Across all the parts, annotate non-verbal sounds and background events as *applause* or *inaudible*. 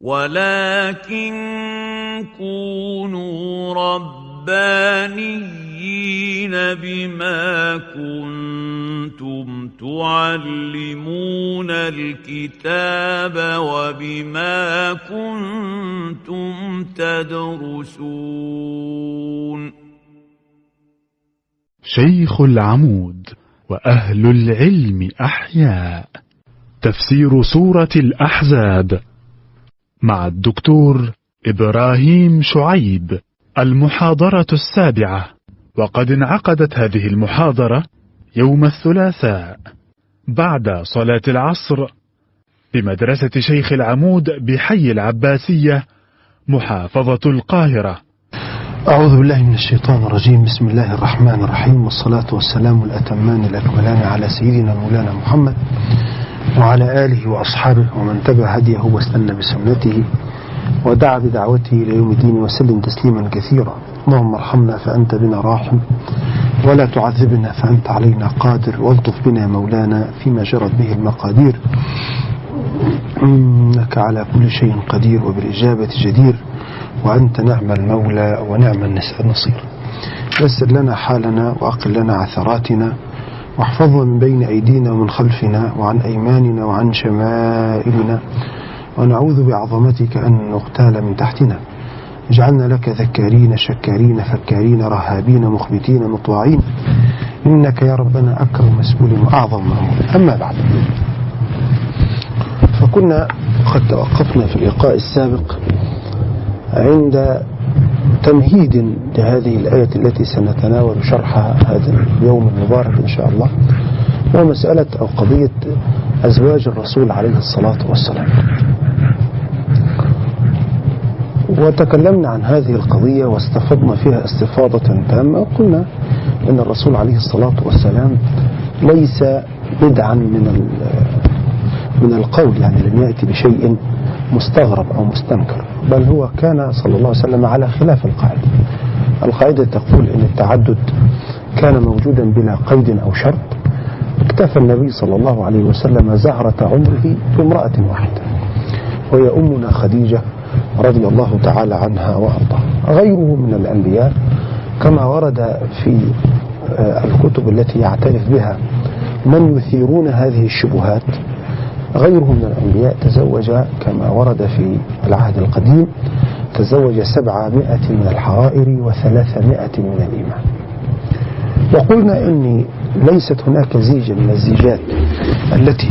ولكن كونوا ربانيين بما كنتم تعلمون الكتاب وبما كنتم تدرسون شيخ العمود وأهل العلم أحياء. تفسير سورة الأحزاب. مع الدكتور إبراهيم شعيب المحاضرة السابعة. وقد انعقدت هذه المحاضرة يوم الثلاثاء بعد صلاة العصر بمدرسة شيخ العمود بحي العباسية محافظة القاهرة. أعوذ بالله من الشيطان الرجيم. بسم الله الرحمن الرحيم. والصلاة والسلام الأتمان الأكملان على سيدنا مولانا محمد وعلى آله وأصحابه ومن تبع هديه واستنى بسنته ودعا بدعوته إلى يوم الدين وسلم تسليما كثيرا. اللهم ارحمنا فأنت بنا راحم ولا تعذبنا فأنت علينا قادر والطف بنا مولانا فيما جرت به المقادير. إنك على كل شيء قدير وبالإجابة جدير وأنت نعم المولى ونعم النصير. يسر لنا حالنا وأقل لنا عثراتنا. واحفظنا من بين أيدينا ومن خلفنا وعن أيماننا وعن شمائلنا ونعوذ بعظمتك أن نغتال من تحتنا. اجعلنا لك ذكارين شكارين فكارين رهابين مخبتين مطواعين. إنك يا ربنا أكرم مسؤول وأعظم مأمول أما بعد فكنا قد توقفنا في اللقاء السابق عند تمهيد لهذه الآية التي سنتناول شرحها هذا اليوم المبارك إن شاء الله ومسألة أو قضية أزواج الرسول عليه الصلاة والسلام. وتكلمنا عن هذه القضية واستفضنا فيها استفاضة تامة وقلنا أن الرسول عليه الصلاة والسلام ليس بدعا من من القول يعني لم يأتي بشيء مستغرب أو مستنكر بل هو كان صلى الله عليه وسلم على خلاف القاعدة. القاعدة تقول أن التعدد كان موجودا بلا قيد أو شرط. اكتفى النبي صلى الله عليه وسلم زهرة عمره بامرأة واحدة وهي أمنا خديجة رضي الله تعالى عنها وأرضاها. غيره من الأنبياء كما ورد في الكتب التي يعترف بها من يثيرون هذه الشبهات غيره من الأنبياء تزوج كما ورد في العهد القديم تزوج سبعمائة من الحرائر وثلاثمائة من الإيمان. وقلنا أن ليست هناك زيجة من الزيجات التي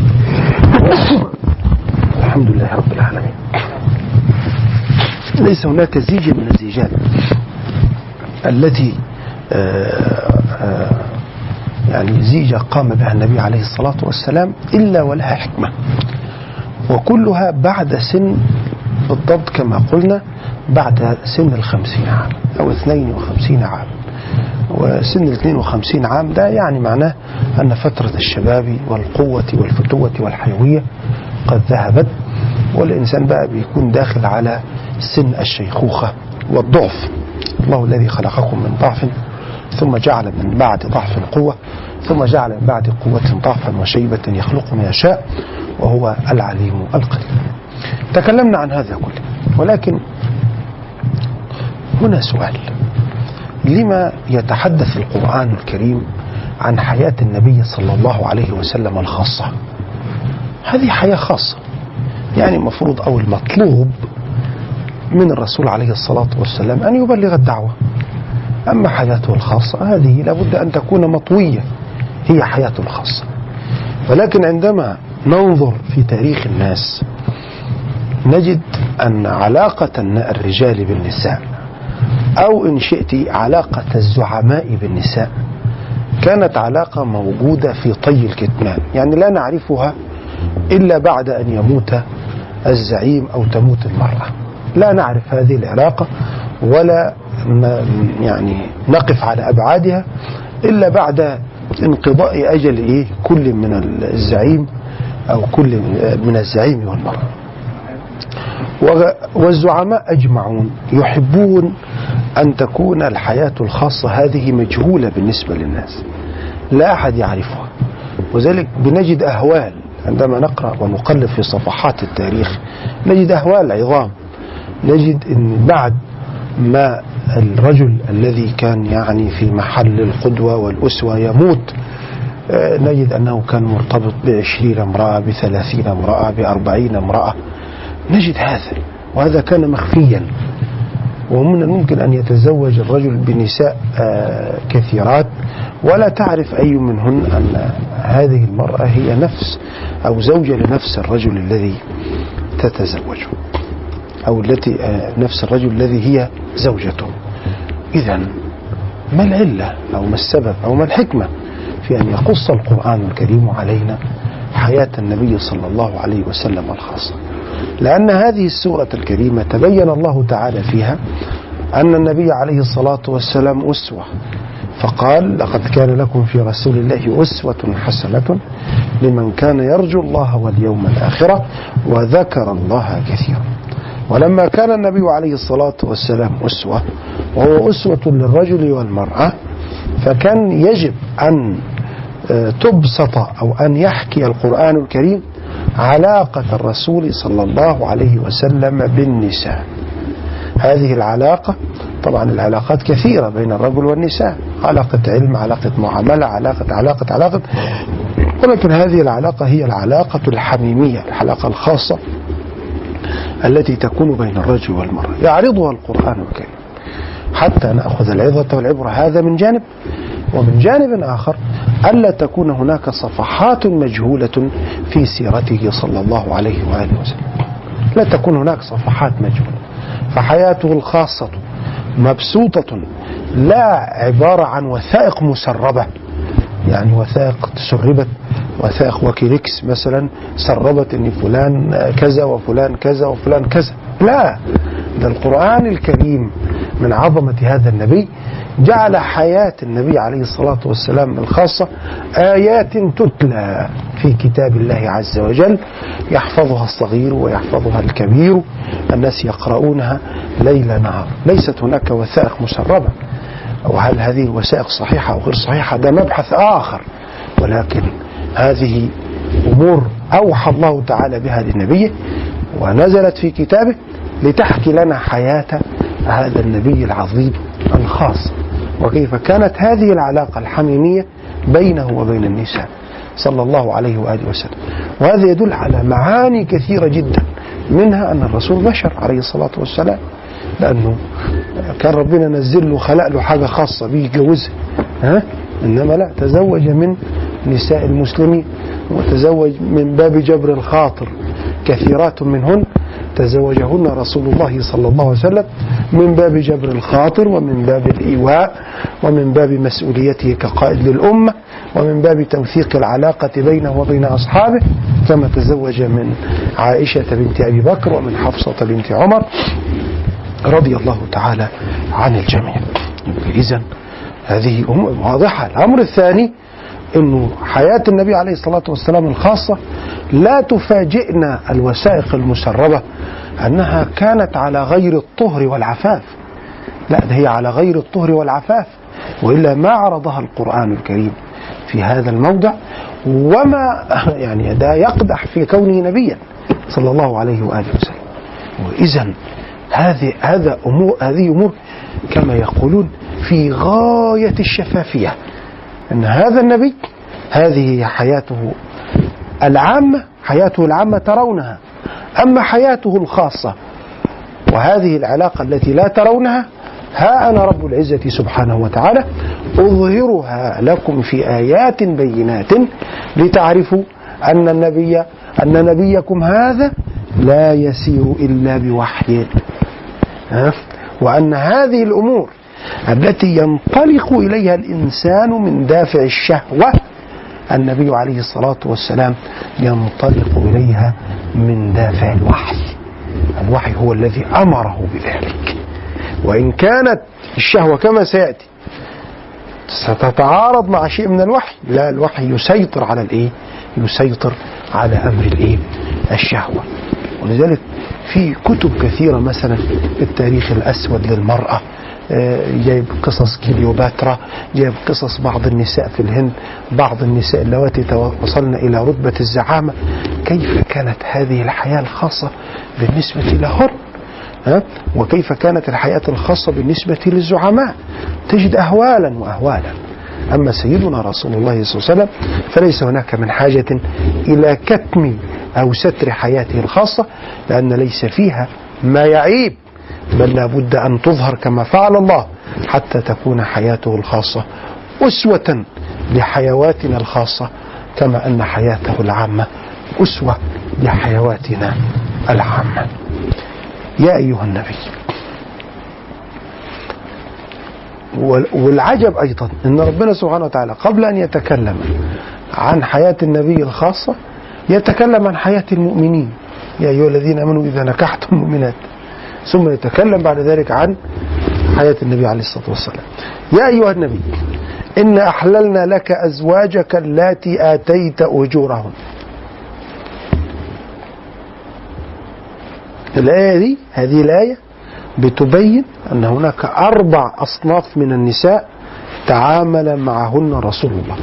*coughs* الحمد لله رب العالمين. ليس هناك زيجة من الزيجات التي آآ آآ يعني زيجة قام بها النبي عليه الصلاة والسلام إلا ولها حكمة. وكلها بعد سن بالضبط كما قلنا بعد سن الخمسين عام أو اثنين وخمسين عام. وسن الاثنين وخمسين عام ده يعني معناه أن فترة الشباب والقوة والفتوة والحيوية قد ذهبت والإنسان بقى بيكون داخل على سن الشيخوخة والضعف. الله الذي خلقكم من ضعف ثم جعل من بعد ضعف قوة ثم جعل من بعد قوة ضعفا وشيبة يخلق ما يشاء وهو العليم القدير. تكلمنا عن هذا كله ولكن هنا سؤال. لما يتحدث القرآن الكريم عن حياة النبي صلى الله عليه وسلم الخاصة؟ هذه حياة خاصة. يعني المفروض أو المطلوب من الرسول عليه الصلاة والسلام أن يبلغ الدعوة. أما حياته الخاصة هذه لابد أن تكون مطوية هي حياته الخاصة. ولكن عندما ننظر في تاريخ الناس نجد أن علاقة الرجال بالنساء أو إن شئت علاقة الزعماء بالنساء كانت علاقة موجودة في طي الكتمان. يعني لا نعرفها إلا بعد أن يموت الزعيم أو تموت المرأة. لا نعرف هذه العلاقة ولا يعني نقف على أبعادها إلا بعد انقضاء أجل إيه كل من الزعيم أو كل من الزعيم والمرأة والزعماء أجمعون يحبون أن تكون الحياة الخاصة هذه مجهولة بالنسبة للناس. لا أحد يعرفها. وذلك بنجد أهوال عندما نقرأ ونقلب في صفحات التاريخ نجد أهوال عظام. نجد أن بعد ما الرجل الذي كان يعني في محل القدوة والأسوة يموت آه، نجد أنه كان مرتبط بعشرين امرأة بثلاثين امرأة بأربعين امرأة. نجد هذا وهذا كان مخفيا. ومن الممكن أن يتزوج الرجل بنساء آه، كثيرات. ولا تعرف أي منهن أن هذه المرأة هي نفس أو زوجة لنفس الرجل الذي تتزوجه. أو التي آه، نفس الرجل الذي هي زوجته. إذا ما العلة أو ما السبب أو ما الحكمة في أن يقص القرآن الكريم علينا حياة النبي صلى الله عليه وسلم الخاصة؟ لأن هذه السورة الكريمة تبين الله تعالى فيها أن النبي عليه الصلاة والسلام أسوة. فقال لقد كان لكم في رسول الله أسوة حسنة لمن كان يرجو الله واليوم الآخرة وذكر الله كثيرا. ولما كان النبي عليه الصلاة والسلام أسوة وهو أسوة للرجل والمرأة فكان يجب أن آه، تبسط أو أن يحكي القرآن الكريم علاقة الرسول صلى الله عليه وسلم بالنساء. هذه العلاقة طبعا العلاقات كثيرة بين الرجل والنساء علاقة علم علاقة معاملة علاقة علاقة علاقة. ولكن هذه العلاقة هي العلاقة الحميمية العلاقة الخاصة. التي تكون بين الرجل والمرأة. يعرضها القرآن الكريم. حتى نأخذ العظة والعبرة. هذا من جانب. ومن جانب آخر ألا تكون هناك صفحات مجهولة في سيرته صلى الله عليه وآله وسلم. لا تكون هناك صفحات مجهولة. فحياته الخاصة مبسوطة لا عبارة عن وثائق مسربة. يعني وثائق تسربت وثائق وكيليكس مثلا سربت إن فلان كذا وفلان كذا وفلان كذا. لا ده القرآن الكريم من عظمة هذا النبي جعل حياة النبي عليه الصلاة والسلام الخاصة آيات تتلى في كتاب الله عز وجل. يحفظها الصغير ويحفظها الكبير الناس يقرؤونها ليل نهار. ليست هناك وثائق مسربة. وهل هذه الوثائق صحيحة أو غير صحيحة؟ ده مبحث آخر. ولكن هذه أمور أوحى الله تعالى بها لنبيه ونزلت في كتابه لتحكي لنا حياة هذا النبي العظيم الخاص. وكيف كانت هذه العلاقة الحميمية بينه وبين النساء صلى الله عليه وآله وسلم. وهذا يدل على معاني كثيرة جدا منها أن الرسول بشر عليه الصلاة والسلام لأنه كان ربنا نزل له خلق له حاجة خاصة بيه يتجوزها. ها؟ إنما لا تزوج من نساء المسلمين وتزوج من باب جبر الخاطر. كثيرات منهن تزوجهن رسول الله صلى الله عليه وسلم من باب جبر الخاطر ومن باب الإيواء ومن باب مسؤوليته كقائد للأمة ومن باب توثيق العلاقة بينه وبين أصحابه كما تزوج من عائشة بنت أبي بكر ومن حفصة بنت عمر. رضي الله تعالى عن الجميع. إذا هذه واضحة. الأمر الثاني أنه حياة النبي عليه الصلاة والسلام الخاصة لا تفاجئنا الوثائق المسربة أنها كانت على غير الطهر والعفاف. لا ده هي على غير الطهر والعفاف وإلا ما عرضها القرآن الكريم في هذا الموضع. وما *laughs* يعني ده يقدح في كونه نبيا صلى الله عليه وآله وسلم. وإذا هذه هذا أمور هذه أمور كما يقولون في غاية الشفافية أن هذا النبي هذه حياته العامة حياته العامة ترونها أما حياته الخاصة وهذه العلاقة التي لا ترونها ها أنا رب العزة سبحانه وتعالى أظهرها لكم في آيات بينات لتعرفوا أن النبي أن نبيكم هذا لا يسير إلا بوحي؟ وأن هذه الأمور التي ينطلق إليها الإنسان من دافع الشهوة النبي عليه الصلاة والسلام ينطلق إليها من دافع الوحي. الوحي هو الذي أمره بذلك. وإن كانت الشهوة كما سيأتي ستتعارض مع شيء من الوحي. لا الوحي يسيطر على الإيه؟ يسيطر على أمر الإيه؟ الشهوة. ولذلك في كتب كثيرة مثلا التاريخ الأسود للمرأة آه، جايب قصص كليوباترا جايب قصص بعض النساء في الهند بعض النساء اللواتي وصلن إلى رتبة الزعامة. كيف كانت هذه الحياة الخاصة بالنسبة لهن؟ ها؟ وكيف كانت الحياة الخاصة بالنسبة للزعماء؟ تجد أهوالا وأهوالا. أما سيدنا رسول الله صلى الله عليه وسلم فليس هناك من حاجة إلى كتم أو ستر حياته الخاصة لأن ليس فيها ما يعيب بل لابد أن تظهر كما فعل الله حتى تكون حياته الخاصة أسوة لحيواتنا الخاصة كما أن حياته العامة أسوة لحيواتنا العامة. يا أيها النبي. والعجب أيضا أن ربنا سبحانه وتعالى قبل أن يتكلم عن حياة النبي الخاصة يتكلم عن حياة المؤمنين. يا أيها الذين آمنوا إذا نكحتم المؤمنات. ثم يتكلم بعد ذلك عن حياة النبي عليه الصلاة والسلام. يا أيها النبي إن أحللنا لك أزواجك اللاتي آتيت أجورهن. الآية دي هذه الآية بتبين أن هناك أربع أصناف من النساء تعامل معهن رسول الله.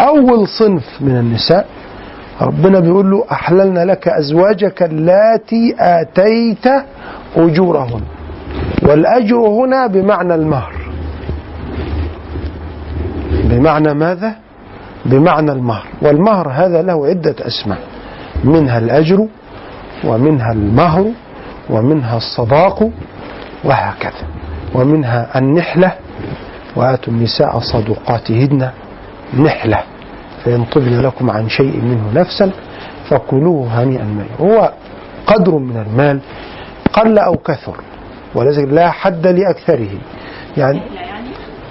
أول صنف من النساء ربنا بيقول له أحللنا لك أزواجك اللاتي آتيت أجورهن. والأجر هنا بمعنى المهر. بمعنى ماذا؟ بمعنى المهر. والمهر هذا له عدة أسماء. منها الأجر ومنها المهر ومنها الصداق وهكذا. ومنها النحلة وآتوا النساء صدقاتهن نحلة. فإن طبن لكم عن شيء منه نفسا فكلوه هنيئا مريئا هو قدر من المال قل أو كثر ولذلك لا حد لأكثره. يعني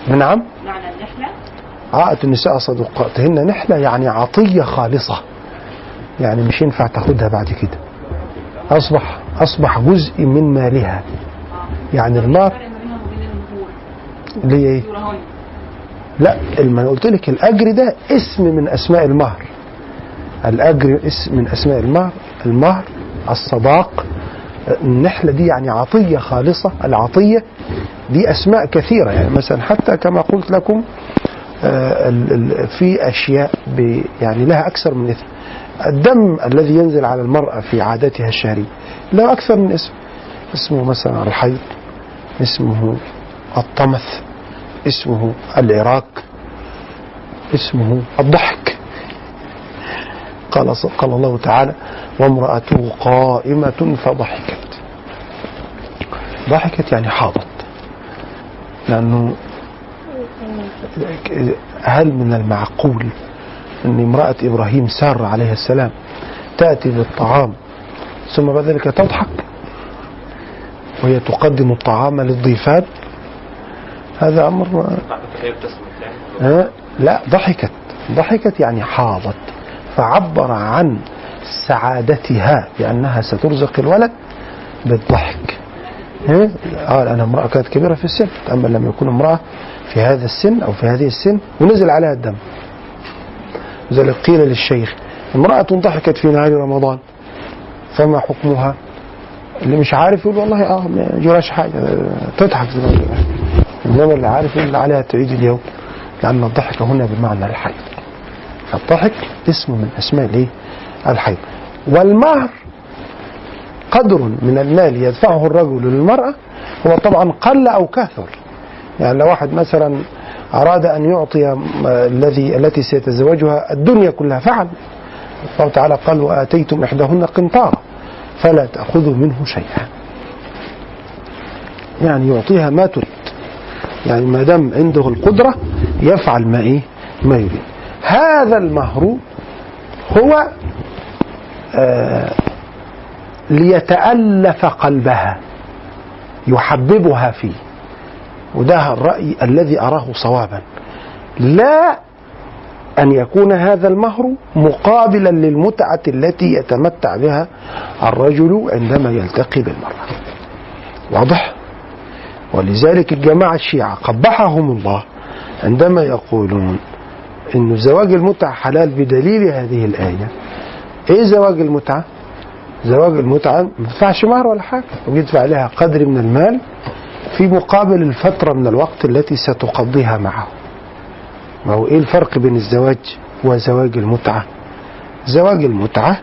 نعم؟ معنى النحلة النساء صدقاتهن نحلة يعني عطية خالصة. يعني مش ينفع تاخدها بعد كده. أصبح أصبح جزء من مالها. يعني هي إيه؟ أجورهن لا ما أنا قلت لك الأجر ده اسم من أسماء المهر. الأجر اسم من أسماء المهر. المهر الصداق. النحلة دي يعني عطية خالصة. العطية دي أسماء كثيرة. يعني مثلا حتى كما قلت لكم آه، في أشياء ب- يعني لها أكثر من اسم الدم الذي ينزل على المرأة في عادتها الشهرية له أكثر من اسم. اسمه مثلا الحيض اسمه الطمث اسمه العراق اسمه الضحك. قال قال الله تعالى وامرأته قائمة فضحكت. ضحكت يعني حاضت. لأنه هل من المعقول أن امرأة إبراهيم سارة عليه السلام تأتي بالطعام ثم بعد ذلك تضحك وهي تقدم الطعام للضيفان. هذا أمر؟ لا ضحكت. ضحكت يعني حاضت. فعبر عن سعادتها بأنها سترزق الولد بالضحك؟ آه أنا امرأة كانت كبيرة في السن أما لما يكون امرأة في هذا السن أو في هذه السن ونزل عليها الدم. لذلك قيل للشيخ. امرأة ضحكت في نهار رمضان. فما حكمها؟ اللي مش عارف يقول والله آه ما جراش حاجة. تضحك. إنما اللي عارف يقول عليها تعيد اليوم لأن الضحك هنا بمعنى الحي. الضحك اسم من أسماء الإيه؟ الحي. والمهر قدر من المال يدفعه الرجل للمرأة هو طبعا قل أو كثر. يعني لو واحد مثلا أراد أن يعطي م- الذي التي سيتزوجها الدنيا كلها. فعل. الله تعالى قال وآتيتم إحداهن قنطارا فلا تأخذوا منه شيئا. يعني يعطيها ما تريد. يعني ما دام عنده القدرة يفعل ما إيه؟ ما يريد. هذا المهر هو آه ليتألف قلبها يحببها فيه. وده الرأي الذي أراه صوابا لا أن يكون هذا المهر مقابلا للمتعة التي يتمتع بها الرجل عندما يلتقي بالمرأة واضح؟ ولذلك الجماعة الشيعة قبحهم الله عندما يقولون أن زواج المتعة حلال بدليل هذه الآية إيه زواج المتعة؟ زواج المتعة ما يدفعش مهر ولا حاجة ويدفع لها قدر من المال في مقابل الفترة من الوقت التي ستقضيها معه. ما هو إيه الفرق بين الزواج وزواج المتعة؟ زواج المتعة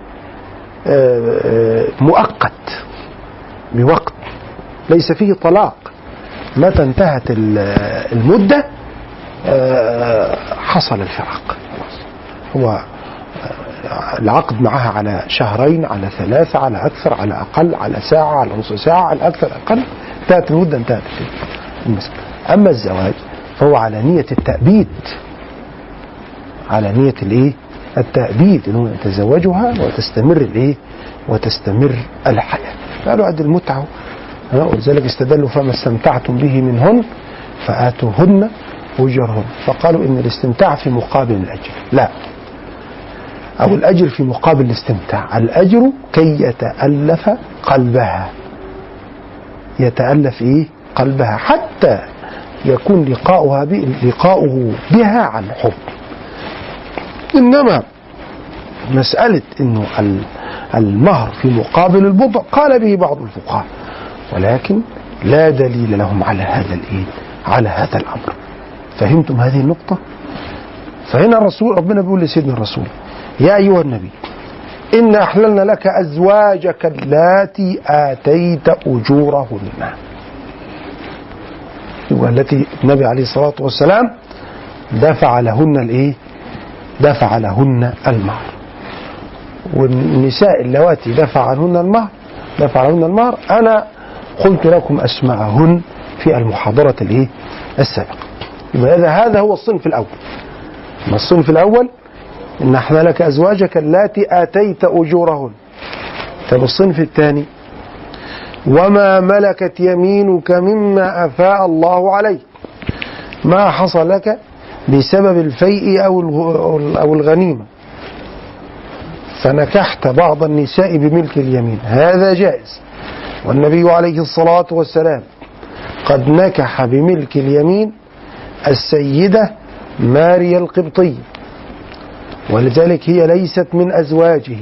آه، آه، مؤقت بوقت ليس فيه طلاق. متى انتهت ال- المدة؟ آه، حصل الفراق. هو العقد معها على شهرين على ثلاثة على أكثر على أقل على ساعة على نص ساعة على أكثر أقل. انتهت المدة انتهت المسألة. أما الزواج فهو على نية التأبيد. على نية الإيه؟ التأبيد إنه يتزوجها وتستمر الإيه؟ وتستمر الحياة. قالوا عد المتعة. ولذلك استدلوا فما استمتعتم به منهن فآتوهن أجرهن فقالوا إن الاستمتاع في مقابل الأجر. لا. أو الأجر في مقابل الاستمتاع. الأجر كي يتألف قلبها. يتألف إيه؟ قلبها حتى يكون لقاؤها ب... لقاؤه بها عن حب. إنما مسألة ال- المهر في مقابل البضع قال به بعض الفقهاء ولكن لا دليل لهم على هذا الإيه؟ على هذا الأمر. فهمتم هذه النقطة؟ فهنا الرسول ربنا بيقول لسيدنا الرسول يا أيها النبي إن أحللنا لك أزواجك اللاتي آتيت أجورهن. والتي النبي عليه الصلاة والسلام دفع لهن الإيه؟ دفع لهن المهر. والنساء اللواتي دفع عنهن المهر دفع لهن المهر. أنا قلت لكم أسماءهن في المحاضرة الإيه؟ السابقة. يبقى هذا هو الصنف الأول. الصنف الأول إن إحنا لك أزواجك اللاتي آتيت أجورهن. طب الصنف الثاني. وما ملكت يمينك مما أفاء الله عليك. ما حصل لك بسبب الفيء أو الغنيمة. فنكحت بعض النساء بملك اليمين. هذا جائز. والنبي عليه الصلاة والسلام قد نكح بملك اليمين السيدة ماريا القبطية. ولذلك هي ليست من أزواجه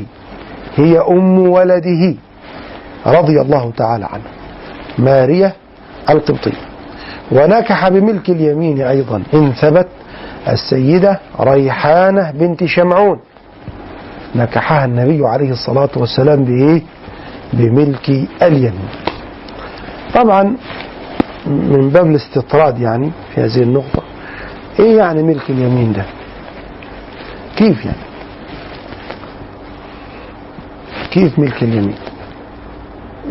هي أم ولده رضي الله تعالى عنها ماريا القبطية. ونكح بملك اليمين أيضا إن ثبت السيدة ريحانة بنت شمعون. نكحها النبي عليه الصلاة والسلام بإيه؟ بملك اليمين. طبعا من باب الاستطراد يعني في هذه النقطة إيه يعني ملك اليمين ده؟ كيف يعني؟ كيف ملك اليمين؟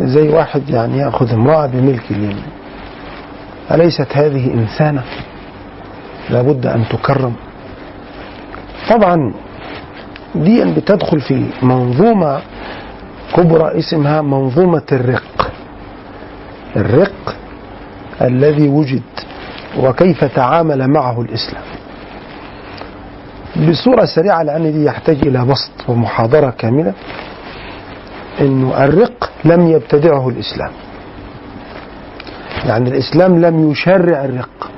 زي واحد يعني يأخذ امرأة بملك اليمين. أليست هذه إنسانة؟ لابد أن تكرم. طبعا دي بتدخل في منظومة كبرى اسمها منظومة الرق. الرق الذي وجد وكيف تعامل معه الإسلام. بصورة سريعة لأن دي يحتاج إلى بسط ومحاضرة كاملة أنه الرق لم يبتدعه الإسلام. يعني الإسلام لم يشرع الرق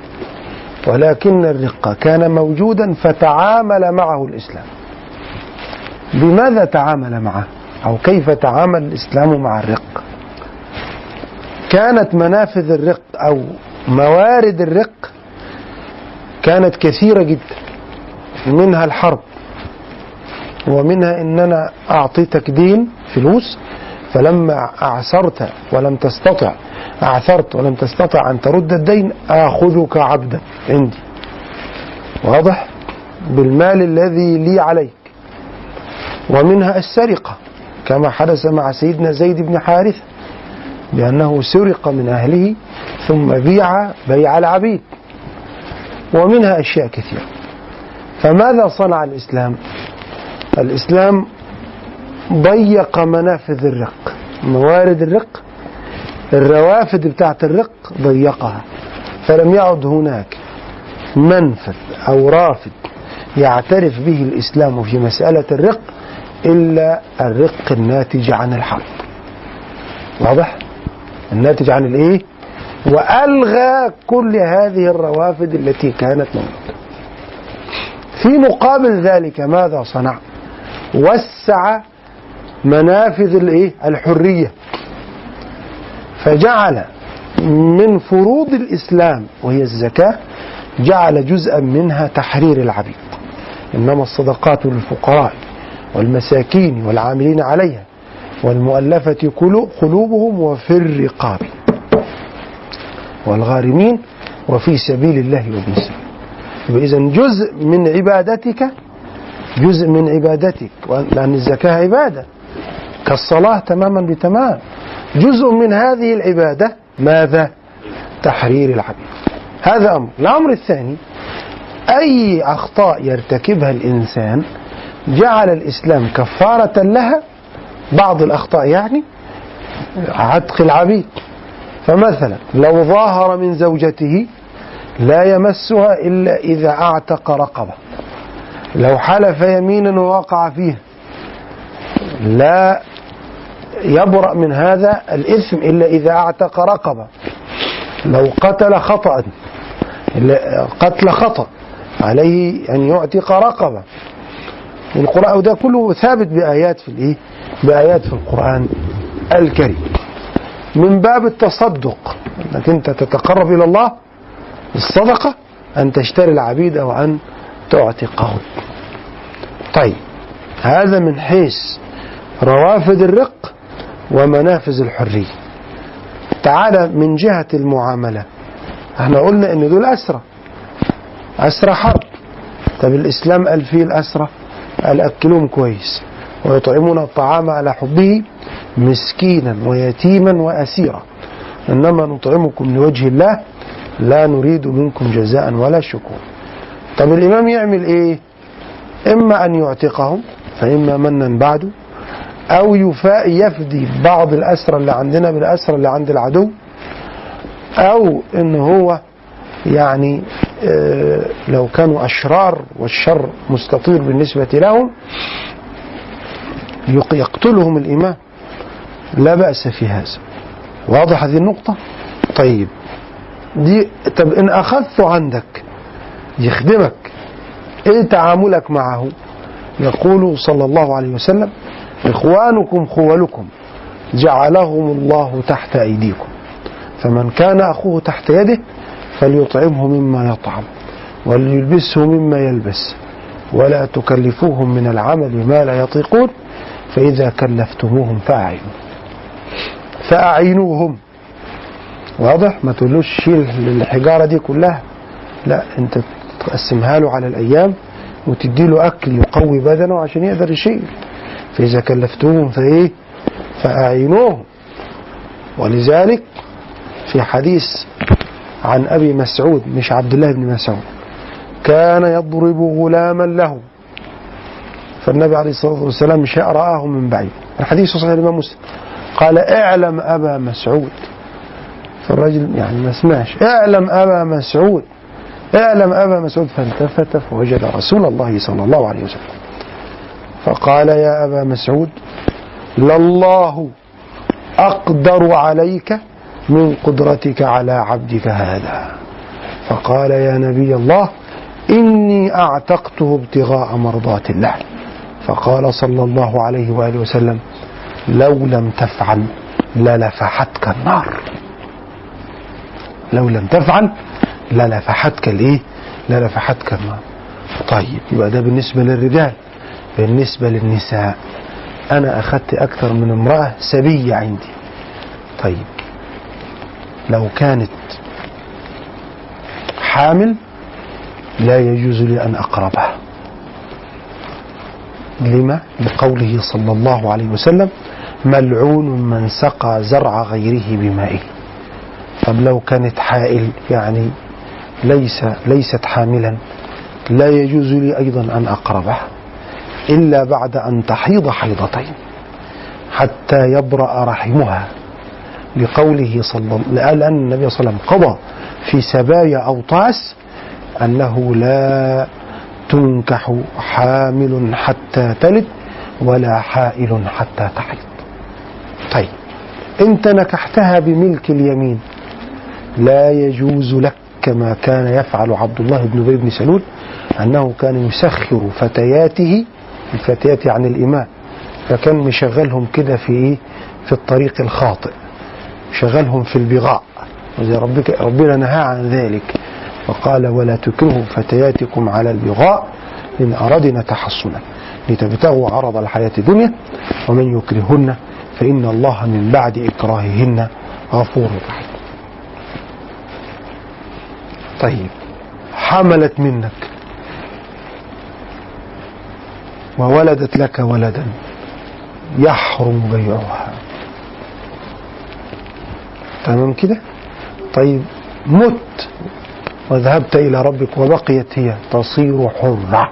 ولكن الرق كان موجودا فتعامل معه الإسلام. بماذا تعامل معه؟ أو كيف تعامل الإسلام مع الرق؟ كانت منافذ الرق أو موارد الرق كانت كثيرة جدا. منها الحرب ومنها ان أنا اعطيتك دين فلوس فلما اعسرت ولم تستطع أعثرت ولم تستطع أن ترد الدين آخذك عبدا عندي. واضح؟ بالمال الذي لي عليك. ومنها السرقة كما حدث مع سيدنا زيد بن حارثة بأنه سرق من أهله ثم بيع بيع العبيد. ومنها أشياء كثيرة. فماذا صنع الإسلام؟ الإسلام ضيق منافذ الرق. موارد الرق الروافد بتاعت الرق ضيقها. فلم يعد هناك منفذ أو رافد يعترف به الإسلام في مسألة الرق إلا الرق الناتج عن الحرب واضح؟ الناتج عن الإيه؟ وألغى كل هذه الروافد التي كانت موجودة. في مقابل ذلك ماذا صنع؟ وسع منافذ الايه؟ الحرية. فجعل من فروض الإسلام وهي الزكاة جعل جزءا منها تحرير العبيد. إنما الصدقات للفقراء والمساكين والعاملين عليها والمؤلفة قلو- قلوبهم وفي الرقاب والغارمين وفي سبيل الله وابن السبيل إذا جزء من عبادتك جزء من عبادتك لأن الزكاة عبادة. كالصلاة تماما بتمام. جزء من هذه العبادة ماذا؟ تحرير العبيد. هذا أمر. الأمر الثاني أي أخطاء يرتكبها الإنسان جعل الإسلام كفارة لها؟ بعض الأخطاء يعني عتق العبيد. فمثلا لو ظاهر من زوجته لا يمسها إلا إذا أعتق رقبة. لو حلف يمينا ووقع فيها لا يبرأ من هذا الإثم إلا إذا أعتق رقبة. لو قتل خطأ قتل خطأ عليه أن يعتق رقبة. القرآن وده كله ثابت بآيات في الإيه؟ بآيات في القرآن الكريم. من باب التصدق إنك أنت تتقرب إلى الله بالصدقه أن تشتري العبيد أو أن تعتقهم. طيب هذا من حيث روافد الرق ومنافذ الحرية. تعالى من جهة المعاملة. إحنا قلنا إن دول اسرى اسرى حرب. طب الإسلام قال فيه الاسرى قال أكلوهم كويس. ويطعمون الطعام على حبه مسكينا ويتيما وأسيرا. إنما نطعمكم لوجه الله لا نريد منكم جزاء ولا شكور. طب الإمام يعمل إيه؟ إما أن يعتقهم فإما منا بعده يفاء يفدي بعض الأسرى اللي عندنا بالأسرى اللي عند العدو أو إن هو يعني آه، لو كانوا أشرار والشر مستطير بالنسبة لهم يق- يقتلهم الإمام لا بأس في هذا. واضح هذه النقطة؟ طيب. دي طب إن أخذته عندك يخدمك إيه تعاملك معه؟ يقول صلى الله عليه وسلم إخوانكم خولكم جعلهم الله تحت أيديكم. فمن كان أخوه تحت يده فليطعمه مما يطعم وليلبسه مما يلبس ولا تكلفوهم من العمل ما لا يطيقون فإذا كلفتموهم فأعينوا. فأعينوهم. واضح؟ ما تقولوش شيل الحجارة دي كلها. لا انت تقسمها له على الأيام وتدي له أكل يقوي بدنه عشان يقدر يشيل. فإذا كلفتوهم فإيه؟ فأعينوهم ولذلك في حديث عن أبي مسعود مش عبد الله بن مسعود كان يضرب غلاما له. فالنبي عليه الصلاة والسلام شاء رآه من بعيد. الحديث صحيح الإمام مسلم. قال اعلم أبا مسعود فالرجل يعني ما سمعش. اعلم أبا مسعود. اعلم أبا مسعود. فالتفت فوجد رسول الله صلى الله عليه وسلم. فقال يا أبا مسعود لله أقدر عليك من قدرتك على عبدك هذا. فقال يا نبي الله إني أعتقته ابتغاء مرضات الله. فقال صلى الله عليه وآله وسلم لو لم تفعل للفحتك النار. لو لم تفعل للفحتك الايه للفحتك النار طيب يبقى ده بالنسبة للرجال بالنسبة للنساء. أنا أخذت أكثر من امرأة سبية عندي. طيب لو كانت حامل لا يجوز لي أن أقربها. لما؟ لقوله صلى الله عليه وسلم ملعون من سقى زرع غيره بمائه. طب لو كانت حائل يعني ليس ليست حاملا لا يجوز لي أيضا أن أقربها إلا بعد أن تحيض حيضتين حتى يبرأ رحمها لقوله صلى الله لأن النبي صلى الله عليه وسلم قضى في سبايا أوطاس أنه لا تنكح حامل حتى تلد ولا حائل حتى تحيض. طيب انت نكحتها بملك اليمين لا يجوز لك كما كان يفعل عبد الله بن ابي بن سلول أنه كان يسخر فتياته الفتيات عن الامام فكان مشغلهم كده في إيه؟ في الطريق الخاطئ شغلهم في البغاء. ربك ربنا نهى عن ذلك فقال ولا تكرهوا فتياتكم على البغاء إن أردنا تحصنا. لتبتغوا عرض الحياة الدنيا ومن يكرهن فإن الله من بعد إكراههن غفور رحيم. طيب. حملت منك. وولدت لك ولدا. يحرم بيعها. تمام كده؟ طيب مت. وذهبت إلى ربك وبقيت هي تصير حرة.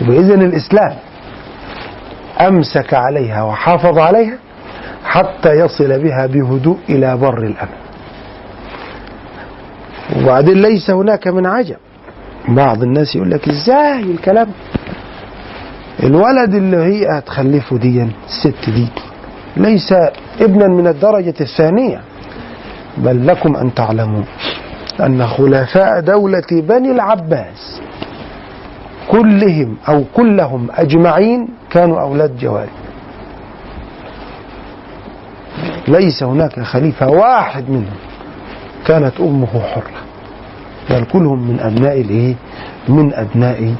يبقى إذن الإسلام أمسك عليها وحافظ عليها حتى يصل بها بهدوء إلى بر الأمن. وبعدين ليس هناك من عجب. بعض الناس يقول لك إزاي الكلام؟ الولد اللي هي هتخلفه دي الست دي ليس ابنا من الدرجة الثانية. بل لكم أن تعلموا أن خلفاء دولة بني العباس كلهم أو كلهم أجمعين كانوا أولاد جواري ليس هناك خليفة واحد منهم. كانت أمه حرة. بل كلهم من أبناء الإيه؟ من أبناء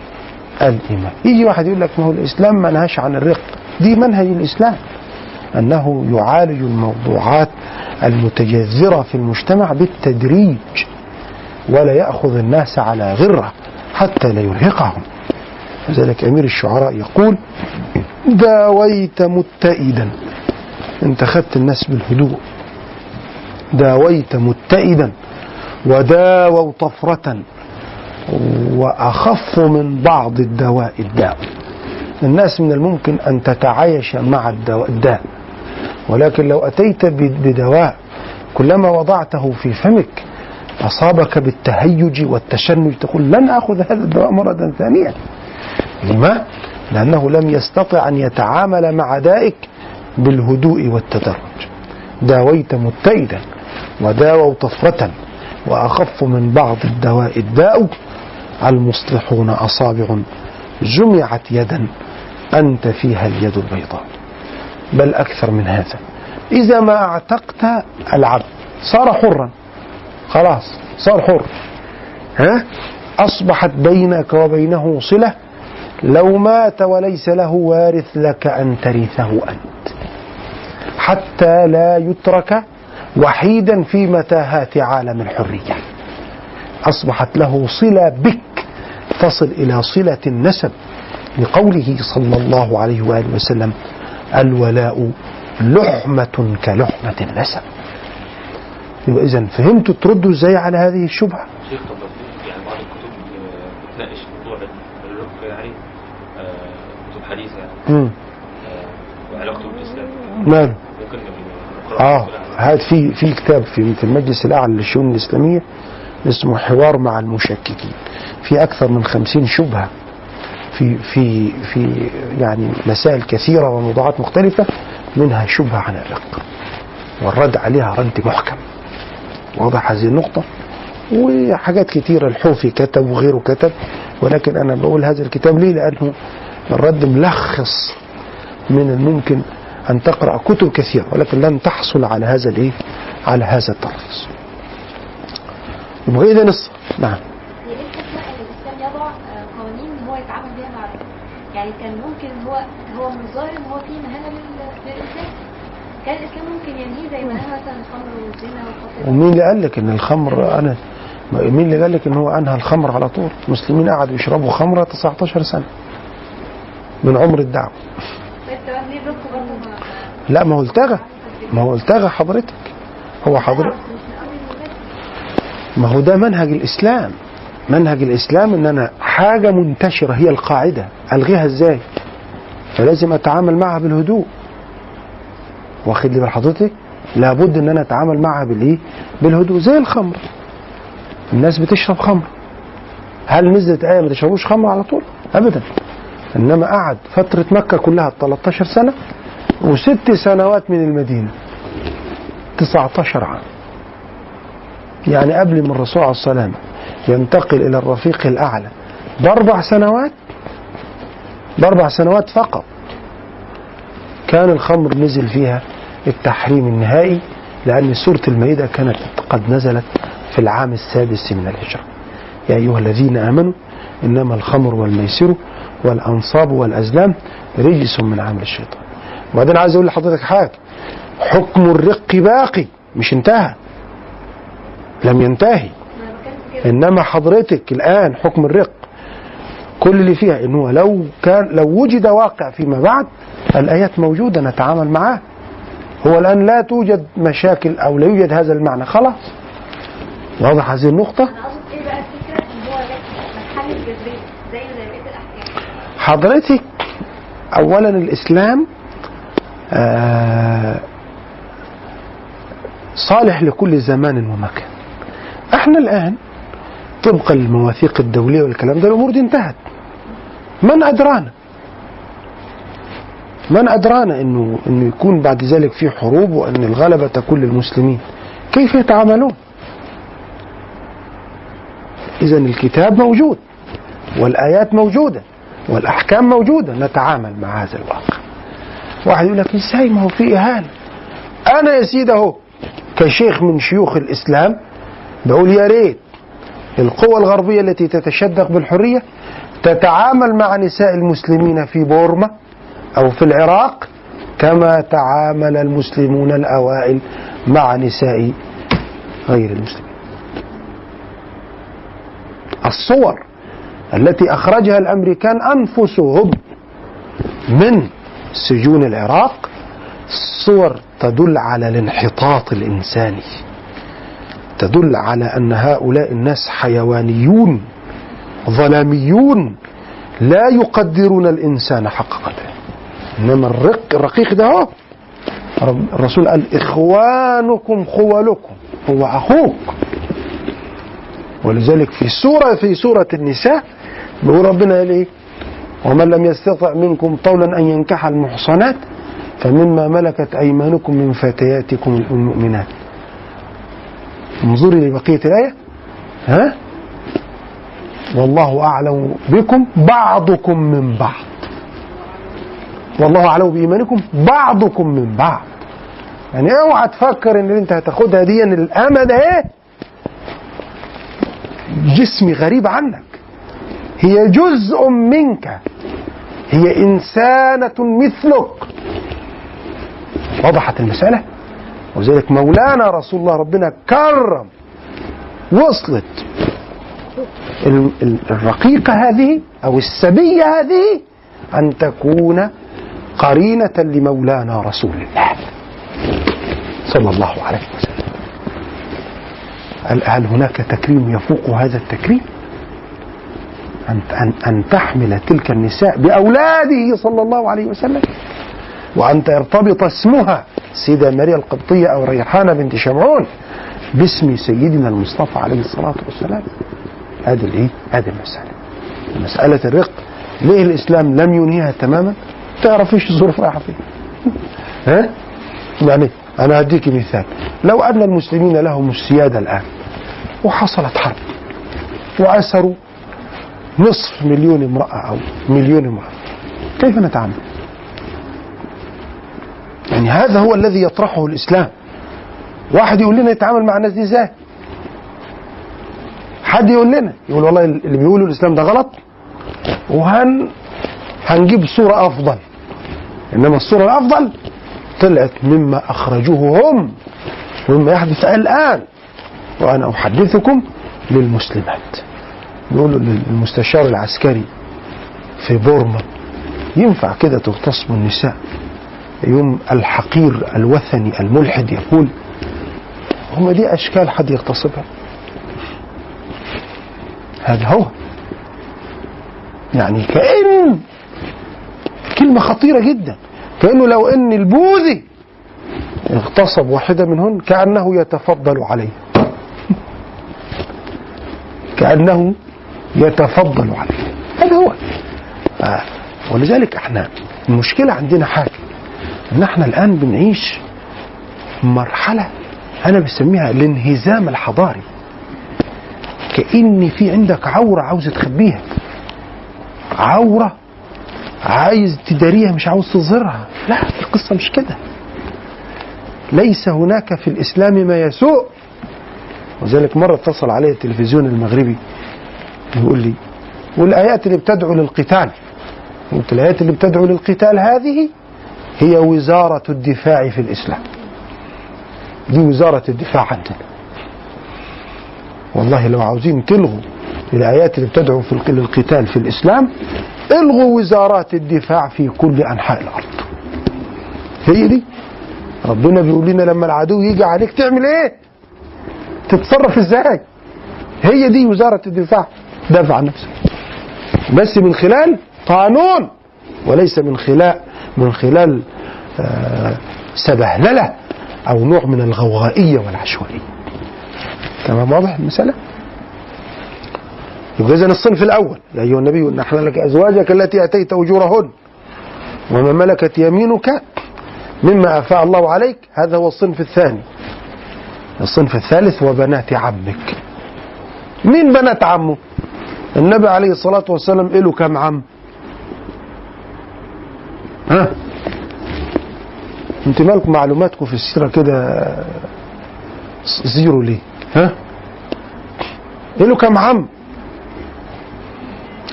الإمام. يجي واحد يقول لك ما هو الإسلام ما نهاش عن الرق. دي منهج الإسلام. أنه يعالج الموضوعات المتجذرة في المجتمع بالتدريج ولا يأخذ الناس على غرة حتى لا يرهقهم. لذلك أمير الشعراء يقول داويت متئدا. انت خدت الناس بالهدوء. داويت متئدا وداووا طفرة وأخف من بعض الدواء الداء. الناس من الممكن أن تتعايش مع الدواء الداء. ولكن لو أتيت بدواء كلما وضعته في فمك أصابك بالتهيج والتشنج تقول لن أخذ هذا الدواء مرة ثانية. لما؟ لأنه لم يستطع أن يتعامل مع دائك بالهدوء والتدرج. داويت متئدا وداووا طفرة وأخف من بعض الدواء الداء المصلحون أصابع جمعت يدا أنت فيها اليد البيضاء. بل أكثر من هذا. إذا ما اعتقت العبد صار حرا. خلاص صار حر. ها؟ أصبحت بينك وبينه صلة. لو مات وليس له وارث لك أن ترثه أنت. حتى لا يترك وحيدا في متاهات عالم الحرية. أصبحت له صلة بك تصل إلى صلة النسب لقوله صلى الله عليه وآله وسلم الولاء لحمة كلحمة النسب. يبقى إذا فهمتوا تردوا إزاي على هذه الشبهة؟ شيخ طب يعني بعض الكتب بتناقش موضوع الرق يعني آه، كتب حديثة. يعني. آه، وعلاقته بالإسلام. ماله؟ ممكن آه. هذا في في كتاب في المجلس الأعلى للشؤون الإسلامية اسمه حوار مع المشككين. في أكثر من خمسين شبهة في في في يعني مسائل كثيرة وموضوعات مختلفة منها شبهة عن الرق والرد عليها رد محكم. واضح هذه النقطة؟ وحاجات كثيره الحوفي كتب وغيره كتب ولكن أنا بقول هذا الكتاب ليه؟ لأنه الرد ملخص من الممكن أن تقرأ كتب كثيرة ولكن لن تحصل على هذا الإيه؟ على هذا التلخيص. يبقى إذا نص نعم هي إيه الفكرة إن الاسلام يضع آه، قوانين هو يتعامل بيها مع يعني كان ممكن هو هو من الظاهر ان هو في مهانه لل- للإنسان كان الاسلام ممكن ينهيه زي ما مثلا الخمر والزنا والخطيئه ومين اللي قال لك إن الخمر أنا مين اللي قال لك إن هو أنهى الخمر على طول؟ المسلمين قعدوا يشربوا خمرة 19 سنة من عمر الدعوة. فانت بقى ليه الرق برضه ما لا ما هو التغى. ما هو التغى حضرتك. هو حضرتك ما هو ده منهج الإسلام. منهج الإسلام إن أنا حاجة منتشرة هي القاعدة. ألغيها إزاي؟ فلازم أتعامل معها بالهدوء. واخد لي بال حضرتك؟ لابد إن أنا أتعامل معها بالإيه بالهدوء. زي الخمر. الناس بتشرب خمر. هل نزلت آية ما تشربوش خمر على طول؟ أبدا. إنما قعد فترة مكة كلها 13 سنة وست سنوات من المدينة. 19 عام. يعني قبل ما الرسول عليه والسلام ينتقل إلى الرفيق الأعلى. بأربع سنوات؟ بأربع سنوات فقط. كان الخمر نزل فيها التحريم النهائي لأن سورة المائدة كانت قد نزلت في العام السادس من الهجرة. يا أيها الذين آمنوا إنما الخمر والميسر والأنصاب والأزلام رجس من عمل الشيطان. وبعدين عايز أقول لحضرتك حاجة. حكم الرق باقي مش انتهى. لم ينتهي. إنما حضرتك الآن حكم الرق. كل اللي فيها انه لو كان لو وجد واقع فيما بعد الآيات موجودة نتعامل معاه. هو الآن لا توجد مشاكل أو لا يوجد هذا المعنى. خلاص. واضح هذه النقطة؟ الأحكام. حضرتك اولا الإسلام صالح لكل زمان ومكان. إحنا الآن طبقا للمواثيق الدولية والكلام ده الأمور دي انتهت. من أدرانا؟ من أدرانا إنه انه يكون بعد ذلك في حروب وإن الغلبة تكون للمسلمين؟ كيف يتعاملون؟ اذا الكتاب موجود والآيات موجودة والأحكام موجودة. نتعامل مع هذا الواقع. واحد يقول لك إزاي ما هو في اهانه أنا يا سيدي اهو كشيخ من شيوخ الإسلام بقول يا ريت القوى الغربية التي تتشدق بالحرية تتعامل مع نساء المسلمين في بورما أو في العراق كما تعامل المسلمون الأوائل مع نساء غير المسلمين. الصور التي أخرجها الأمريكان أنفسهم من سجون العراق صور تدل على الانحطاط الإنساني. تدل على أن هؤلاء الناس حيوانيون ظلاميون لا يقدرون الإنسان حق قدره. إنما الرق الرقيق ده الرسول قال إخوانكم خولكم هو أخوك. ولذلك في سورة في سورة النساء بيقول ربنا إيه؟ ومن لم يستطع منكم طولا أن ينكح المحصنات فمما ملكت أيمانكم من فتياتكم المؤمنات. انظري لبقية الآية. ها؟ والله أعلم بكم بعضكم من بعض. والله أعلم بإيمانكم بعضكم من بعض. يعني أوعى تفكر إن أنت هتاخدها دي إن الامل اهي جسم غريب عنك. هي جزء منك. هي إنسانة مثلك. وضحت المسألة. وذلك مولانا رسول الله ربنا كرم. وصلت. ال- ال- الرقيقة هذه أو السبية هذه أن تكون قرينة لمولانا رسول الله. صلى الله عليه وسلم. هل هناك تكريم يفوق هذا التكريم؟ أن, أن, أن تحمل تلك النساء بأولاده صلى الله عليه وسلم وأن يرتبط اسمها سيدة ماريا القبطية أو ريحانة بنت شمعون باسم سيدنا المصطفى عليه الصلاة والسلام هذه الايه؟ هذه المسألة. مسألة الرق ليه الإسلام لم ينهيها تماما؟ تعرف إيش الظروف رايحة فين؟ ها؟ يعني أنا هديك مثال، لو أن المسلمين لهم السيادة الآن وحصلت حرب وأسروا نصف مليون امرأة أو مليون امرأة كيف نتعامل؟ يعني هذا هو الذي يطرحه الإسلام واحد يقول لنا يتعامل مع الناس دي إزاي؟ حد يقول لنا يقول والله اللي بيقولوا الإسلام ده غلط وهن هنجيب صورة أفضل إنما الصورة الأفضل طلعت مما اخرجوه هم ومما يحدث الآن وأنا أحدثكم للمسلمات بيقولوا للمستشار العسكري في بورما ينفع كده تغتصب النساء. يوم الحقير الوثني الملحد يقول هم دي أشكال حد يغتصبها. هذا هو. يعني كأن كلمة خطيرة جدا. كأنه لو أن البوذي اغتصب واحدة منهن كأنه يتفضل عليه *laughs* كأنه يتفضل عليه. هذا هو. ولذلك إحنا المشكلة عندنا حاجة. ان إحنا الآن بنعيش مرحلة أنا بسميها الانهزام الحضاري. كأن في عندك عورة عاوز تخبيها. عورة عايز تداريها مش عاوز تظهرها. لا القصة مش كده. ليس هناك في الإسلام ما يسوء. وذلك مرة اتصل علي التلفزيون المغربي. يقول لي والآيات اللي بتدعو للقتال. قلت الآيات اللي بتدعو للقتال هذه هي وزارة الدفاع في الإسلام. دي وزارة الدفاع عندنا. والله لو عاوزين تلغوا الآيات اللي بتدعو في للقتال في الإسلام الغوا وزارات الدفاع في كل أنحاء الأرض. هي دي. ربنا بيقول لنا لما العدو يجي عليك تعمل إيه؟ تتصرف إزاي؟ هي دي وزارة الدفاع. دافع عن نفسك بس من خلال قانون وليس من خلال من خلال آه، سبهللة أو نوع من الغوغائية والعشوائية. تمام واضح المسألة؟ يبقى إذن الصنف الأول. يا أيها النبي أحلى لك أزواجك التي أتيت أجورهن. وما ملكت يمينك مما أفاء الله عليك. هذا هو الصنف الثاني. الصنف الثالث وبنات عمك. مين بنات عمه؟ النبي عليه الصلاة والسلام له كم عم؟ ها؟ انت مالكم معلوماتكم في السيرة كده زيرو ليه؟ ها؟ له كم عم؟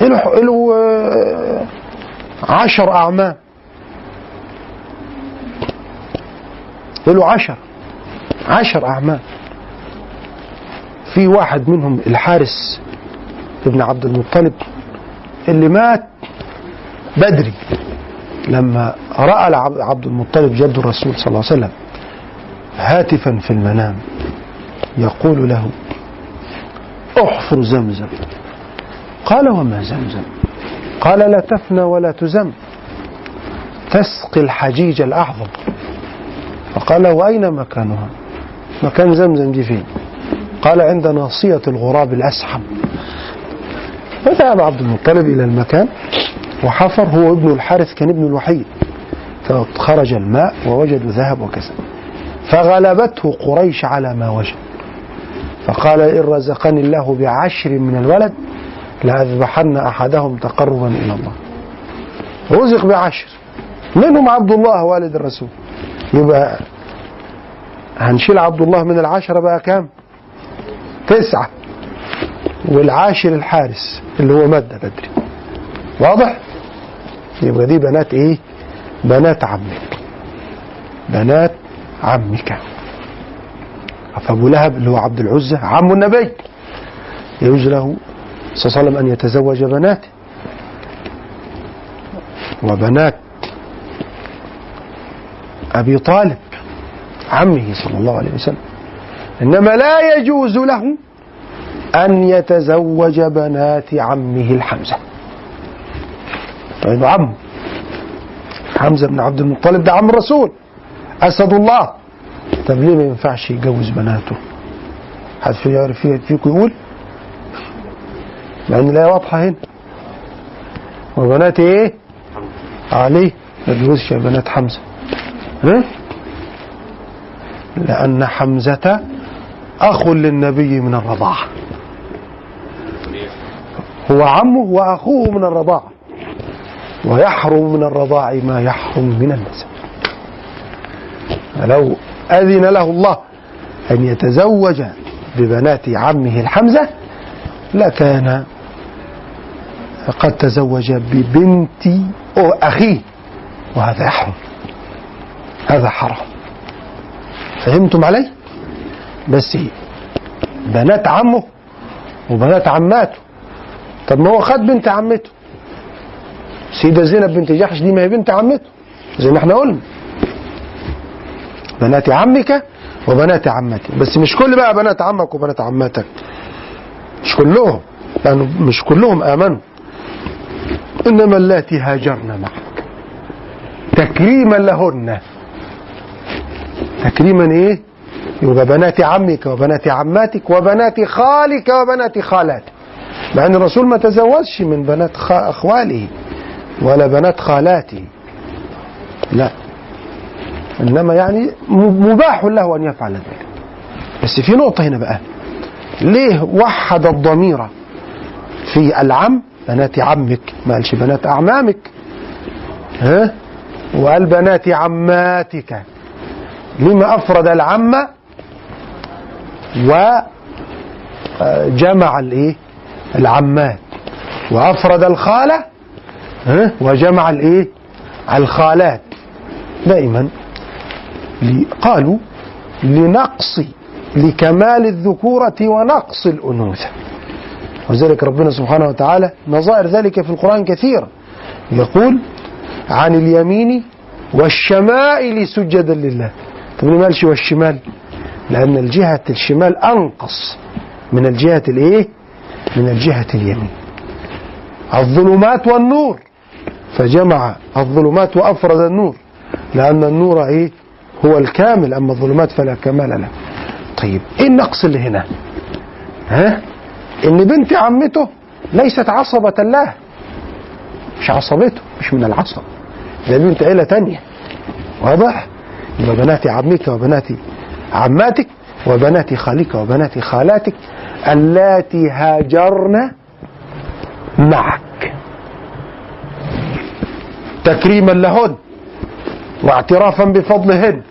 له له آه، عشر أعمام. له عشر عشر أعمام. في واحد منهم الحارس ابن عبد المطلب اللي مات بدري لما رأى عبد المطلب جد الرسول صلى الله عليه وسلم هاتفا في المنام يقول له أحفر زمزم. قال وما زمزم؟ قال لا تفنى ولا تزم تسقي الحجيج الأعظم. فقال وأين مكانها؟ مكان زمزم دي فين؟ قال عند ناصية الغراب الأسحم. فذهب عبد المطلب إلى المكان وحفر هو ابن الحارث كان ابن الوحيد فخرج الماء ووجدوا ذهب وكذا فغلبته قريش على ما وجد. فقال إن رزقني الله بعشر من الولد لأذبحن أحدهم تقربا إلى الله. رزق بعشر. منهم عبد الله والد الرسول. يبقى هنشيل عبد الله من العشرة بقى كام؟ تسعة. والعاشر الحارس اللي هو مادة بدري. واضح؟ يبقى دي بنات إيه؟ بنات عمك. بنات عمك. فابو لهب اللي هو عبد العزة عم النبي. يجوز له صلى الله عليه وسلم أن يتزوج بناته وبنات أبي طالب عمه صلى الله عليه وسلم. إنما لا يجوز له أن يتزوج بنات عمه الحمزة. طيب عم. حمزة بن عبد المطلب ده عم الرسول أسد الله. طب ليه ما ينفعش يجوز بناته؟ حد في يعرف في- فيكم يقول؟ مع ان الآية واضحة هنا. وبنات إيه؟ عليه ما يجوزش يا بنات حمزة. ها؟ لأن حمزة أخ للنبي من الرضاعة. هو عمه وأخوه من الرضاعة ويحرم من الرضاع ما يحرم من النسب. فلو أذن له الله أن يتزوج ببنات عمه الحمزة لكان قد تزوج ببنت أخيه وهذا يحرم هذا حرام. فهمتم علي؟ بس بنات عمه وبنات عماته طب ما هو خد بنت عمته. سيدة زينب بنت جحش دي ما هي بنت عمته. زي ما إحنا قلنا. بنات عمك وبنات عمتي. بس مش كل بقى بنات عمك وبنات عماتك. مش كلهم. لأنه مش كلهم آمنوا. إنما اللاتي هاجرن معك. تكريما لهن. تكريما إيه؟ يبقى بنات عمك وبنات عماتك وبنات خالك وبنات خالاتك. مع أن الرسول ما تزوجش من بنات أخواله ولا بنات خالاته. لا. إنما يعني مباح له أن يفعل ذلك. بس في نقطة هنا بقى. ليه وحد الضمير في العم بنات عمك؟ ما قالش بنات أعمامك. ها؟ وقال بنات عماتك. لما أفرد العم وجمع الإيه؟ العمات. وأفرد الخالة؟ وجمع الإيه؟ الخالات. دائما قالوا لنقص لكمال الذكورة ونقص الأنوثة. وذلك ربنا سبحانه وتعالى نظائر ذلك في القرآن كثيرة. يقول عن اليمين والشمائل سجدا لله. طب ليه ما قالش والشمال؟ لأن الجهة الشمال أنقص من الجهة الإيه؟ من الجهة اليمين. الظلمات والنور. فجمع الظلمات وأفرد النور. لأن النور إيه؟ هو الكامل. أما الظلمات فلا كمال له. طيب إيه النقص اللي هنا؟ ها؟ إن بنت عمته ليست عصبة له. مش عصبته مش من العصب. ده بنت عيلة تانية. واضح؟ يبقى بنات عمك وبنات عماتك وبنات خالك وبنات خالاتك اللاتي هاجرن معك. تكريما لهن واعترافا بفضلهن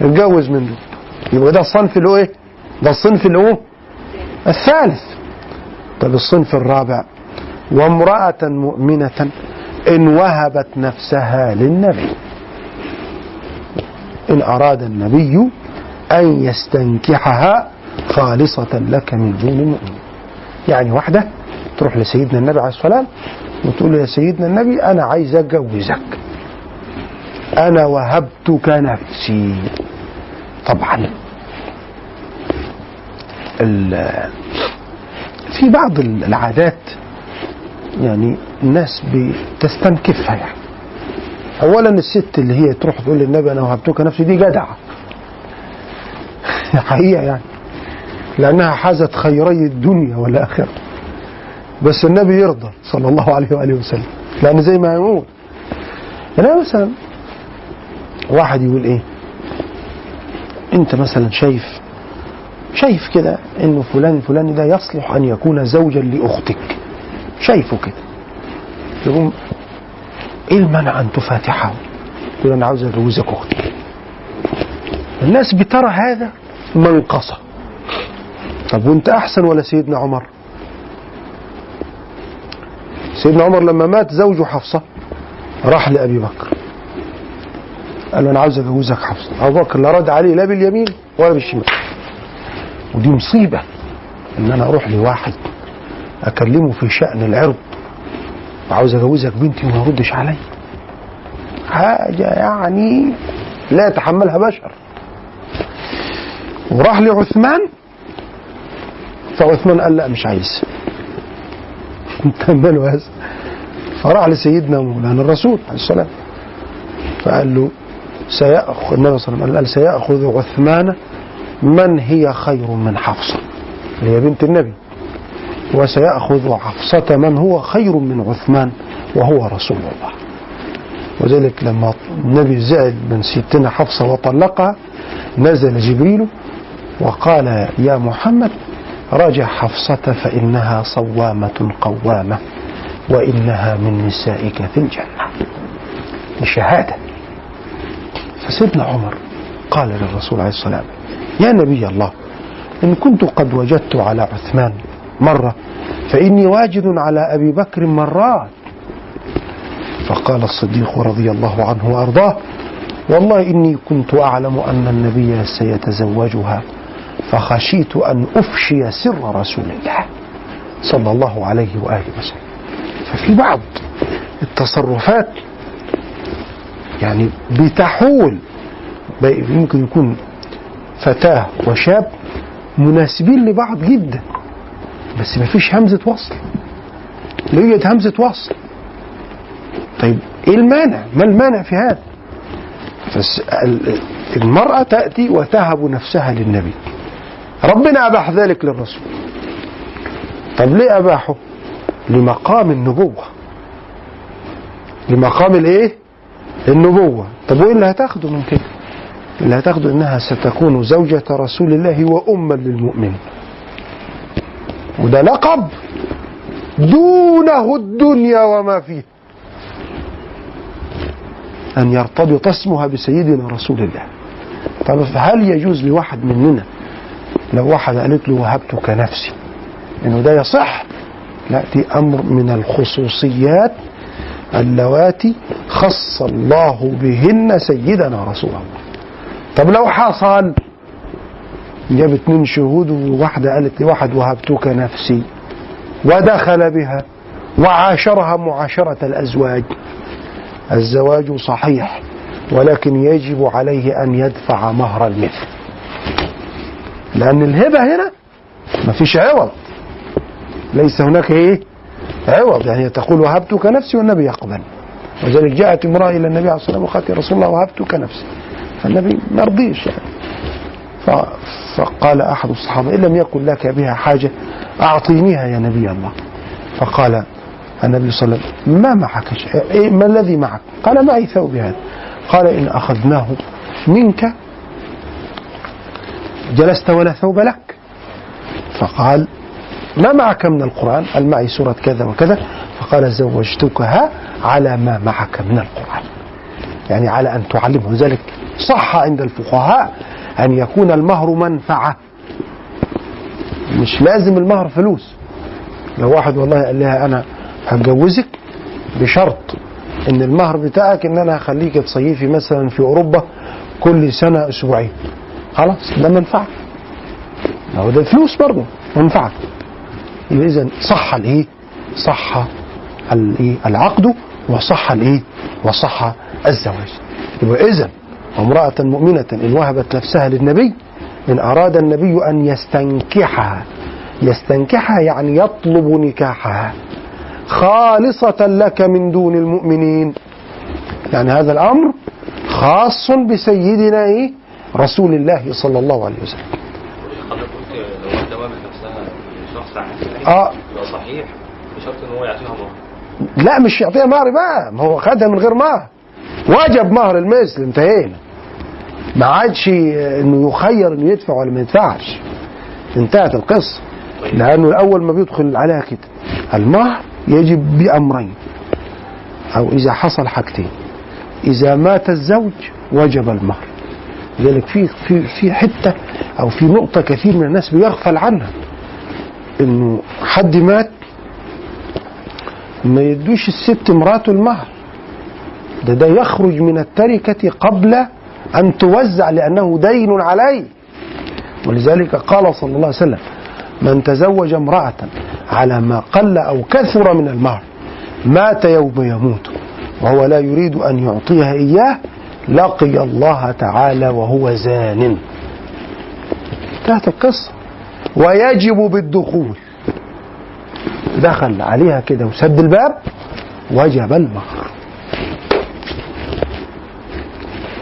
اتجوز من دول يبقى ده الصنف اللي هو إيه؟ ده الصنف اللي هو الثالث. طب الصنف الرابع. وامرأة مؤمنة إن وهبت نفسها للنبي. إن أراد النبي أن يستنكحها خالصة لك من دون المؤمنين يعني واحدة تروح لسيدنا النبي عليه الصلاة والسلام وتقول له يا سيدنا النبي أنا عايز أتجوزك. أنا وهبتك نفسي. طبعا. في بعض العادات يعني الناس بتستنكفها يعني. اولا الست اللي هي تروح تقول للنبي أنا وهبتك نفسي دي جدعة. *laughs* حقيقة يعني. لأنها حازت خيري الدنيا والآخرة. بس النبي يرضى صلى الله عليه وآله وسلم لأن زي ما يقول يعني مثلا واحد يقول إيه أنت مثلا شايف شايف كده إنه فلان الفلاني ده يصلح أن يكون زوجا لأختك. شايفه كده. يقوم إيه المنع أن تفاتحه؟ تقول أنا عاوز أجوزك أختي. الناس بترى هذا منقصة طب وانت أحسن ولا سيدنا عمر؟ سيدنا عمر لما مات زوجه حفصة راح لأبي بكر. قال له أنا عاوز أجوزك حفصة. أبو بكر لا رد عليه لا باليمين ولا بالشمال. ودي مصيبة إن أنا أروح لواحد أكلمه في شأن العرض وعاوز أجوزك بنتي وما يردش عليا حاجة يعني لا يتحملها بشر. وراح لعثمان فعثمان قال لا مش عايز. *laughs* تنبلوا هذا؟ فراح لسيدنا مولانا الرسول عليه السلام. فقال له سيأخذ النبي صلى الله عليه وسلم قال سيأخذ عثمان من هي خير من حفصة. اللي هي بنت النبي. وسيأخذ حفصة من هو خير من عثمان وهو رسول الله. وذلك لما النبي زعل من ستنا حفصة وطلقها نزل جبريل وقال يا محمد راجع حفصة فإنها صوامة قوامة وإنها من نسائك في الجنة. شهادة فسيدنا عمر قال للرسول عليه الصلاة والسلام يا نبي الله إن كنت قد وجدت على عثمان مرة فإني واجد على أبي بكر مرات. فقال الصديق رضي الله عنه وأرضاه والله إني كنت أعلم أن النبي سيتزوجها فخشيت أن أفشي سر رسول الله صلى الله عليه وآله وسلم. ففي بعض التصرفات يعني بتحول يمكن يكون فتاة وشاب مناسبين لبعض جدا بس ما فيش همزة وصل. يوجد همزة وصل؟ طيب إيه المانع؟ ما المانع في هذا؟ المرأة تأتي وتهب نفسها للنبي. ربنا أباح ذلك للرسول. طب ليه أباحه؟ لمقام النبوة. لمقام الإيه؟ النبوة. طب وإيه اللي هتاخده من كده؟ اللي هتاخده إنها ستكون زوجة رسول الله وأما للمؤمنين. وده لقب دونه الدنيا وما فيه. أن يرتبط اسمها بسيدنا رسول الله. طب هل يجوز لواحد مننا لو واحد قالت له وهبتك نفسي إنه ده يصح. لا دي أمر من الخصوصيات اللواتي خص الله بهن سيدنا رسول الله. طب لو حصل؟ جاب اتنين شهود وواحدة قالت لواحد وهبتك نفسي ودخل بها وعاشرها معاشرة الأزواج. الزواج صحيح ولكن يجب عليه أن يدفع مهر المثل. لأن الهبة هنا ما فيش عوض. ليس هناك إيه؟ عوض. يعني تقول وهبتك نفسي والنبي يقبل. وذلك جاءت امرأة إلى النبي عليه الصلاة والسلام وقالت يا رسول الله وهبتك نفسي. فالنبي ما رضيش يعني. فقال أحد الصحابة إن لم يكن لك بها حاجة أعطينيها يا نبي الله. فقال النبي صلى الله عليه وسلم ما معك شيء. إيه ما الذي معك؟ قال معي ثوب هذا. قال إن أخذناه منك جلست ولا ثوب لك؟ فقال ما معك من القرآن؟ قال معي سورة كذا وكذا. فقال زوجتكها على ما معك من القرآن. يعني على أن تعلمه. ذلك صح عند الفقهاء أن يكون المهر منفعة. مش لازم المهر فلوس. لو واحد والله قال لها أنا هتجوزك بشرط إن المهر بتاعك إن أنا هخليك تصيفي مثلا في أوروبا كل سنة أسبوعين. خلاص ده منفعه هو ده فلوس برضه منفعه يبقى اذا صح الإيه؟ صح الإيه؟ العقد وصح الإيه؟ وصح الزواج. يبقى اذا امرأة مؤمنة إن وهبت نفسها للنبي إن أراد النبي أن يستنكحها. يستنكحها يعني يطلب نكاحها. خالصة لك من دون المؤمنين. يعني هذا الأمر خاص بسيدنا إيه؟ رسول الله صلى الله عليه وسلم. لو نفسها آه. صحيح بشرط ان هو يعطيها مهر. لا مش يعطيها مهر بقى ما هو خدها من غير مهر. وجب مهر المثل انتهينا. ما عادش إنه يخير إنه يدفع ولا ما يدفعش. انتهت القصة. لأنه الأول ما بيدخل عليها كده. المهر يجب بأمرين. أو إذا حصل حاجتين. إذا مات الزوج وجب المهر. لذلك في في في حتة أو في نقطة كثير من الناس بيغفل عنها إنه حد مات ما يدوش الست مراته المهر. ده ده يخرج من التركة قبل أن توزع لأنه دين عليه. ولذلك قال صلى الله عليه وسلم من تزوج امرأة على ما قل أو كثر من المهر مات يوم يموت وهو لا يريد أن يعطيها إياه لقي الله تعالى وهو زان. انتهت القصة. ويجب بالدخول. دخل عليها كده وسد الباب وجب المهر.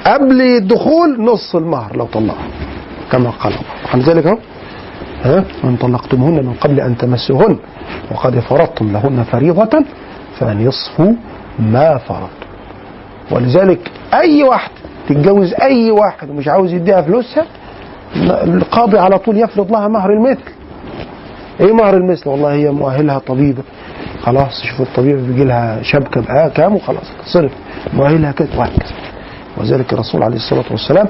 قبل الدخول نص المهر لو طلقها كما قال الله. عن ذلك أهو. ها؟ وان طلقتموهن من قبل أن تمسوهن وقد فرضتم لهن فريضة فنصف ما فرضتم. ولذلك أي واحد تتجوز أي واحد ومش عاوز يديها فلوسها القاضي على طول يفرض لها مهر المثل. إيه مهر المثل؟ والله هي مؤهلها طبيبة. خلاص شوف الطبيب بيجي لها شبكة بقى كام وخلاص تصرف مؤهلها كده وهكذا. وذلك الرسول عليه الصلاة والسلام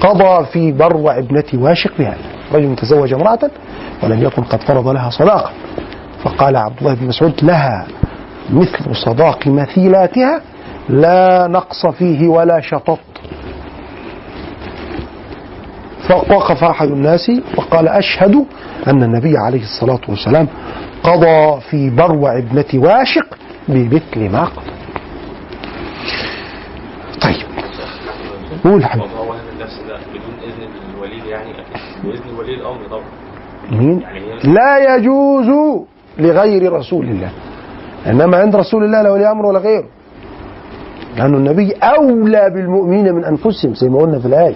قضى في بروع ابنة واشق بهذا رجل تزوج امرأة ولم يكن قد فرض لها صداقة. فقال عبد الله بن مسعود لها مثل صداق مثيلاتها لا نقص فيه ولا شطط. فوقف أحد الناس وقال أشهد أن النبي عليه الصلاة والسلام قضى في بروع ابنة واشق بمثل ما قضى طيب. قول حبيبي. الولي يعني؟ باذن ولي الامر طبعا. مين؟ يعني لا يجوز لغير رسول الله. إنما عند رسول الله لا ولي أمر ولا غيره. لأن النبي أولى بالمؤمنين من أنفسهم زي ما قلنا في الآية.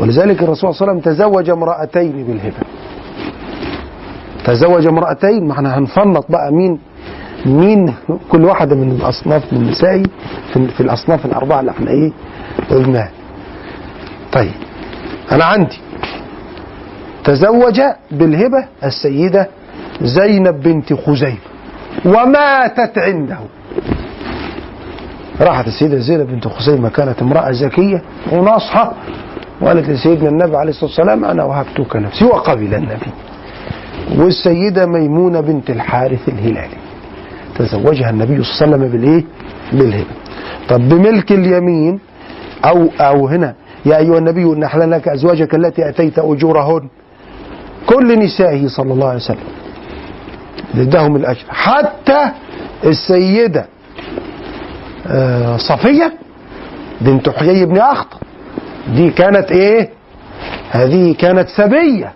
ولذلك الرسول صلى الله عليه وسلم تزوج امرأتين بالهبة. تزوج امرأتين ما إحنا هنفنط بقى مين مين كل واحدة من الأصناف من نسائي في, في الأصناف الأربعة اللي إحنا إيه قلناها. طيب أنا عندي. تزوج بالهبة السيدة زينب بنت خزيمة وماتت عنده. راحت السيدة زينب بنت خزيمة كانت امرأة ذكية وناصحة. وقالت لسيدنا النبي عليه الصلاة والسلام أنا وهبتك نفسي وقبل النبي. والسيدة ميمونة بنت الحارث الهلالي. تزوجها النبي صلى الله عليه وسلم بالإيه؟ بالهبة طب بملك اليمين أو أو هنا يا أيها النبي إن لك أزواجك التي أتيت أجورهن. كل نسائه صلى الله عليه وسلم. ادهم الأجر. حتى السيدة صفية بنت حيي بن أخطب. دي كانت إيه؟ هذه كانت سبية.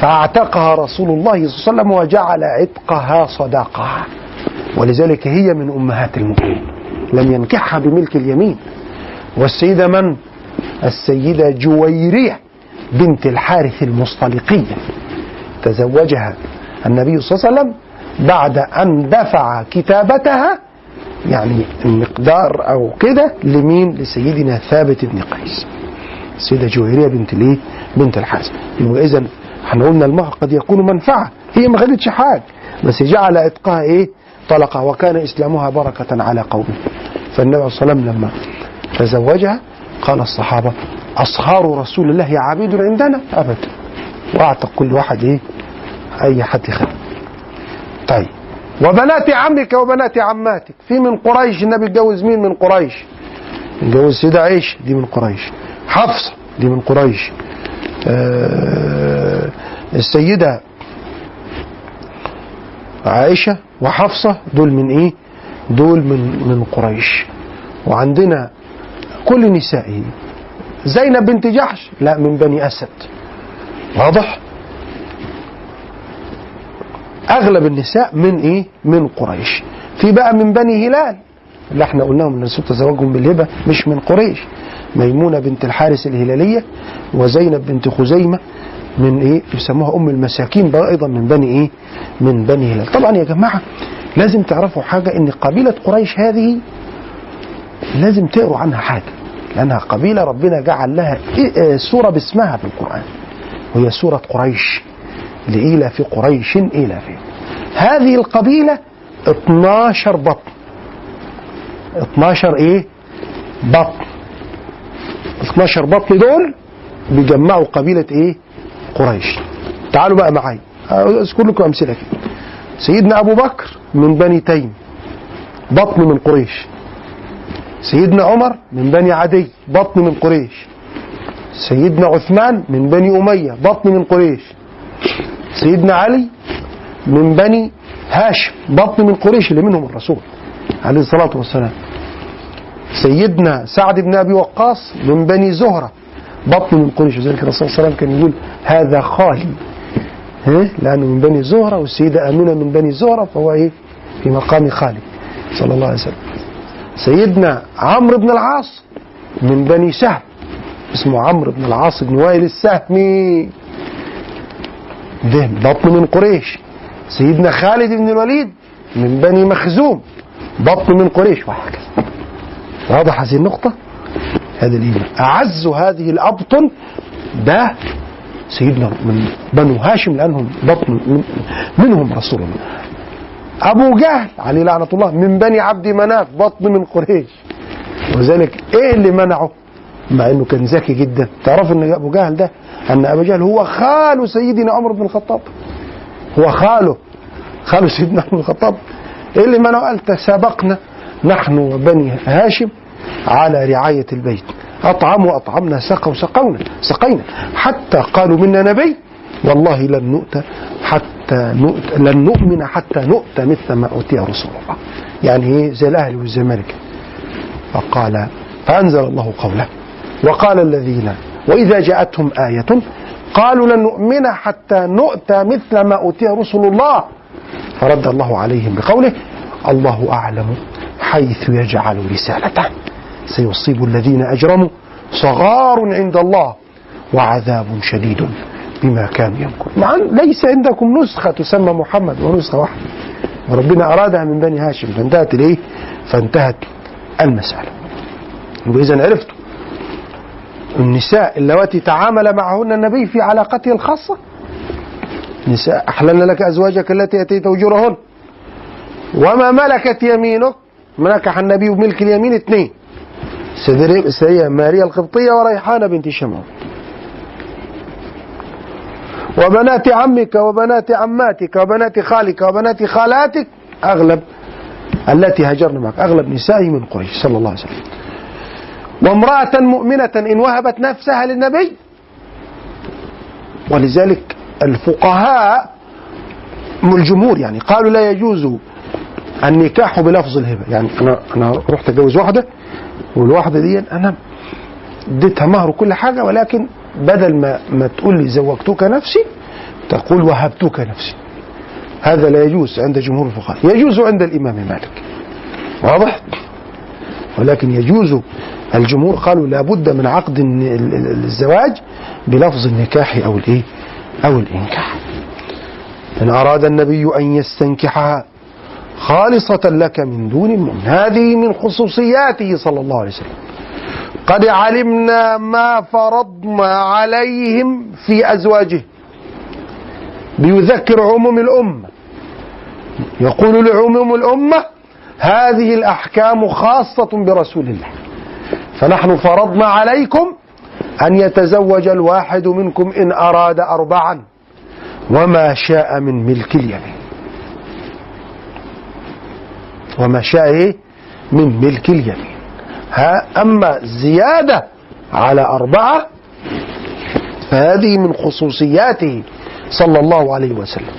فاعتقها رسول الله صلى الله عليه وسلم وجعل عتقها صداقة. ولذلك هي من أمهات المؤمنين. لم ينكحها بملك اليمين. والسيدة من؟ السيدة جويرية بنت الحارث المصطلقية تزوجها النبي صلى الله عليه وسلم بعد أن دفع كتابتها يعني المقدار أو كده لمين؟ لسيدنا ثابت بن قيس. السيدة جويرية بنت الايه؟ بنت الحارث. يبقى إذا إحنا قلنا المهر قد يكون منفعة. هي ما خدتش حاجة. بس جعل عتقها إيه؟ طلقة وكان إسلامها بركة على قومه. فالنبي صلى الله عليه وسلم لما تزوجها قال الصحابة أصهار رسول الله عبيد عندنا. أبدا. وأعتق كل واحد إيه؟ أي حد خير طيب. وبنات عمك وبنات عماتك. في من قريش النبي اتجوز مين من قريش؟ اتجوز سيدة عيش دي من قريش. حفصة دي من قريش. آه السيدة عائشة وحفصة دول من إيه؟ دول من من قريش. وعندنا كل نسائه زينب بنت جحش لا من بني أسد. واضح؟ أغلب النساء من إيه؟ من قريش. في بقى من بني هلال. اللي إحنا قلناهم إن الرسول تزوجهم بالهبة مش من قريش. ميمونة بنت الحارث الهلالية وزينب بنت خزيمة من إيه؟ يسموها أم المساكين بقى أيضا من بني إيه؟ من بني هلال. طبعا يا جماعة لازم تعرفوا حاجة إن قبيلة قريش هذه لازم تقروا عنها حاجة. لأنها قبيلة ربنا جعل لها إيه- آه، سورة باسمها في القرآن. وهي سورة قريش. لإيلاف قريش إيلافهم هذه القبيلة 12 بطن. 12 إيه؟ بطن. 12 بطن دول بيجمعوا قبيلة إيه؟ قريش. تعالوا بقى معايا. أذكر لكم أمثلة كده سيدنا أبو بكر من بني تيم بطن من قريش. سيدنا عمر من بني عدي بطن من قريش. سيدنا عثمان من بني أمية بطن من قريش. سيدنا علي من بني هاشم بطن من قريش اللي منهم الرسول عليه الصلاة والسلام. سيدنا سعد بن أبي وقاص من بني زهرة بطن من قريش. وذلك الرسول صلى الله عليه وسلم كان يقول هذا خالي؟ لأنه من بني زهرة والسيدة آمنة من بني زهرة فهو إيه؟ في مقام خالي صلى الله عليه وسلم. سيدنا عمرو بن العاص من بني سهم اسمه عمرو بن العاص بن وائل السهمي. ده بطن من قريش. سيدنا خالد بن الوليد من بني مخزوم بطن من قريش. وهكذا. واضح هذه النقطة؟ هذا الإيمان. أعز هذه الأبطن ده سيدنا من بنو هاشم لأنهم بطن من منهم رسول الله. أبو جهل عليه لعنة الله من بني عبد مناف بطن من قريش. وذلك إيه اللي منعه؟ مع إنه كان ذكي جدا. تعرف إن أبو جهل ده أن أبو جهل هو خال سيدنا عمر بن الخطاب. هو خاله خاله سيدنا عمر بن الخطاب. إيه اللي منعه؟ قال تسابقنا نحن وبني هاشم على رعاية البيت. أطعموا أطعمنا سقوا سقونا سقينا. حتى قالوا منا نبي والله لن نؤتى حتى نؤتى لن نؤمن حتى نؤتى مثل ما أوتي رسول الله. يعني إيه؟ زي الأهلي والزمالك. فقال فأنزل الله قوله. وقال الذين وإذا جاءتهم آية قالوا لن نؤمن حتى نؤتى مثل ما أوتي رسل الله. فرد الله عليهم بقوله الله أعلم حيث يجعل رسالته. سيصيب الذين أجرموا صغار عند الله وعذاب شديد بما كانوا يمكرون. مع ليس عندكم نسخة تسمى محمد ونسخة واحدة. وربنا أرادها من بني هاشم. فانتهت إليه فانتهت المسألة. وإذا عرفتوا. النساء اللواتي تعامل معهن النبي في علاقته الخاصة. نساء أحللنا لك أزواجك التي أتيت أجورهن. وما ملكت يمينك؟ منكح النبي بملك اليمين اثنين. سيدة ماريا القبطية وريحانة بنت شمعون. وبنات عمك وبنات عماتك وبنات خالك وبنات خالاتك أغلب التي هاجرن معك أغلب نسائه من قريش صلى الله عليه وسلم. وامرأة مؤمنة إن وهبت نفسها للنبي. ولذلك الفقهاء الجمهور يعني قالوا لا يجوز النكاح بلفظ الهبة. يعني أنا أنا رحت أتجوز واحدة والواحدة دي أنا اديتها مهر وكل حاجة ولكن بدل ما ما تقول لي زوجتك نفسي تقول وهبتك نفسي. هذا لا يجوز عند جمهور الفقهاء. يجوز عند الإمام مالك. واضح؟ ولكن يجوز الجمهور قالوا لابد من عقد الزواج بلفظ النكاح أو الإيه؟ أو الإنكاح. إن أراد النبي أن يستنكحها خالصة لك من دون المؤمن هذه من خصوصياته صلى الله عليه وسلم. قد علمنا ما فرضنا عليهم في أزواجه. بيذكر عموم الأمة. يقول لعموم الأمة هذه الأحكام خاصة برسول الله. فنحن فرضنا عليكم أن يتزوج الواحد منكم إن أراد أربعا وما شاء من ملك اليمين وما شاء إيه؟ من ملك اليمين ها أما زيادة على أربعة فهذه من خصوصياته صلى الله عليه وسلم.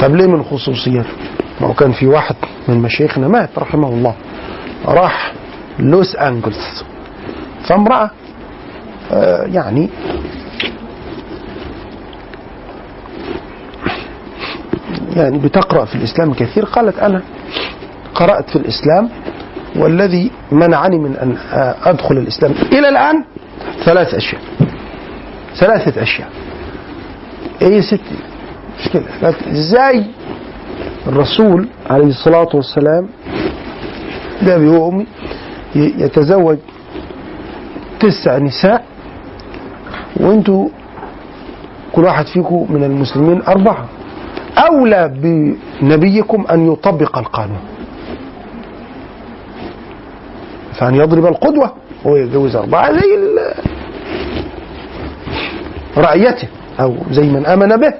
طب ليه من خصوصياته؟ ما كان في واحد من مشايخنا مات رحمه الله راح لوس أنجلس فامرأة آه، يعني يعني بتقرأ في الإسلام كثير. قالت أنا قرأت في الإسلام والذي منعني من أن أدخل الإسلام إلى الآن ثلاث أشياء. ثلاثة أشياء. إيه ستي مشكلة لا- إزاي الرسول عليه الصلاة والسلام ده ي- يتزوج تسع نساء وانتوا كل واحد فيكم من المسلمين أربعة. أولى بنبيكم أن يطبق القانون. فأن يضرب القدوة هو يتجوز أربعة زي رعيته أو زي من آمن به.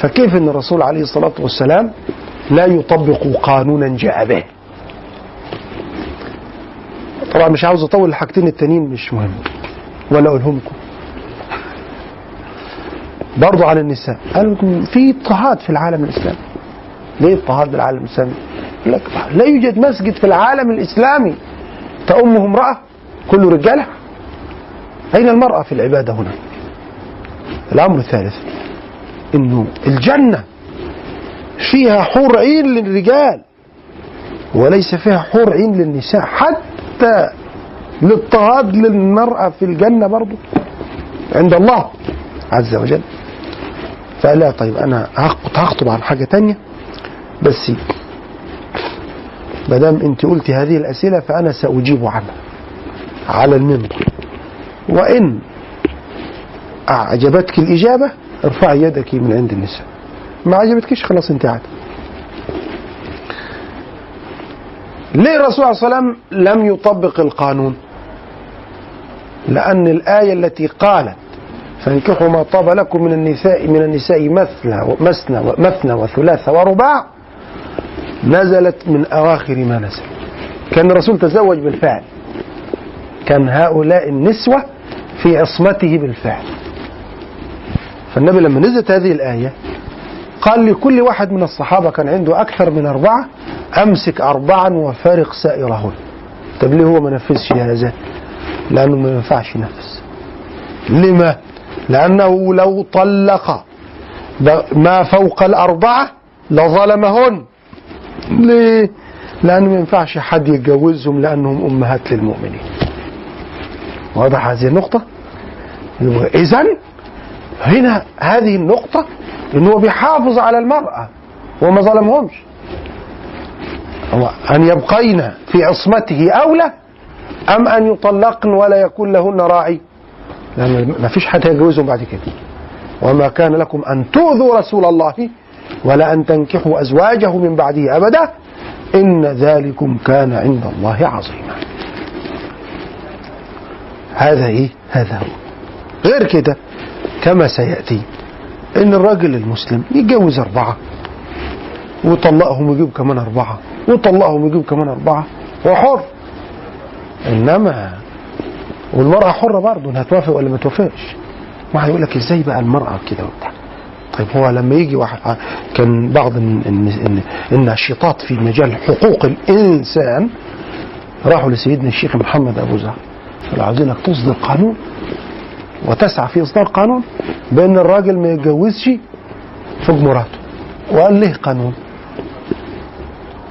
فكيف أن الرسول عليه الصلاة والسلام لا يطبق قانونا جاء به؟ طبعا مش عاوز أطول الحاجتين التانيين مش مهم. ولا أقولهم لكم برضو على النساء. قالوا في اضطهاد في العالم الإسلامي. ليه اضطهاد العالم الإسلامي؟ يقول لك لا يوجد مسجد في العالم الإسلامي تأمه امرأة كله رجالة أين المرأة في العبادة هنا؟ الأمر الثالث إنه الجنة فيها حور عين للرجال وليس فيها حور عين للنساء. حتى الاضطهاد للمرأة في الجنة برضو. عند الله عز وجل. فلا طيب أنا هخ- هخطب عن حاجة تانية. بس ما دام أنت قلتي هذه الأسئلة فأنا سأجيب عنها. على المنبر. وإن أعجبتك الإجابة ارفعي يدك من عند النساء. ما عجبتكش خلاص انت عاد ليه الرسول عليه وسلم لم يطبق القانون؟ لأن الآية التي قالت فانكحوا ما طاب لكم من النساء من النساء مثنى ومثنى ومثنى وثلاث ورباع نزلت من أواخر ما نزل. كان الرسول تزوج بالفعل. كان هؤلاء النسوة في عصمته بالفعل. فالنبي لما نزلت هذه الآية قال لكل واحد من الصحابة كان عنده أكثر من أربعة أمسك أربعا وفارق سائرهن. طب ليه هو ما نفذش هذا لأنه ما ينفعش ينفذ. لما؟ لأنه لو طلق ما فوق الأربعة لظلمهن. ليه؟ لأنه ما ينفعش حد يتجوزهم لأنهم أمهات للمؤمنين. واضح هذه النقطة؟ إذا هنا هذه النقطة إنه بيحافظ على المرأة وما ظلمهمش. هو أن يبقين في عصمته أولى أم أن يطلقن ولا يكون لهن راعي؟ لأن ما فيش حد يجوزهم بعد كده. وما كان لكم أن تؤذوا رسول الله ولا أن تنكحوا أزواجه من بعده أبدا إن ذلكم كان عند الله عظيما. هذا إيه هذا هو. غير كده كما سيأتي إن الراجل المسلم يتجوز أربعة ويطلقهم ويجيب كمان أربعة ويطلقهم ويجيب كمان أربعة هو حر. إنما والمرأة حرة برضه إنها توافق ولا ما توافقش؟ واحد يقول لك إزاي بقى المرأة كده وبتاع؟ طيب هو لما يجي واحد كان بعض الن- الن- الناشطات في مجال حقوق الإنسان راحوا لسيدنا الشيخ محمد أبو زهر قالوا عاوزينك تصدر قانون. وتسعى في إصدار قانون بأن الراجل ما يتجوزش فوق مراته. وقال ليه قانون.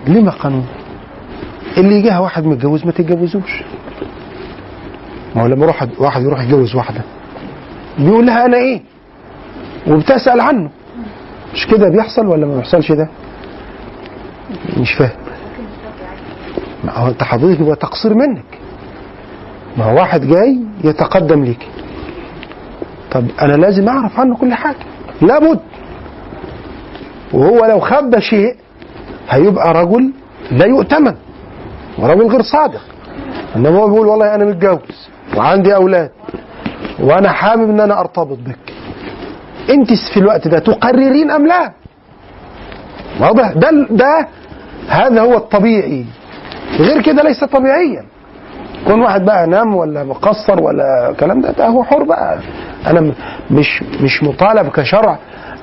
ليه ما قانون؟ اللي يجيها واحد متجوز ما تتجوزوش. ما هو لما يروح واحد يروح يتجوز واحدة. بيقول لها أنا إيه؟ وبتسأل عنه. مش كده بيحصل ولا ما بيحصلش ده؟ مش فاهم. ما هو أنت حضرتك يبقى تقصير منك. ما هو واحد جاي يتقدم ليك. طب أنا لازم أعرف عنه كل حاجة. لابد. وهو لو خبى شيء هيبقى رجل لا يؤتمن ورجل غير صادق. إنما هو بيقول والله أنا متجوز وعندي أولاد وأنا حابب إن أنا أرتبط بك. أنت في الوقت ده تقررين أم لا؟ واضح. ده ده هذا هو الطبيعي. غير كده ليس طبيعيا. كون واحد بقى نام ولا مقصر ولا الكلام ده ده هو حر بقى. أنا مش مش مطالب كشرع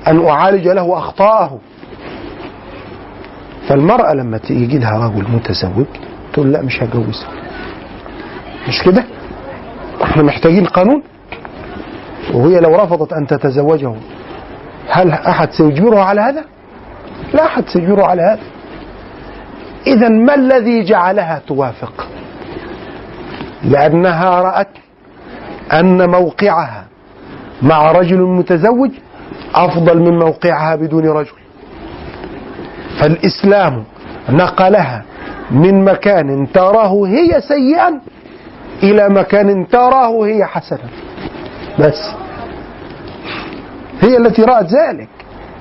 أن أعالج له أخطاءه. فالمرأة لما تيجي لها رجل متزوج تقول لا مش هجوزها مش كده؟ إحنا محتاجين قانون. وهي لو رفضت أن تتزوجه هل أحد سيجبرها على هذا؟ لا أحد سيجبرها على هذا. اذا ما الذي جعلها توافق؟ لأنها رأت أن موقعها مع رجل متزوج أفضل من موقعها بدون رجل. فالإسلام نقلها من مكان تراه هي سيئا إلى مكان تراه هي حسنا. بس هي التي رأت ذلك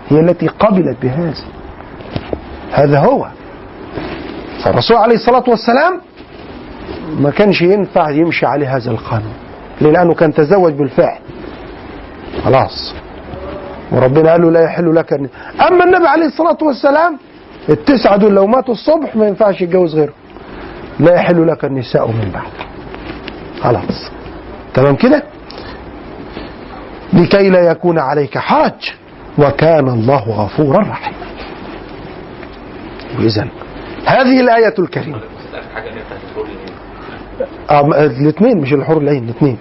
هي التي قبلت بهذا. هذا هو. فالرسول عليه الصلاة والسلام ما كانش ينفع يمشي عليه هذا القانون. ليه؟ لأنه كان تزوج بالفعل. خلاص. وربنا قال له لا يحل لك أما النبي عليه الصلاة والسلام التسعة دول لو ماتوا الصبح ما ينفعش يتجوز غيره. لا يحل لك النساء من بعد. خلاص. تمام كده؟ لكي لا يكون عليك حرج. وكان الله غفورا رحيما إذا هذه الآية الكريمة. الاثنين مش الحور العين الاثنين.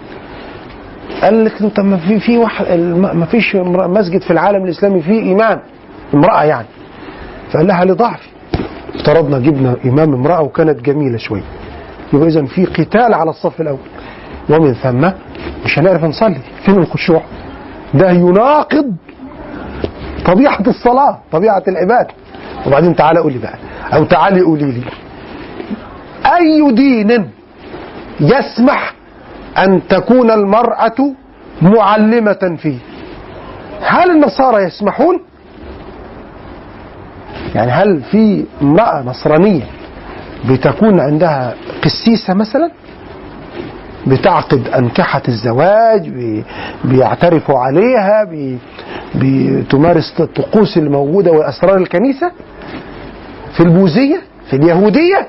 قالت له طب ما في في واحد ما فيش مسجد في العالم الإسلامي فيه امام امرأة يعني. فقال لها لضعفي. افترضنا جبنا إمام امرأة وكانت جميلة شوية يبقى اذا في قتال على الصف الأول. ومن ثم مش هنعرف نصلي. فين الخشوع؟ ده يناقض طبيعة الصلاة طبيعة العباده وبعدين تعالى قولي بقى أو تعالي قولي لي. أي دين يسمح أن تكون المرأة معلمة فيه. هل النصارى يسمحون؟ يعني هل في امرأة نصرانية بتكون عندها قسيسة مثلا؟ بتعقد أنكحة الزواج بي- بيعترفوا عليها بتمارس الطقوس الموجودة وأسرار الكنيسة؟ في البوذية؟ في اليهودية؟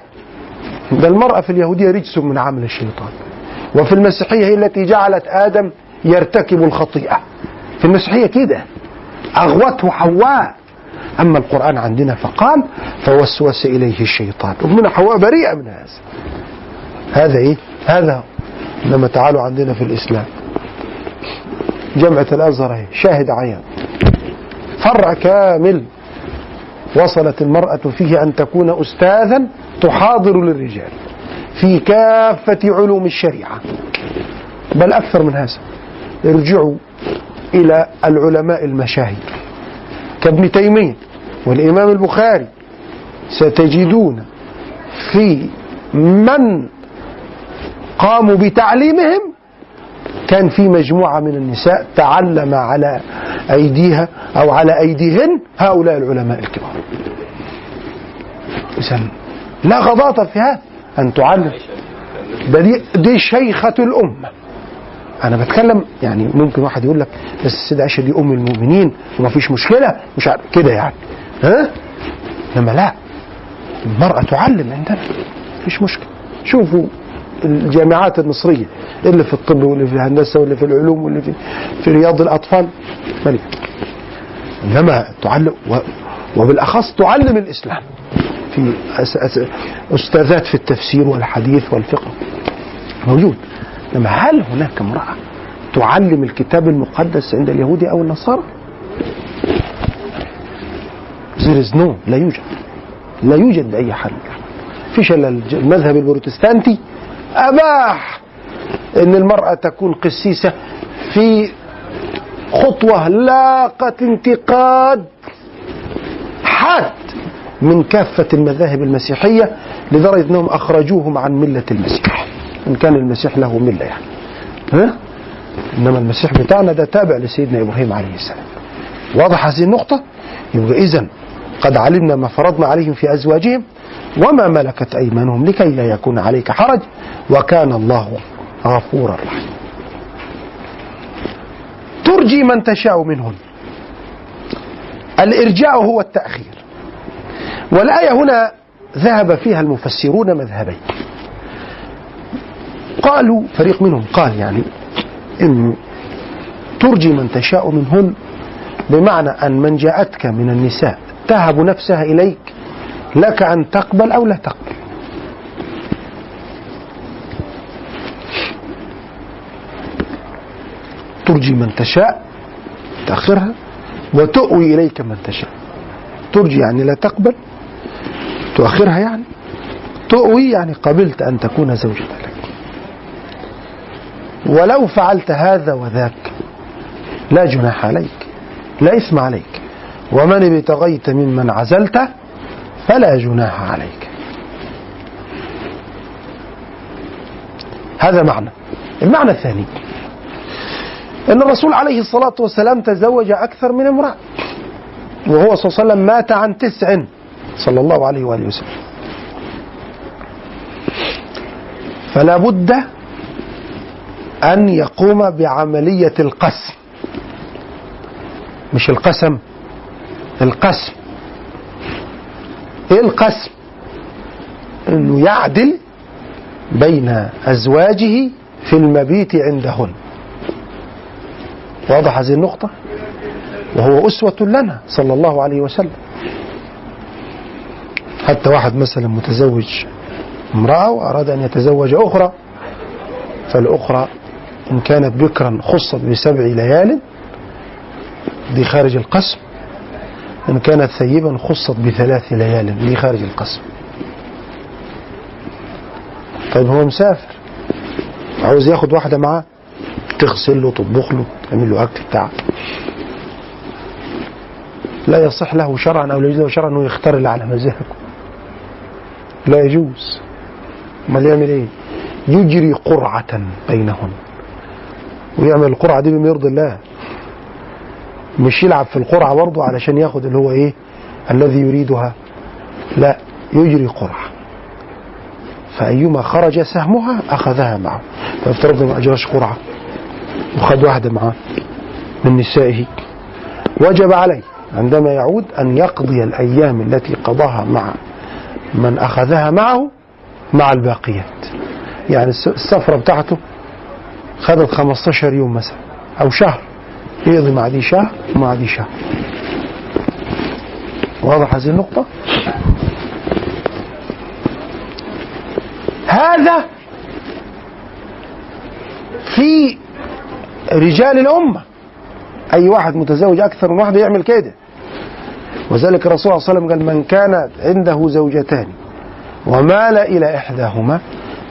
ده المرأة في اليهودية رجس من عمل الشيطان. وفي المسيحية هي التي جعلت آدم يرتكب الخطيئة. في المسيحية كده. أغوته حواء. أما القرآن عندنا فقال فوسوس إليه الشيطان. ومن حواء بريئة من هذا. هذا إيه؟ هذا. إنما تعالوا عندنا في الإسلام. جامعة الأزهر هي شاهد عيان. فرع كامل. وصلت المرأة فيه أن تكون أستاذا تحاضر للرجال في كافة علوم الشريعة. بل أكثر من هذا ارجعوا إلى العلماء المشاهير كابن تيمية والإمام البخاري ستجدون في من قاموا بتعليمهم كان في مجموعة من النساء تعلم على أيديها أو على أيديهن هؤلاء العلماء الكبار. إذن لا غضاضة في هذا. أن تعلم. ده دي دي شيخة الأمة. أنا بتكلم يعني ممكن واحد يقول لك بس السيدة عائشة دي أم المؤمنين وما فيش مشكلة. مش عارف كده يعني. ها؟ إنما لا. المرأة تعلم عندنا. مفيش مشكلة. شوفوا الجامعات المصرية. اللي في الطب واللي في الهندسة واللي في العلوم واللي في في رياض الأطفال. ملك. إنما تعلم وبالأخص تعلم الإسلام. في أس أس أستاذات في التفسير والحديث والفقه موجود. إنما هل هناك امرأة تعلم الكتاب المقدس عند اليهود أو النصارى؟ There is no. لا يوجد. لا يوجد فيش إلا الج- المذهب البروتستانتي أباح أن المرأة تكون قسيسة في خطوة لاقت انتقاد حاد من كافة المذاهب المسيحية لدرجة أنهم أخرجوهم عن ملة المسيح. إن كان المسيح له ملة يعني. ها؟ إنما المسيح بتاعنا ده تابع لسيدنا إبراهيم عليه السلام. واضح هذه النقطة؟ يبقى إذا قد علمنا ما فرضنا عليهم في أزواجهم وما ملكت أيمانهم لكي لا يكون عليك حرج وكان الله غفورا رحيما. ترجي من تشاء منهن الإرجاء هو التأخير. والآية هنا ذهب فيها المفسرون مذهبين. قالوا فريق منهم قال يعني إن ترجي من تشاء منهن بمعنى أن من جاءتك من النساء تهب نفسها إليك لك أن تقبل أو لا تقبل. ترجي من تشاء تأخرها. وتؤوي إليك من تشاء. ترجي يعني لا تقبل تؤخرها يعني. تؤوي يعني قبلت أن تكون زوجة لك. ولو فعلت هذا وذاك لا جناح عليك لا إثم عليك. ومن ابتغيت ممن عزلت فلا جناح عليك. هذا معنى. المعنى الثاني أن الرسول عليه الصلاة والسلام تزوج أكثر من امرأة. وهو صلى الله عليه وسلم مات عن تسع صلى الله عليه وآله وسلم. فلا بد أن يقوم بعملية القسم. مش القسم القسم. إيه القسم؟ أنه يعدل بين أزواجه في المبيت عندهن. واضح هذه النقطة؟ وهو أسوة لنا صلى الله عليه وسلم. حتى واحد مثلا متزوج امرأة وأراد أن يتزوج أخرى فالأخرى إن كانت بكرا خصت بسبع ليال دي خارج القسم إن كانت ثيبا خصت بثلاث ليال دي خارج القسم. طيب هو مسافر عاوز ياخد واحدة معاه؟ تغسل له تطبخ له تعمل له أكل بتاع. لا يصح له شرعا أو لا يجوز له شرعا أنه يختار اللي على مزاجه. لا يجوز. أمال يعمل إيه؟ يجري قرعة بينهن ويعمل القرعة دي بما يرضي الله. مش يلعب في القرعة برضه علشان ياخد اللي هو إيه؟ الذي يريدها. لا يجري قرعة. فأيما خرج سهمها أخذها معه. فافترض ما أجراش قرعة. وخد واحدة معاه من نسائه. وجب عليه عندما يعود أن يقضي الأيام التي قضاها مع من أخذها معه مع الباقيات. يعني الس- السفرة بتاعته خدت 15 يوم مثلا أو شهر. يقضي مع دي شهر ومع دي شهر. واضح هذه النقطة؟ هذا في رجال الأمة. أي واحد متزوج أكثر من واحدة يعمل كده وذلك الرسول صلى الله عليه وسلم قال من كانت عنده زوجتان ومال إلى إحداهما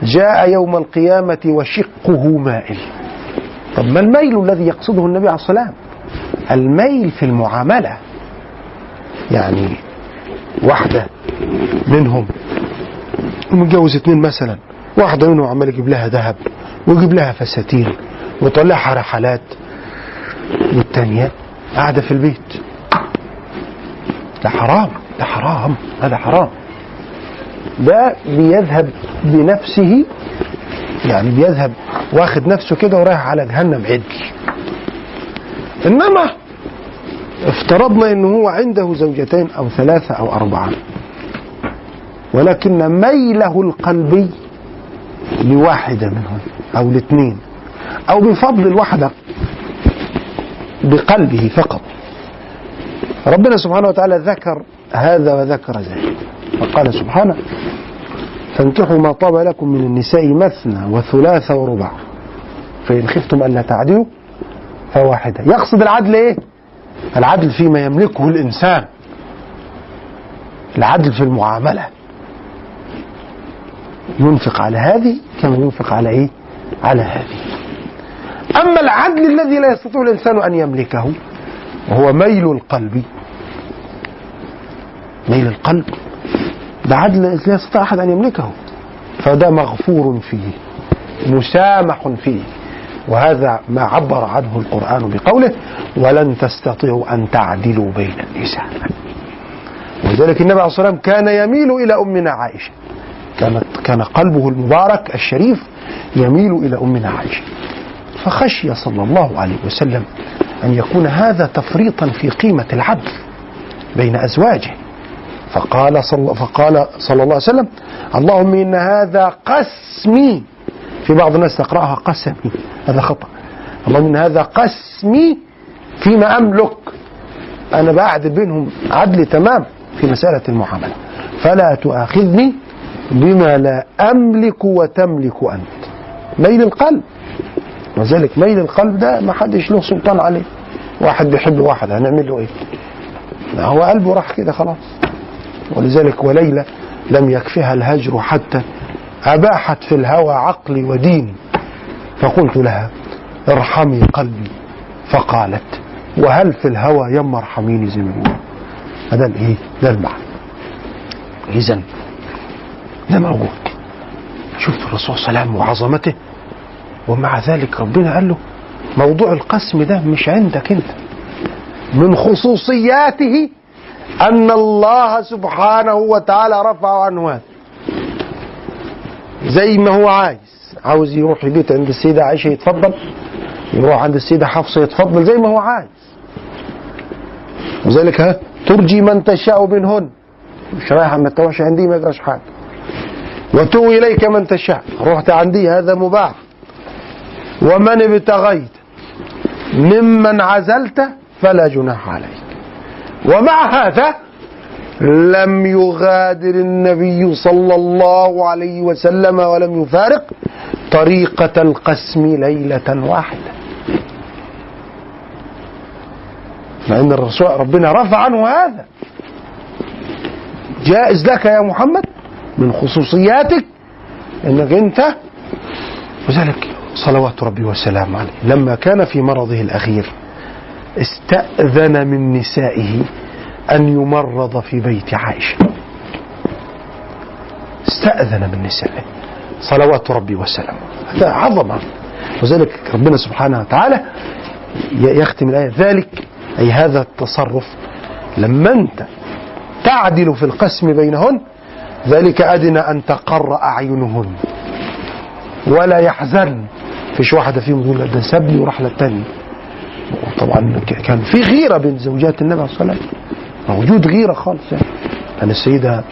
جاء يوم القيامة وشقه مائل. طب ما الميل الذي يقصده النبي عليه الصلاة والسلام؟ الميل في المعاملة. يعني واحدة منهم متجوز اتنين مثلا واحدة منهم عمال يجيب لها ذهب ويجيب لها فساتين. ويطلعها رحلات والتانية قاعدة في البيت. ده حرام ده حرام هذا حرام. ده بيذهب بنفسه يعني بيذهب واخد نفسه كده ورايح على جهنم عدل. إنما افترضنا إنه هو عنده زوجتين أو ثلاثة أو أربعة. ولكن ميله القلبي لواحدة منهم أو لاثنين أو بفضل الواحده بقلبه فقط. ربنا سبحانه وتعالى ذكر هذا وذكر ذلك فقال سبحانه فانكحوا ما طاب لكم من النساء مثنى وثلاث ورباع فإن خفتم ألا تعدلوا فواحدة. يقصد العدل إيه؟ العدل فيما يملكه الإنسان. العدل في المعاملة. ينفق على هذه كما ينفق على إيه؟ على هذه. أما العدل الذي لا يستطيع الإنسان أن يملكه وهو ميل القلب. ميل القلب. ده عدل لا يستطيع أحد أن يملكه. فده مغفور فيه مسامح فيه. وهذا ما عبر عنه القرآن بقوله ولن تستطيعوا أن تعدلوا بين النساء. ولذلك النبي عليه الصلاة والسلام كان يميل إلى أمنا عائشة. كانت كان قلبه المبارك الشريف يميل إلى أمنا عائشة. فخشي صلى الله عليه وسلم أن يكون هذا تفريطا في قيمة العدل بين أزواجه. فقال صلى فقال صلى الله عليه وسلم اللهم إن هذا قسمي. في بعض الناس تقرأها قسمي. هذا خطأ. اللهم إن هذا قسمي فيما أملك. أنا بعدل بينهم عدل تمام في مسألة المعاملة. فلا تؤاخذني بما لا أملك وتملك أنت. ميل القلب. وذلك ميل القلب ده ما حدش له سلطان عليه. واحد بيحب واحد هنعمل له إيه؟ هو قلبه راح كده خلاص. ولذلك وليلى لم يكفها الهجر حتى أباحت في الهوى عقلي وديني فقلت لها ارحمي قلبي. فقالت وهل في الهوى يما ارحميني زي ما بيقولوا هذا الايه ده المعنى. اذا ده موجود شفت الرسول صلى الله عليه وسلم وعظمته؟ ومع ذلك ربنا قال له موضوع القسم ده مش عندك انت. من خصوصياته أن الله سبحانه وتعالى رفع عنه هذا زي ما هو عايز. عاوز يروح يبيت عند السيدة عائشة يتفضل يروح عند السيدة حفصة يتفضل زي ما هو عايز. وذلك ها ترجي من تشاء منهن. مش رايح ما تروحش عندي ما يجراش حاجة. وتوي إليك من تشاء. رحت عندي هذا مباح. ومن ابتغيت ممن عزلت فلا جناح عليك. ومع هذا لم يغادر النبي صلى الله عليه وسلم ولم يفارق طريقة القسم ليلة واحدة. ان الرسول ربنا رفع عنه هذا. جائز لك يا محمد من خصوصياتك إنك أنت وذلك. صلوات ربي وسلامه عليه. لما كان في مرضه الأخير استأذن من نسائه أن يمرض في بيت عائشة. استأذن من نسائه. صلوات ربي وسلامه. هذا عظمة وذلك ربنا سبحانه وتعالى يختم الآية. ذلك أي هذا التصرف لما أنت تعدل في القسم بينهن ذلك أدنى أن تقر أعينهن. ولا يحزن. فيش واحدة فيهم تقول ده سابني وراح للتاني. طبعا كان في غيرة بين زوجات النبي عليه وسلم. موجود غيرة خالص يعني. أنا السيدة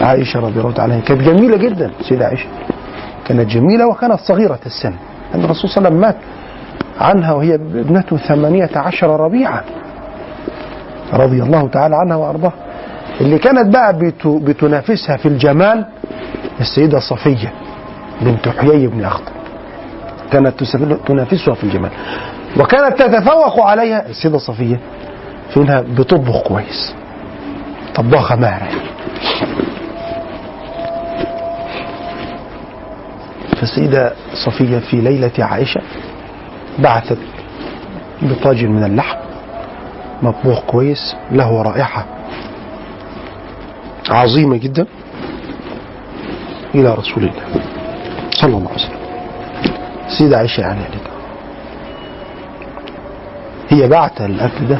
عائشة رضي الله عنها كانت جميلة جدا السيدة عائشة. كانت جميلة وكانت صغيرة السن. أن الرسول صلى الله عليه وسلم مات عنها وهي ابنته ثمانية عشر ربيعة رضي الله تعالى عنها وأرضاها اللي كانت بقى بتنافسها في الجمال السيدة صفية بنت حيي بن أخطب. كانت تنافسها في الجمال. وكانت تتفوق عليها السيدة صفية في إنها بتطبخ كويس. طباخة ماهرة فالسيدة صفية في ليلة عائشة بعثت بطاجن من اللحم مطبوخ كويس له رائحة عظيمة جدا إلى رسول الله صلى الله عليه وسلم. السيدة عائشة يعني قالت هي بعت الاكل ده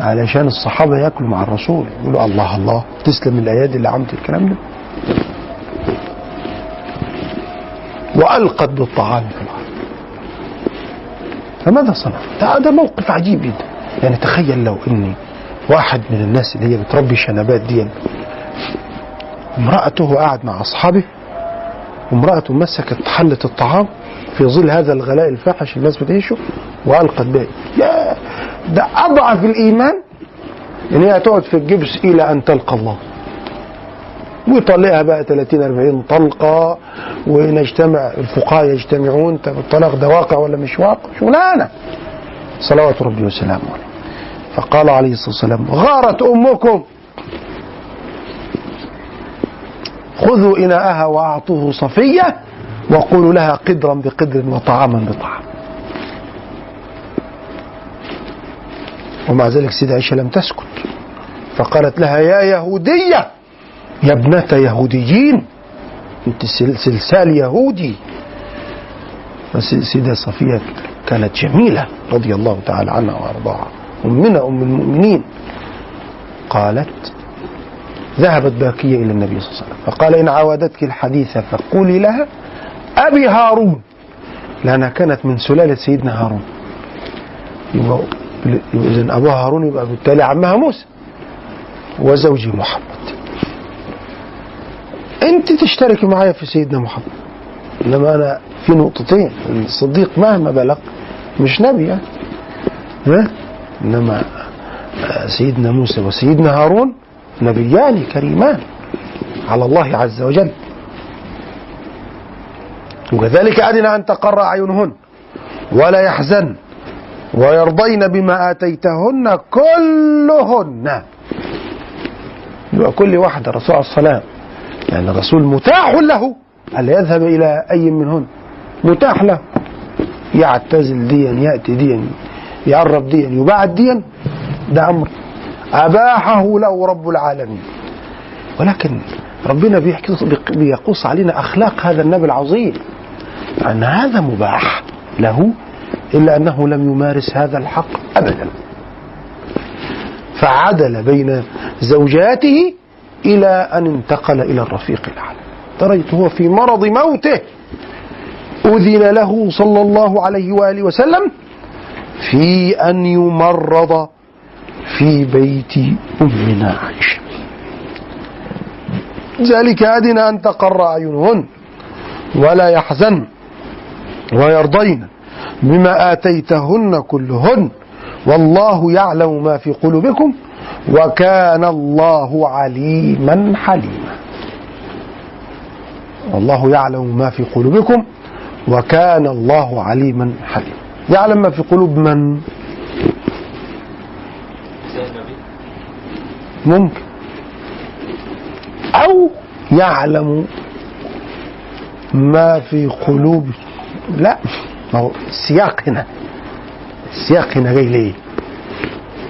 علشان الصحابة يأكلوا مع الرسول يقولوا الله الله تسلم الأيادي اللي عملت الكلام ده. وألقت بالطعام في الأرض فماذا صنع؟ ده, ده موقف عجيب جدا. يعني تخيل لو اني واحد من الناس اللي هي بتربي شنبات دي امرأته قاعد مع أصحابه وامرأته مسكت حلة الطعام في ظل هذا الغلاء الفاحش الناس بتعيشه وألقت به يا! ده أضعف الإيمان إن هي تقعد في الجبس إلى أن تلقى الله. ويطلقها بقى 30 40 طلقة ونجتمع الفقهاء يجتمعون طب الطلاق ده واقع ولا مش واقع؟ شغلانة صلوات ربي وسلامه عليه. فقال عليه الصلاة والسلام غارت أمكم. خذوا إناءها وأعطوه صفية وقولوا لها قدرا بقدر وطعاما بطعام. ومع ذلك سيدة عائشة لم تسكت. فقالت لها يا يهودية يا ابنة يهوديين أنت سل- سلسال يهودي. فسيدة صفية كانت جميلة رضي الله تعالى عنها وأرضاها. أمنا أم المؤمنين. قالت ذهبت باكية إلى النبي صلى الله عليه وسلم. فقال إن عاودتك الحديث فقولي لها أبي هارون. لأنها كانت من سلالة سيدنا هارون. يبقى إذن أبوها هارون يبقى بالتالي عمها موسى وزوجي محمد. أنت تشتركي معايا في سيدنا محمد. إنما أنا في نقطتين. الصديق مهما بلغ مش نبي يعني. ها؟ إنما سيدنا موسى وسيدنا هارون نبيان كريمان على الله عز وجل. وكذلك أدنى أن تقر أعينهن ولا يحزن ويرضين بما آتيتهن كلهن. يبقى كل واحدة الرسول عليه الصلاة يعني الرسول متاح له ألا يذهب إلى أي منهن. متاح له. يعتزل ديا يأتي ديا يعرف ديا يبعد ديا ده أمر. أباحه له رب العالمين. ولكن ربنا بيحكي بيقص علينا أخلاق هذا النبي العظيم. أن هذا مباح له إلا أنه لم يمارس هذا الحق أبدا. فعدل بين زوجاته إلى أن انتقل إلى الرفيق الأعلى. تريت هو في مرض موته أذن له صلى الله عليه وآله وسلم في أن يمرض في بيت أمنا عائشة. ذلك أدنى أن تقر أعينهن ولا يحزن ويرضين بما آتيتهن كلهن والله يعلم ما في قلوبكم وكان الله عليما حليما. والله يعلم ما في قلوبكم وكان الله عليما حليما. يعلم ما في قلوب من زي النبي ممكن. أو يعلم ما في قلوب لا ما هو السياق هنا. السياق هنا جاي ليه؟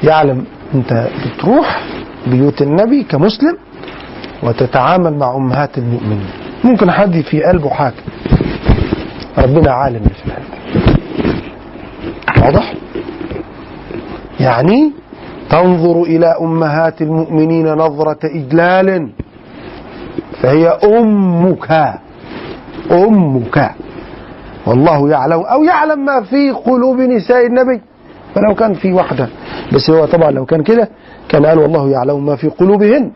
يعلم أنت بتروح بيوت النبي كمسلم وتتعامل مع أمهات المؤمنين. ممكن حد في قلبه حاجة. ربنا عالم في واضح؟ يعني تنظر إلى أمهات المؤمنين نظرة إجلال فهي أمك أمك. والله يعلم أو يعلم ما في قلوب نساء النبي فلو كان في واحدة بس هو طبعا لو كان كده كان قال والله يعلم ما في قلوبهن.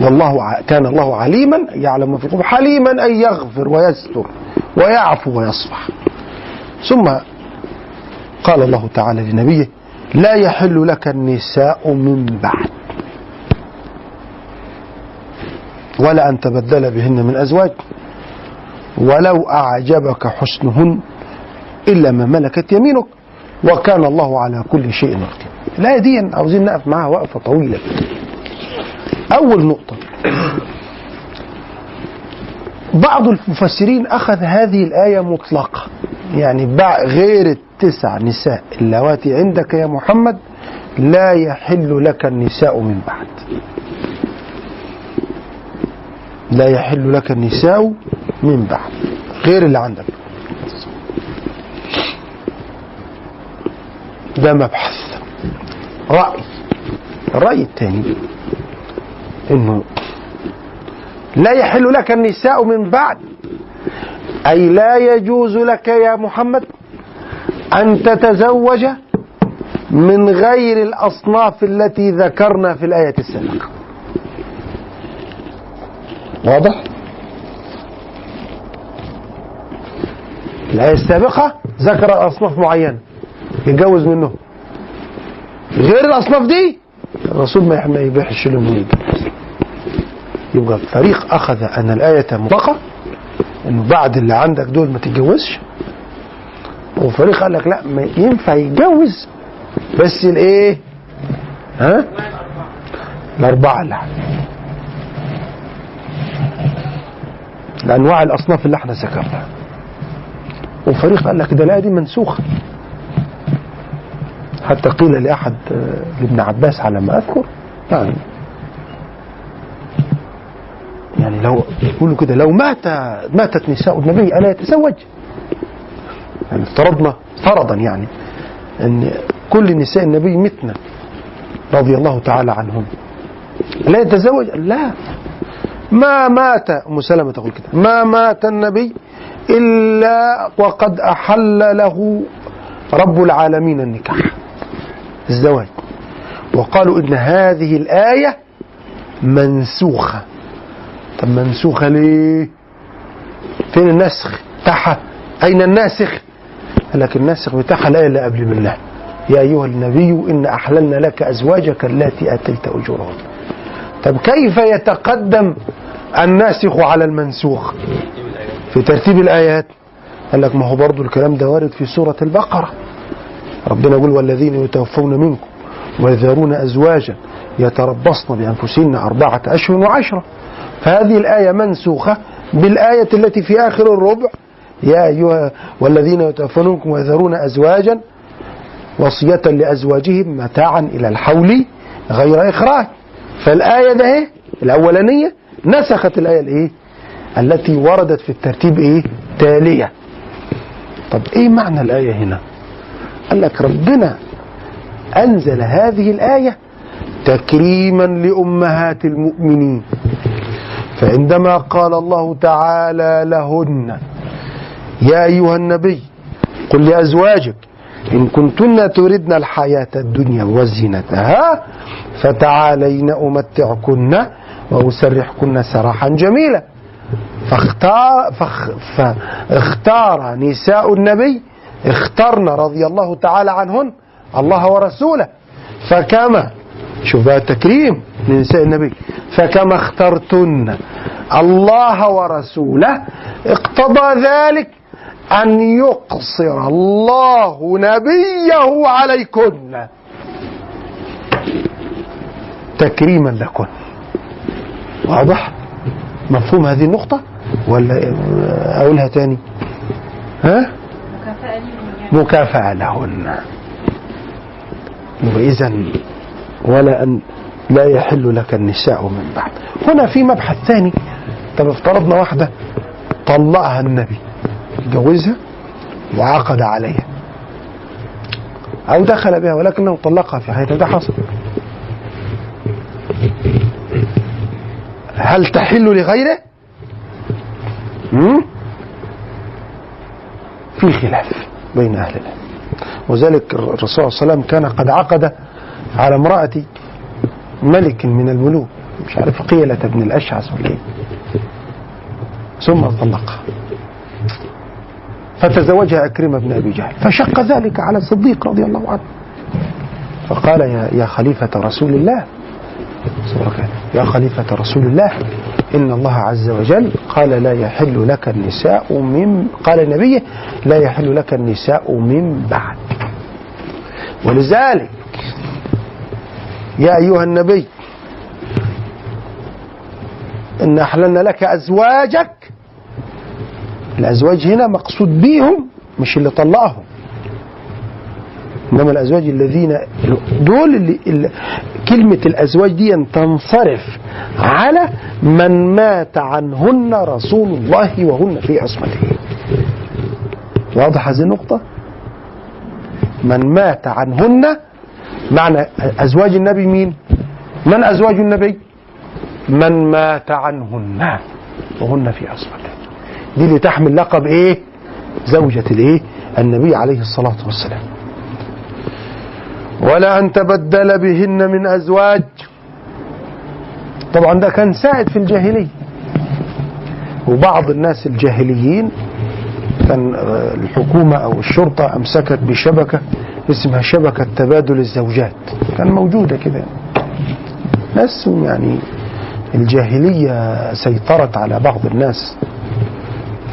والله كان الله عليما يعلم ما في قلوب حليما أن يغفر ويستر ويعفو ويصفح. ثم قال الله تعالى لنبيه لا يحل لك النساء من بعد ولا أن تبدل بهن من أزواج ولو أعجبك حسنهن إلا ما ملكت يمينك وكان الله على كل شيء رقيبا الآية دي عاوزين نقف معاها وقفة طويلة. أول نقطة. بعض المفسرين أخذ هذه الآية مطلقة. يعني غير التسع نساء. اللواتي عندك يا محمد لا يحل لك النساء من بعد. لا يحل لك النساء من بعد. غير اللي عندك. ده مبحث. رأي. الرأي الثاني إنه لا يحل لك النساء من بعد. أي لا يجوز لك يا محمد أن تتزوج من غير الأصناف التي ذكرنا في الآية السابقة. واضح؟ الآية السابقة ذكر أصناف معينة يتجوز منهم. غير الأصناف دي الرسول ما ما يبيحش لهم. يبقى الفريق أخذ أن الآية مطلقة إنه بعد اللي عندك دول ما تتجوزش. وفريق قال لك لا ما ينفع يتجوز. بس الايه؟ ها؟ الأربعة عندك. لأنواع الأصناف اللي إحنا ذكرناها. وفريق قال لك ده الايه دي منسوخة. حتى قيل لأحد آه، لابن عباس على ما أذكر. يعني يعني لو يقولوا كده لو مات ماتت نساء النبي ألا يتزوج؟ يعني افترضنا فرضا يعني إن كل نساء النبي متنا رضي الله تعالى عنهم. لا يتزوج؟ لا. ما مات أم سلمة تقول كده. ما مات النبي إلا وقد أحل له رب العالمين النكاح الزواج. وقالوا إن هذه الآية منسوخة. طب منسوخة ليه؟ فين النسخ؟ بتاعها أين الناسخ؟ قال لك الناسخ بتاعها الايه اللي قبل منها يا أيها النبي إن أحللنا لك أزواجك اللاتي آتيت اجورهن طب كيف يتقدم الناسخ على المنسوخ؟ في ترتيب الآيات قال لك ما هو برضو الكلام ده وارد في سورة البقرة. ربنا يقول والذين يتوفون منكم ويذرون أزواجا يتربصن بأنفسهن أربعة أشهر وعشرة. فهذه الآية منسوخة بالآية التي في آخر الربع. يا أيها والذين يتوفون منكم ويذرون أزواجا وصية لأزواجهم متاعا إلى الحول غير إخراج فالآية ده إيه؟ الأولانية نسخت الآية الإيه؟ التي وردت في الترتيب إيه؟ تالية طب إيه معنى الآية هنا؟ قال لك ربنا أنزل هذه الآية تكريما لأمهات المؤمنين فعندما قال الله تعالى لهن يا أيها النبي قل لأزواجك إن كنتن تردن الحياة الدنيا وزينتها فتعالين أمتعكن وأسرحكن سراحا جميلا. فاختار, فاخ فاختار نساء النبي اخترن رضي الله تعالى عنهن الله ورسوله. فكما شوف بقى التكريم لنساء النبي. فكما اخترتن الله ورسوله اقتضى ذلك أن يقصر الله نبيه عليكن. تكريما لكن. واضح؟ مفهوم هذه النقطة؟ ولا أقولها تاني؟ ها؟ مكافأة لهن. إذا ولا أن لا يحل لك النساء من بعد. هنا في مبحث ثاني. طب افترضنا واحدة طلقها النبي. اتجوزها وعقد عليها. أو دخل بها ولكنه طلقها في حياته ده حصل. هل تحل لغيره؟ في خلاف بين أهل العلم. وذلك الرسول صلى الله عليه وسلم كان قد عقد على امرأة ملك من الملوك مش عارف قيلة بن الأشعث ولا إيه. ثم طلقها. فتزوجها أكرمة بن أبي جهل فشق ذلك على الصديق رضي الله عنه فقال يا, يا خليفة رسول الله. يا خليفة رسول الله إن الله عز وجل قال لا يحل لك النساء من قال النبي لا يحل لك النساء من بعد ولذلك يا أيها النبي إن أحللنا لك أزواجك الأزواج هنا مقصود بيهم مش اللي طلقهم. إنما الأزواج الذين دول اللي, كلمة الأزواج دي تنصرف على من مات عنهن رسول الله وهن في عصمته. واضح هذه النقطة؟ من مات عنهن معنى أزواج النبي مين؟ من أزواج النبي؟ من مات عنهن وهن في عصمته. دي اللي تحمل لقب إيه؟ زوجة الإيه؟ النبي عليه الصلاة والسلام. ولا أن تبدل بهن من أزواج. طبعا ده كان سائد في الجاهلية. وبعض الناس الجاهليين كان آه، الحكومة أو الشرطة أمسكت بشبكة اسمها شبكة تبادل الزوجات. كان موجودة كده. ناس يعني الجاهلية سيطرت على بعض الناس.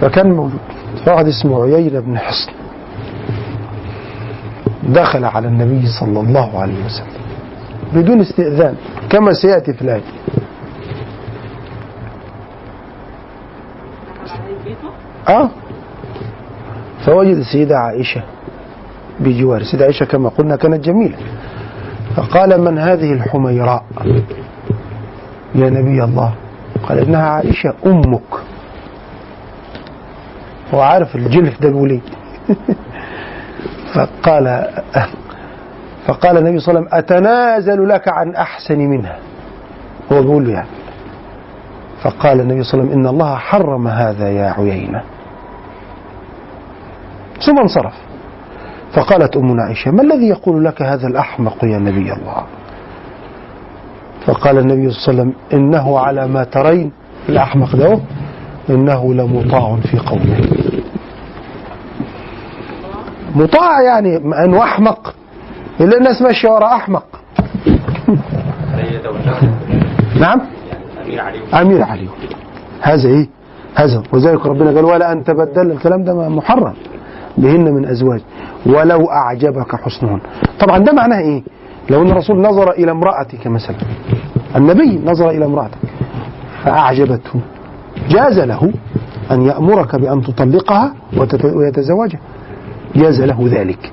فكان موجود. فواحد اسمه عيينة بن حصن. دخل على النبي صلى الله عليه وسلم بدون استئذان كما سيأتي في الآية. آه. فوجد السيدة عائشة بجوار. السيدة عائشة كما قلنا كانت جميلة. فقال من هذه الحميراء؟ يا نبي الله. قال إنها عائشة أمك. هو عارف الجلف ده الوليد *laughs* فقال فقال النبي صلى الله عليه وسلم أتنازل لك عن أحسن منها. هو بيقول له يعني. فقال النبي صلى الله عليه وسلم إن الله حرم هذا يا عيينة. ثم انصرف. فقالت أمنا عائشة ما الذي يقول لك هذا الأحمق يا نبي الله؟ فقال النبي صلى الله عليه وسلم إنه على ما ترين الأحمق ده إنه لمطاع في قومه. مطاع يعني أنه أحمق. إلا الناس ماشية وراء أحمق. *laughs* نعم؟ أمير علي. أمير عليهم هذا إيه؟ هذا. وذلك ربنا قال ولا أن تبدل. الكلام ده محرم. بهن من أزواج. ولو أعجبك حسنهن. طبعا ده معناه إيه؟ لو أن الرسول نظر إلى امرأتك مثلا. النبي نظر إلى امرأتك. فأعجبته. جاز له أن يأمرك بأن تطلقها ويتزوجها. جاز له ذلك.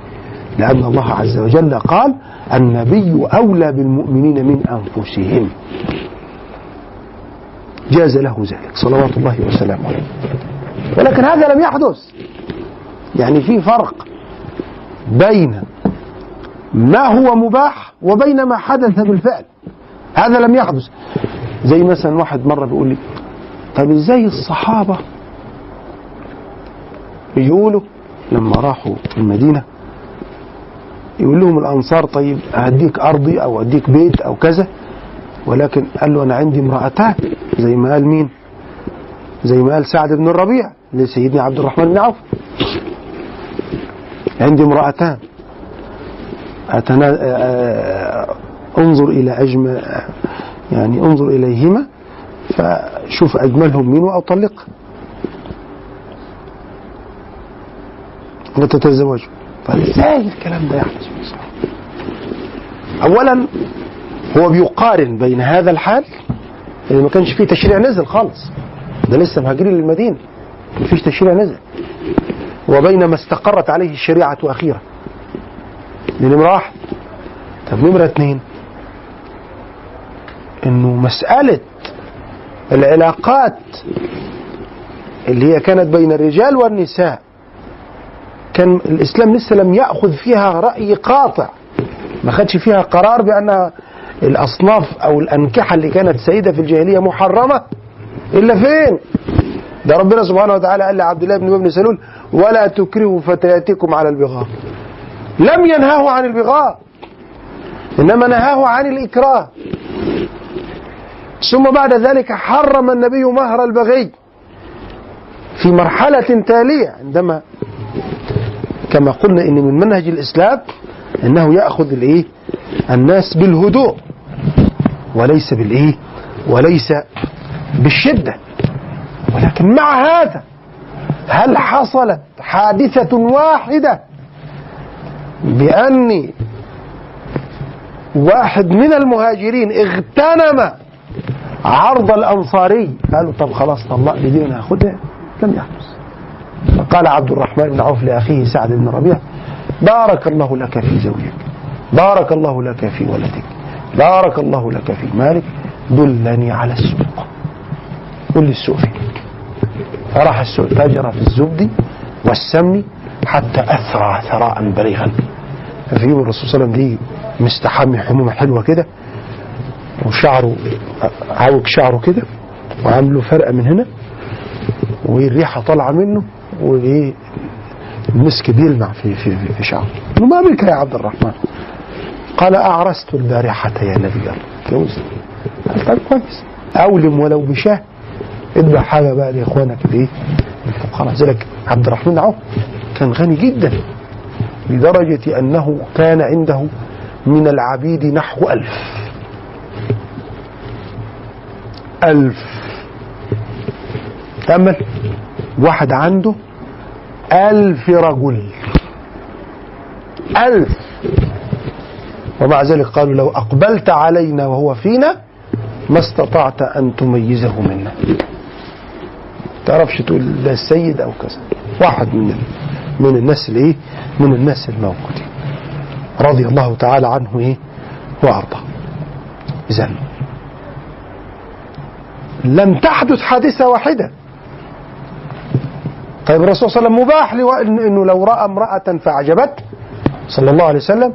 لأن الله عز وجل قال النبي أولى بالمؤمنين من أنفسهم. جاز له ذلك. صلوات الله وسلامه عليه. ولكن هذا لم يحدث. يعني في فرق بين ما هو مباح وبين ما حدث بالفعل. هذا لم يحدث. زي مثلا واحد مرة بيقول لي طب إزاي الصحابة يقولوا لما راحوا المدينة يقول لهم الأنصار طيب هديك أرضي أو أديك بيت أو كذا ولكن قال له أنا عندي امرأتان زي ما قال مين؟ زي ما قال سعد بن الربيع لسيدنا عبد الرحمن بن عوف. عندي امرأتان. أتنا... آه، انظر إلى أجمل يعني انظر إليهما. فشوف أجملهم مين وأطلقها وتتزوج فازاي الكلام ده يحدث اولا هو بيقارن بين هذا الحال اللي ما كانش فيه تشريع نزل خالص. ده لسه مهاجرين للمدينة. ما فيش تشريع نزل. وبين ما استقرت عليه الشريعة أخيرا. دي نمره واحد طب نمرة اثنين إنه مسألة العلاقات اللي هي كانت بين الرجال والنساء كان الإسلام لسه لم يأخذ فيها رأي قاطع ما خدش فيها قرار بأن الأصناف أو الأنكحة اللي كانت سيدة في الجاهلية محرمة. إلا فين؟ ده ربنا سبحانه وتعالى قال لعبد الله بن ابن سلول ولا تكرهوا فتياتكم على البغاء. لم ينهاه عن البغاء إنما نهاه عن الإكراه. ثم بعد ذلك حرم النبي مهر البغي في مرحلة تالية عندما كما قلنا إن من منهج الإسلام أنه يأخذ الإيه؟ الناس بالهدوء وليس بالإيه؟ وليس بالشدة. ولكن مع هذا هل حصلت حادثة واحدة بأن واحد من المهاجرين اغتنم عرض الأنصاري. قالوا طب خلاص طلق لي دي أنا هاخدها لم يحدث. فقال عبد الرحمن بن عوف لأخيه سعد بن ربيع بارك الله لك في زوجك بارك الله لك في ولدك بارك الله لك في مالك دلني على السوق. قل لي السوق فين؟ فراح السوق تاجر في الزبد والسمن حتى أثرى ثراء بليغا. ففي يوم الرسول صلى الله عليه وسلم ليه مستحمي حمومة حلوة كده. وشعره عوج شعره كده وعامله فرقة من هنا والريحة طالعة منه وإيه المسك بيلمع في في في, شعره. ما بك يا عبد الرحمن؟ قال أعرست البارحة يا نبي الله. اتجوزت قال طيب كويس. أولم ولو بشاه. ادفع حاجة بقى لإخوانك الايه الفقراء. ذلك عبد الرحمن عوف كان غني جدا لدرجة أنه كان عنده من العبيد نحو ألف. ألف. تأمل واحد عنده ألف رجل. ألف. ومع ذلك قالوا لو أقبلت علينا وهو فينا ما استطعت أن تميزه منا. تعرفش تقول ده السيد أو كذا. واحد من من الناس الايه من الناس الموجودين رضي الله تعالى عنه إيه؟ وأرضاه. اذا لم تحدث حادثة واحدة. طيب الرسول صلى الله عليه وسلم مباح إنه لو رأى امرأة فاعجبته صلى الله عليه وسلم.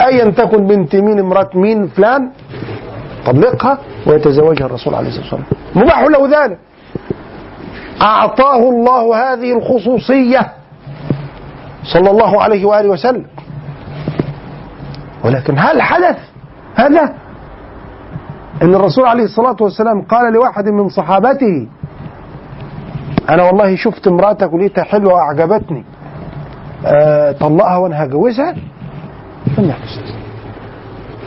ايا تكن بنت مين امرأة مين فلان. طلقها ويتزوجها الرسول عليه الصلاة والسلام. مباح له ذلك. أعطاه الله هذه الخصوصية. صلى الله عليه وآله وسلم. ولكن هل حدث هذا؟ إن الرسول عليه الصلاة والسلام قال لواحد من صحابته أنا والله شفت امرأتك ولقيتها حلوة وأعجبتني. أه طلقها وأنا هجوزها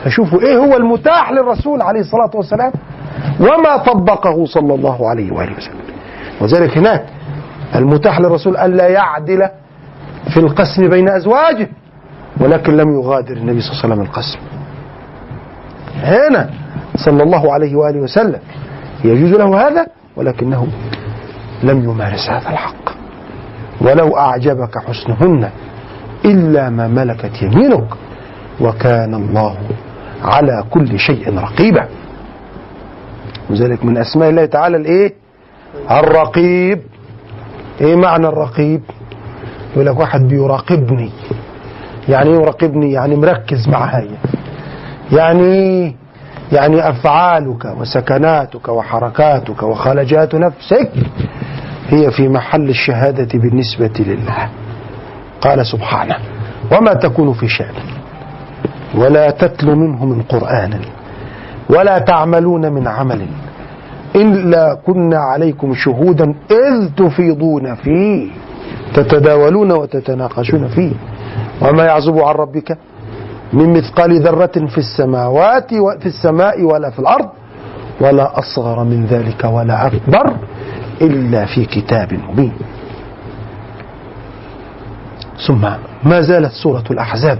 فشوفوا إيه هو المتاح للرسول عليه الصلاة والسلام؟ وما طبقه صلى الله عليه وآله وسلم. وذلك هناك المتاح للرسول ألا يعدل في القسم بين أزواجه ولكن لم يغادر النبي صلى الله عليه وسلم القسم. هنا صلى الله عليه وآله وسلم. يجوز له هذا ولكنه لم يمارس هذا الحق. ولو أعجبك حسنهن إلا ما ملكت يمينك وكان الله على كل شيء رقيبا. وذلك من أسماء الله تعالى الإيه؟ الرقيب. إيه معنى الرقيب؟ يقول لك واحد بيراقبني. يعني إيه يراقبني؟ يعني مركز معايا. يعني يعني أفعالك وسكناتك وحركاتك وخلجات نفسك هي في محل الشهادة بالنسبة لله. قال سبحانه وما تكون في شأن ولا تتلو منه من قرآن ولا تعملون من عمل إلا كنا عليكم شهودا إذ تفيضون فيه تتداولون وتتناقشون فيه. وما يعزب عن ربك من مثقال ذرة في السماوات وفي السماء ولا في الأرض ولا أصغر من ذلك ولا أكبر إلا في كتاب مبين. ثم ما زالت سورة الأحزاب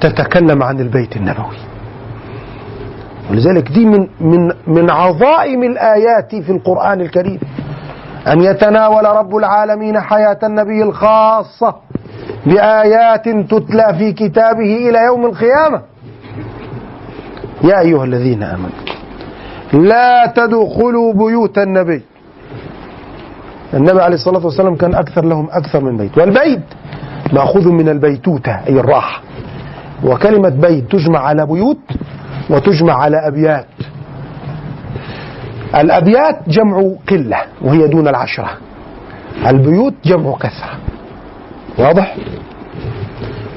تتكلم عن البيت النبوي. ولذلك دي من من من عظائم الآيات في القرآن الكريم. أن يتناول رب العالمين حياة النبي الخاصة. بآيات تتلى في كتابه إلى يوم القيامة. يا أيها الذين آمنوا لا تدخلوا بيوت النبي. النبي عليه الصلاة والسلام كان أكثر لهم أكثر من بيت. والبيت مأخوذ من البيتوتة أي الراحة. وكلمة بيت تجمع على بيوت وتجمع على أبيات. الأبيات جمع قلة وهي دون العشرة. البيوت جمع كثرة. واضح؟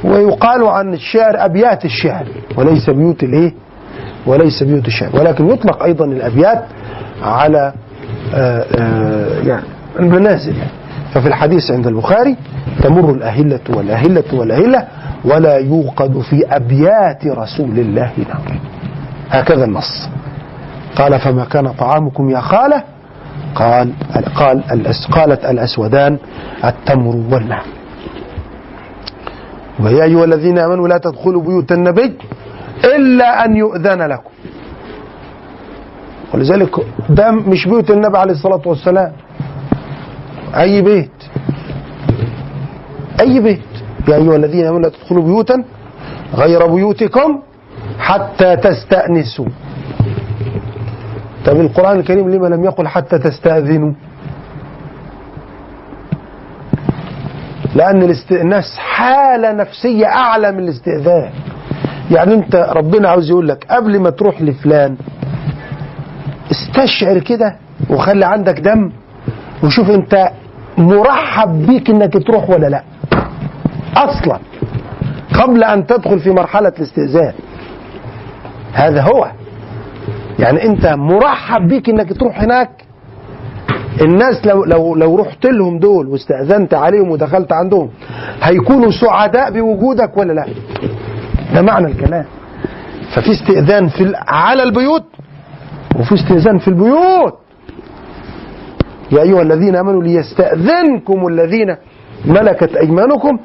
ويقال عن الشعر أبيات الشعر وليس بيوت الإيه؟ وليس بيوت الشعر. ولكن يطلق أيضا الأبيات على آآ آآ يعني المنازل. ففي الحديث عند البخاري تمر الأهلة والأهلة والأهلة ولا يوقد في أبيات رسول الله نار هكذا النص. قال فما كان طعامكم يا خالة؟ قال قال قالت الأسودان التمر والماء ويا أيها الذين آمنوا لا تدخلوا بيوت النبي إلا أن يؤذن لكم. ولذلك ده مش بيوت النبي عليه الصلاة والسلام. أي بيت. أي بيت. يا أيها الذين آمنوا لا تدخلوا بيوتا غير بيوتكم حتى تستأنسوا. طب القرآن الكريم لما لم يقل حتى تستأذنوا؟ لأن الاستئناس حالة نفسية أعلى من الاستئذان. يعني أنت ربنا عاوز يقول لك قبل ما تروح لفلان استشعر كده وخلي عندك دم وشوف أنت مرحب بيك إنك تروح ولا لأ. أصلا قبل أن تدخل في مرحلة الاستئذان. هذا هو. يعني أنت مرحب بيك إنك تروح هناك الناس لو لو لو رحت لهم دول واستأذنت عليهم ودخلت عندهم هيكونوا سعداء بوجودك ولا لا؟ ده معنى الكلام. ففي استئذان في على البيوت وفي استئذان في البيوت. يا أيها الذين آمنوا ليستأذنكم الذين ملكت أيمانكم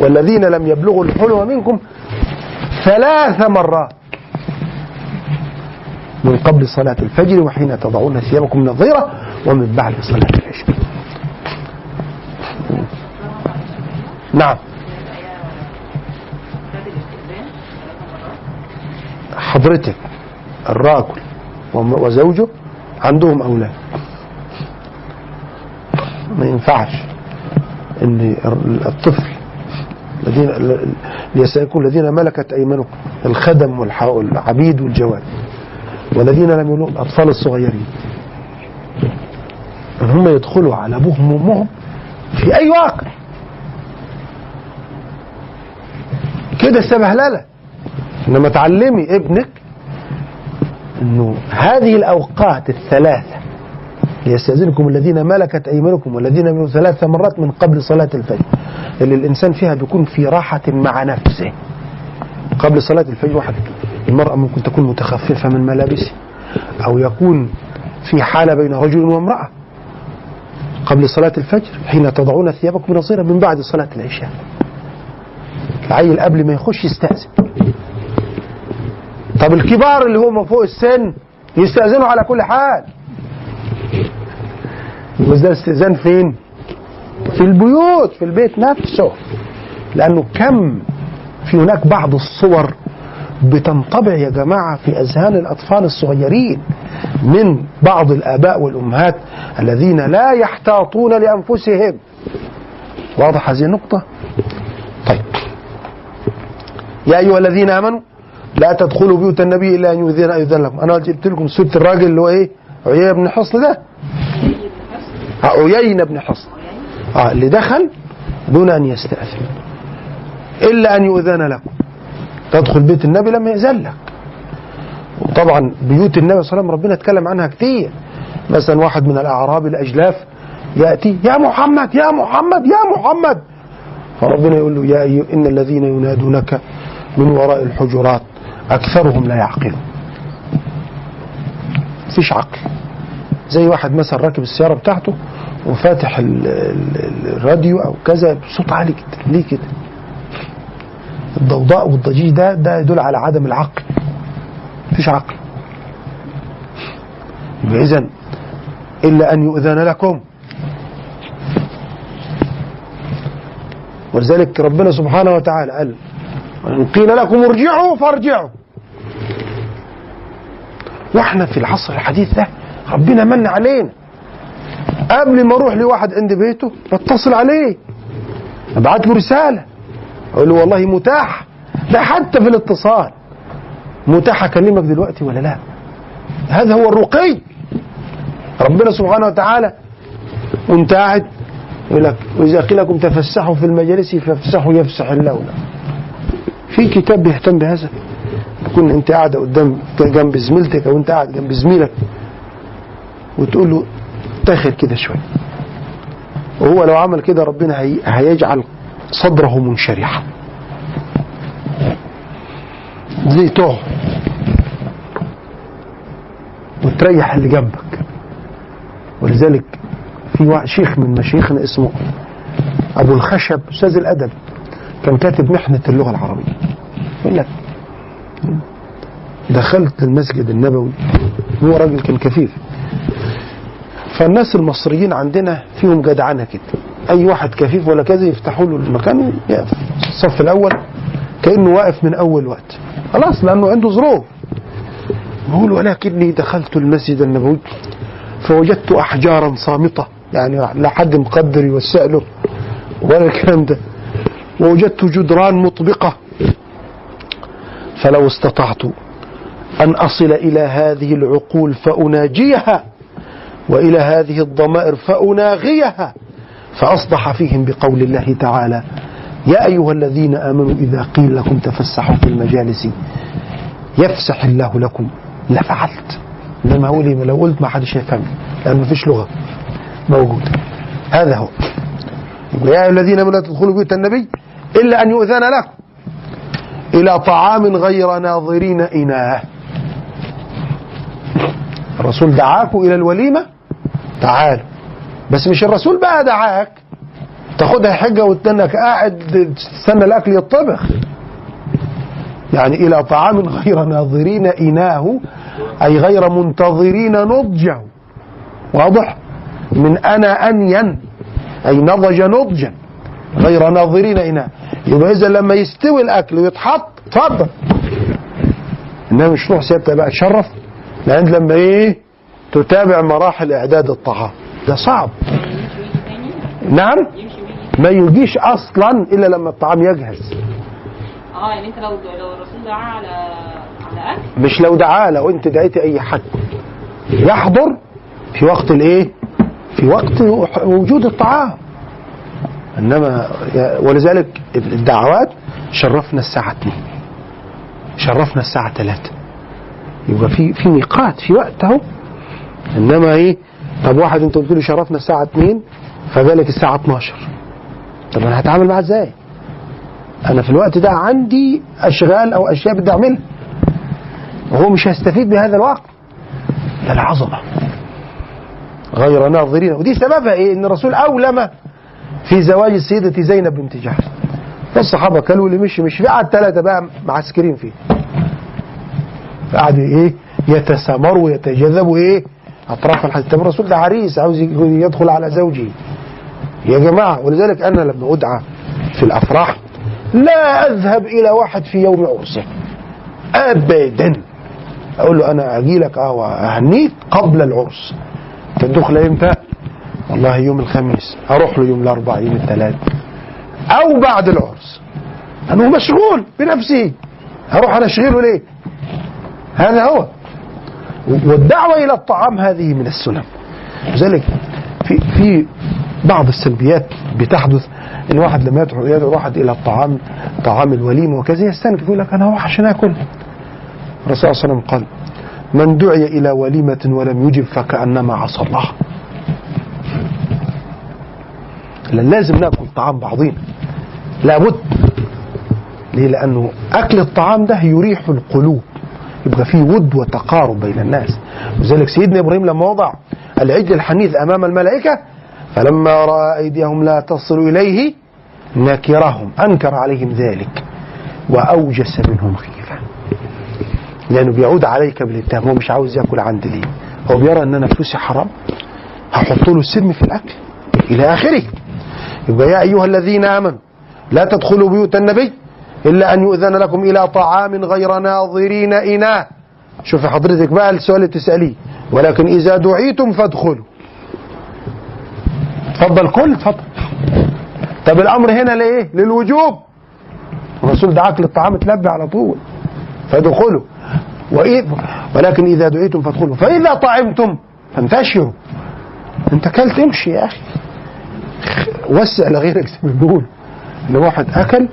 والذين لم يبلغوا الحلم منكم ثلاث مرات من قبل صلاة الفجر وحين تضعون ثيابكم من الظهيرة ومن بعد صلاة العشاء. نعم. حضرتك الراجل وزوجه عندهم أولاد. ما ينفعش إن الطفل الذين ليسألكم الذين ملكت ايمانكم الخدم والعبيد والجواد والذين لم يولوا الأطفال الصغيرين. ان هم يدخلوا على ابوهم وامهم في أي وقت كده سبهلله إنما تعلمي ابنك إنه هذه الأوقات الثلاثة ليستأذنكم الذين ملكت أيمانكم والذين من ثلاث مرات من قبل صلاة الفجر اللي الإنسان فيها بيكون في راحة مع نفسه. قبل صلاة الفجر واحد المرأة ممكن تكون متخففة من ملابسها أو يكون في حالة بين رجل وامرأة. قبل صلاة الفجر حين تضعون ثيابكم الظهيرة من بعد صلاة العشاء. العيل قبل ما يخش يستأذن. طب الكبار اللي هم فوق السن يستأذنوا على كل حال. بس ده استئذان فين؟ في البيوت في البيت نفسه. لأنه كم في هناك بعض الصور بتنطبع يا جماعة في أذهان الأطفال الصغيرين من بعض الآباء والأمهات الذين لا يحتاطون لأنفسهم. واضح هذه النقطة؟ طيب. يا أيها الذين آمنوا لا تدخلوا بيوت النبي إلا أن يؤذن أذن لكم أنا جبت لكم سورة الراجل اللي هو إيه؟ عيينة بن حصن ده؟ عيينة بن حصن. آه اللي دخل دون أن يستأذن. إلا أن يؤذن لكم. تدخل بيت النبي لما يأذن لك. وطبعا بيوت النبي صلى الله عليه وسلم ربنا اتكلم عنها كتير. مثلا واحد من الأعراب الأجلاف يأتي يا محمد يا محمد يا محمد. فربنا يقول له يا أيها إن الذين ينادونك من وراء الحجرات أكثرهم لا يعقلون. مفيش عقل. زي واحد مثلا راكب السيارة بتاعته وفاتح ال- ال- الراديو أو كذا بصوت عالي جدا. ليه كده؟ الضوضاء والضجيج ده ده يدل على عدم العقل. مفيش عقل. إذا إلا أن يؤذن لكم. ولذلك ربنا سبحانه وتعالى قال وإن قيل لكم ارجعوا فارجعوا. وإحنا في العصر الحديث ده ربنا من علينا. قبل ما أروح لواحد عند بيته بتصل عليه. أبعت له رسالة. أقول له والله متاح. ده حتى في الاتصال. متاح أكلمك دلوقتي ولا لا؟ هذا هو الرقي. ربنا سبحانه وتعالى وانت قاعد يقول لك واذا قيل لكم تفسحوا في المجالس فافسحوا يفسح الله في كتاب بيهتم بهذا. تكون أنت قاعدة قدام جنب زميلتك أو أنت قاعد جنب زميلك وتقول له تاخر كده شوية. وهو لو عمل كده ربنا هي هيجعل صدره منشرحا. زي تقعد وتريح اللي جنبك. ولذلك في شيخ من مشايخنا اسمه أبو الخشب أستاذ الأدب كان كاتب محنة اللغة العربية. يقول لك دخلت المسجد النبوي. هو راجل كان كفيف. فالناس المصريين عندنا فيهم جدعنة كده. أي واحد كفيف ولا كذا يفتحوا له المكان الصف الأول كأنه واقف من أول وقت. خلاص لأنه عنده ظروف. بيقول ولكني دخلت المسجد النبوي فوجدت أحجارا صامتة يعني لا حد مقدر يوسع له ولا الكلام ده. ووجدت جدران مطبقة. فلو استطعت أن أصل إلى هذه العقول فأناجيها وإلى هذه الضمائر فأناغيها. فأصبح فيهم بقول الله تعالى يا أيها الذين آمنوا إذا قيل لكم تفسحوا في المجالس يفسح الله لكم. لفعلت إنما هو لو قلت ما حدش هيفهم لأن مفيش لغة موجودة. هذا هو. يقول يا أيها الذين آمنوا لا تدخلوا بيوت النبي إلا أن يؤذن لكم إلى طعام غير ناظرين إناه. الرسول دعاكم إلى الوليمة؟ تعالوا. بس مش الرسول بقى دعاك. تاخدها حجة وتنك قاعد تستنى الأكل يطبخ. يعني إلى طعام غير ناظرين إناه أي غير منتظرين نضجه. واضح؟ من أنا أنين أي نضج نضجا غير ناظرين إناه. يبقى إذا لما يستوي الأكل ويتحط اتفضل. إنما مش تروح سيادتك بقى تشرف. لأن لما إيه؟ تتابع مراحل إعداد الطعام. ده صعب. نعم؟ ما يجيش أصلا إلا لما الطعام يجهز. آه يعني أنت لو لو الرسول دعا على على أكل. مش لو دعاه لو أنت دعيت أي حد. يحضر في وقت الإيه؟ في وقت وجود الطعام. إنما ولذلك الدعوات شرفنا الساعة 2 شرفنا الساعة 3 يبقى في في ميقات في وقت أهو. إنما إيه؟ طب واحد انت قلت له شرفنا الساعة 2 فجالك الساعة 12 طب أنا هتعامل معاه إزاي؟ أنا في الوقت ده عندي أشغال أو أشياء بدي أعملها. وهو مش هيستفيد بهذا الوقت. ده العظمه غير ناظرين. ودي سببها إيه؟ إن الرسول أولم في زواج السيدة زينب بنت جحش. فالصحابه كلوا اللي مشي مش قعد ثلاثة بقى معسكرين فيه. قعدوا إيه؟ يتسامروا ويتجذبوا إيه؟ أطراف الحديث. طب الرسول ده عريس عاوز يدخل على زوجه يا جماعة ولذلك أنا لما أدعى في الأفراح لا أذهب إلى واحد في يوم عرسه. ابدا. أقول له أنا أجي لك آه واهنيك قبل العرس. تدخل إمتى؟ والله يوم الخميس. أروح له يوم الاربعاء يوم الثلاث. أو بعد العرس. أنا مشغول بنفسي. هروح أنا أشغله ليه؟ هذا هو. والدعوة إلى الطعام هذه من السنن. لذلك في في بعض السلبيات بتحدث إن واحد لما يدعو يدعو واحد إلى الطعام طعام الوليمه وكذا يستنكف يقول لك أنا عشان اكل الرسول صلى الله عليه وسلم قال من دعي إلى وليمة ولم يجب فكأنما عصى الله. لازم نأكل طعام بعضينا. لابد ليه؟ لأنه أكل الطعام ده يريح القلوب. يبقى فيه ود وتقارب بين الناس. لذلك سيدنا إبراهيم لما وضع العجل الحنيذ أمام الملائكة فلما رأى أيديهم لا تصل إليه نكرهم أنكر عليهم ذلك وأوجس منهم خيفة. لأنه بيعود عليك بالاتهام هو مش عاوز يأكل عندي ليه هو بيرى إن أنا فلوسي حرام هحط له السم في الأكل إلى آخره. يبقى يا أيها الذين آمنوا لا تدخلوا بيوت النبي إلا أن يؤذن لكم إلى طعام غير ناظرين إناه. شوف حضرتك بقى السؤال اللي تسأليه. ولكن إذا دعيتم فادخلوا. اتفضل كل اتفضل طب الأمر هنا لإيه؟ للوجوب. الرسول دعاك للطعام تلبي على طول. فادخلوا. وإيه ولكن إذا دعيتم فادخلوا. فإذا طعمتم فانتشروا. أنت كلت امشي يا أخي. وسع لغيرك زي ما بيقول إن واحد أكل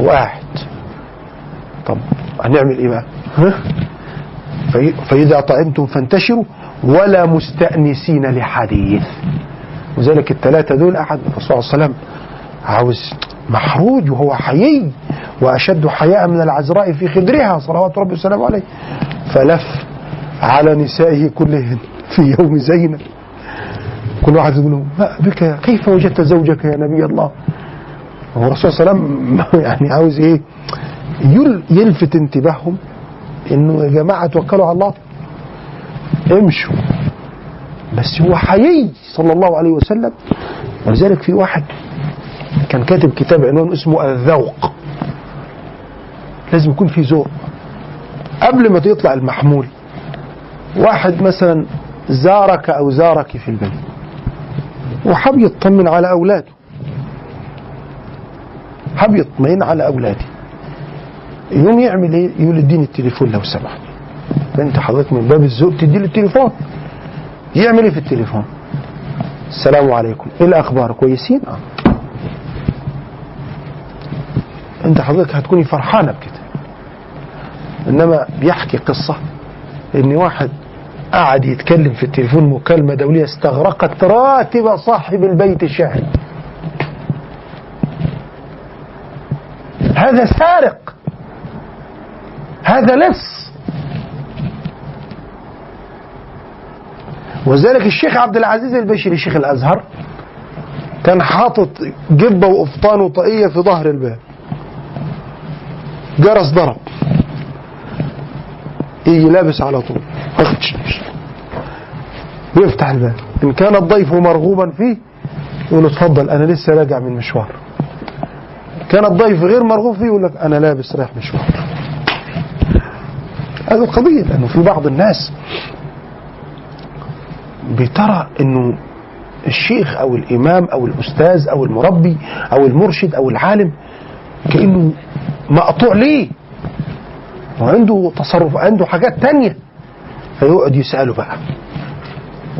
وقاعد طب هنعمل إيه بقى؟ ها؟ فإذا طعمتم فانتشروا ولا مستأنسين لحديث. وذلك الثلاثه دول أحد الرسول صلى الله عليه وسلم عاوز محروج وهو حيي وأشد حياء من العذراء في خدرها صلوات ربي وسلامه عليه. فلف على نسائه كلهن في يوم زينب. كل واحد له ما بك كيف وجدت زوجك يا نبي الله؟ هو الرسول صلى الله عليه وسلم *laughs* يعني عاوز إيه؟ يل- يلفت انتباههم إنه يا جماعة توكلوا على الله. امشوا. بس هو حيي صلى الله عليه وسلم. ولذلك في واحد كان كاتب كتاب عنوان اسمه الذوق. لازم يكون في ذوق. قبل ما يطلع المحمول واحد مثلا زارك أو زارك في البيت وحب يطمن على أولاده. يطمئن على اولاده يوم يعمل إيه؟ يقول اديني التليفون لو سمحت. انت حضرتك من باب الذوق تدي له التليفون. يعمل إيه في التليفون؟ السلام عليكم. إيه الأخبار؟ كويسين؟ آه. أنت حضرتك هتكوني فرحانة بكده. إنما بيحكي قصة إن واحد قعد يتكلم في التليفون مكالمة دولية استغرقت راتب صاحب البيت الشهري هذا سارق. هذا لص وذلك الشيخ عبد العزيز البشري شيخ الأزهر كان حاطط جبة وقفطان وطاقية في ظهر الباب. جرس ضرب. يجي لابس على طول. يفتح الباب. إن كان الضيف مرغوبا فيه يقول اتفضل أنا لسه راجع من مشوار. كان الضيف غير مرغوب فيه يقول لك أنا لابس رايح مشوار. هذه القضية لأنه في بعض الناس بترى إنه الشيخ أو الإمام أو الأستاذ أو المربي أو المرشد أو العالم كأنه مقطوع ليه. وعنده تصرف عنده حاجات تانية. فيقعد يسأله بقى.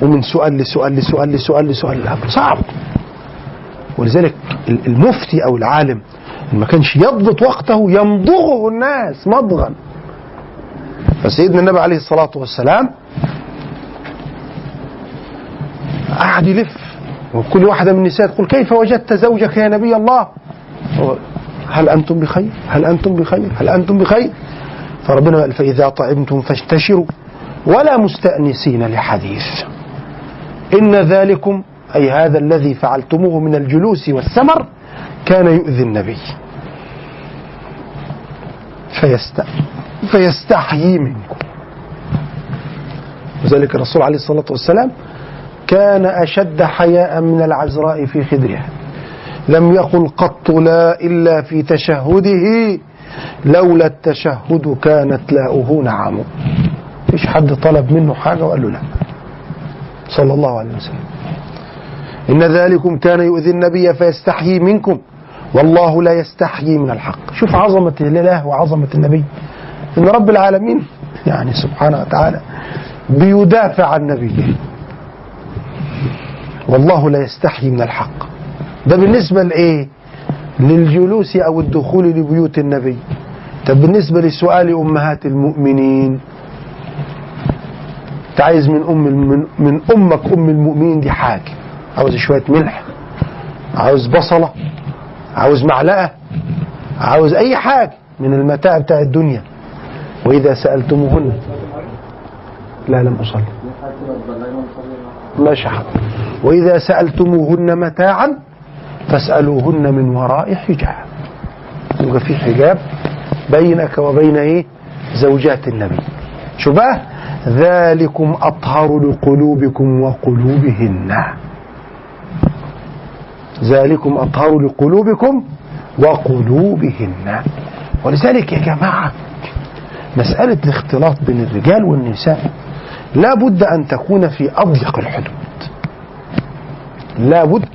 ومن سؤال لسؤال لسؤال لسؤال لسؤال لسؤال صعب. ولذلك المفتي أو العالم ما كانش يضبط وقته يمضغه الناس مضغا. فسيدنا النبي عليه الصلاة والسلام قعد يلف وكل واحدة من النساء تقول كيف وجدت زوجك يا نبي الله؟ هل أنتم بخير؟ هل أنتم بخير؟ هل أنتم بخير؟ فربنا قال فإذا طعمتم فاشتشروا ولا مستأنسين لحديث. إن ذلكم أي هذا الذي فعلتموه من الجلوس والسمر كان يؤذي النبي. فيست فيستحيي منكم. وذلك الرسول عليه الصلاة والسلام كان أشد حياء من العذراء في خدرها. لم يقل قط لا إلا في تشهده لولا التشهد كانت لاؤه نعم. مفيش حد طلب منه حاجة وقال له لا. صلى الله عليه وسلم. إن ذلكم كان يؤذي النبي فيستحيي منكم. والله لا يستحيي من الحق. شوف عظمة الله وعظمة النبي. إن رب العالمين يعني سبحانه وتعالى بيدافع عن نبيه. والله لا يستحيي من الحق. ده بالنسبة لإيه؟ للجلوس أو الدخول لبيوت النبي. طب بالنسبة لسؤال أمهات المؤمنين. أنت عايز من أم من أمك أم المؤمنين دي حاجة. عاوز شوية ملح عاوز بصلة عاوز معلقة عاوز أي حاجة من المتاع بتاع الدنيا. وإذا سألتموهن لا لم أصلي. ماشي حق وإذا سألتموهن متاعا فاسألوهن من وراء حجاب. يبقى في حجاب بينك وبين إيه؟ زوجات النبي. شو بقى ذلكم أطهر لقلوبكم وقلوبهن. ذلكم أطهر لقلوبكم وقلوبهن. ولذلك يا جماعة مسألة الاختلاط بين الرجال والنساء لا بد أن تكون في أضيق الحدود. لا بد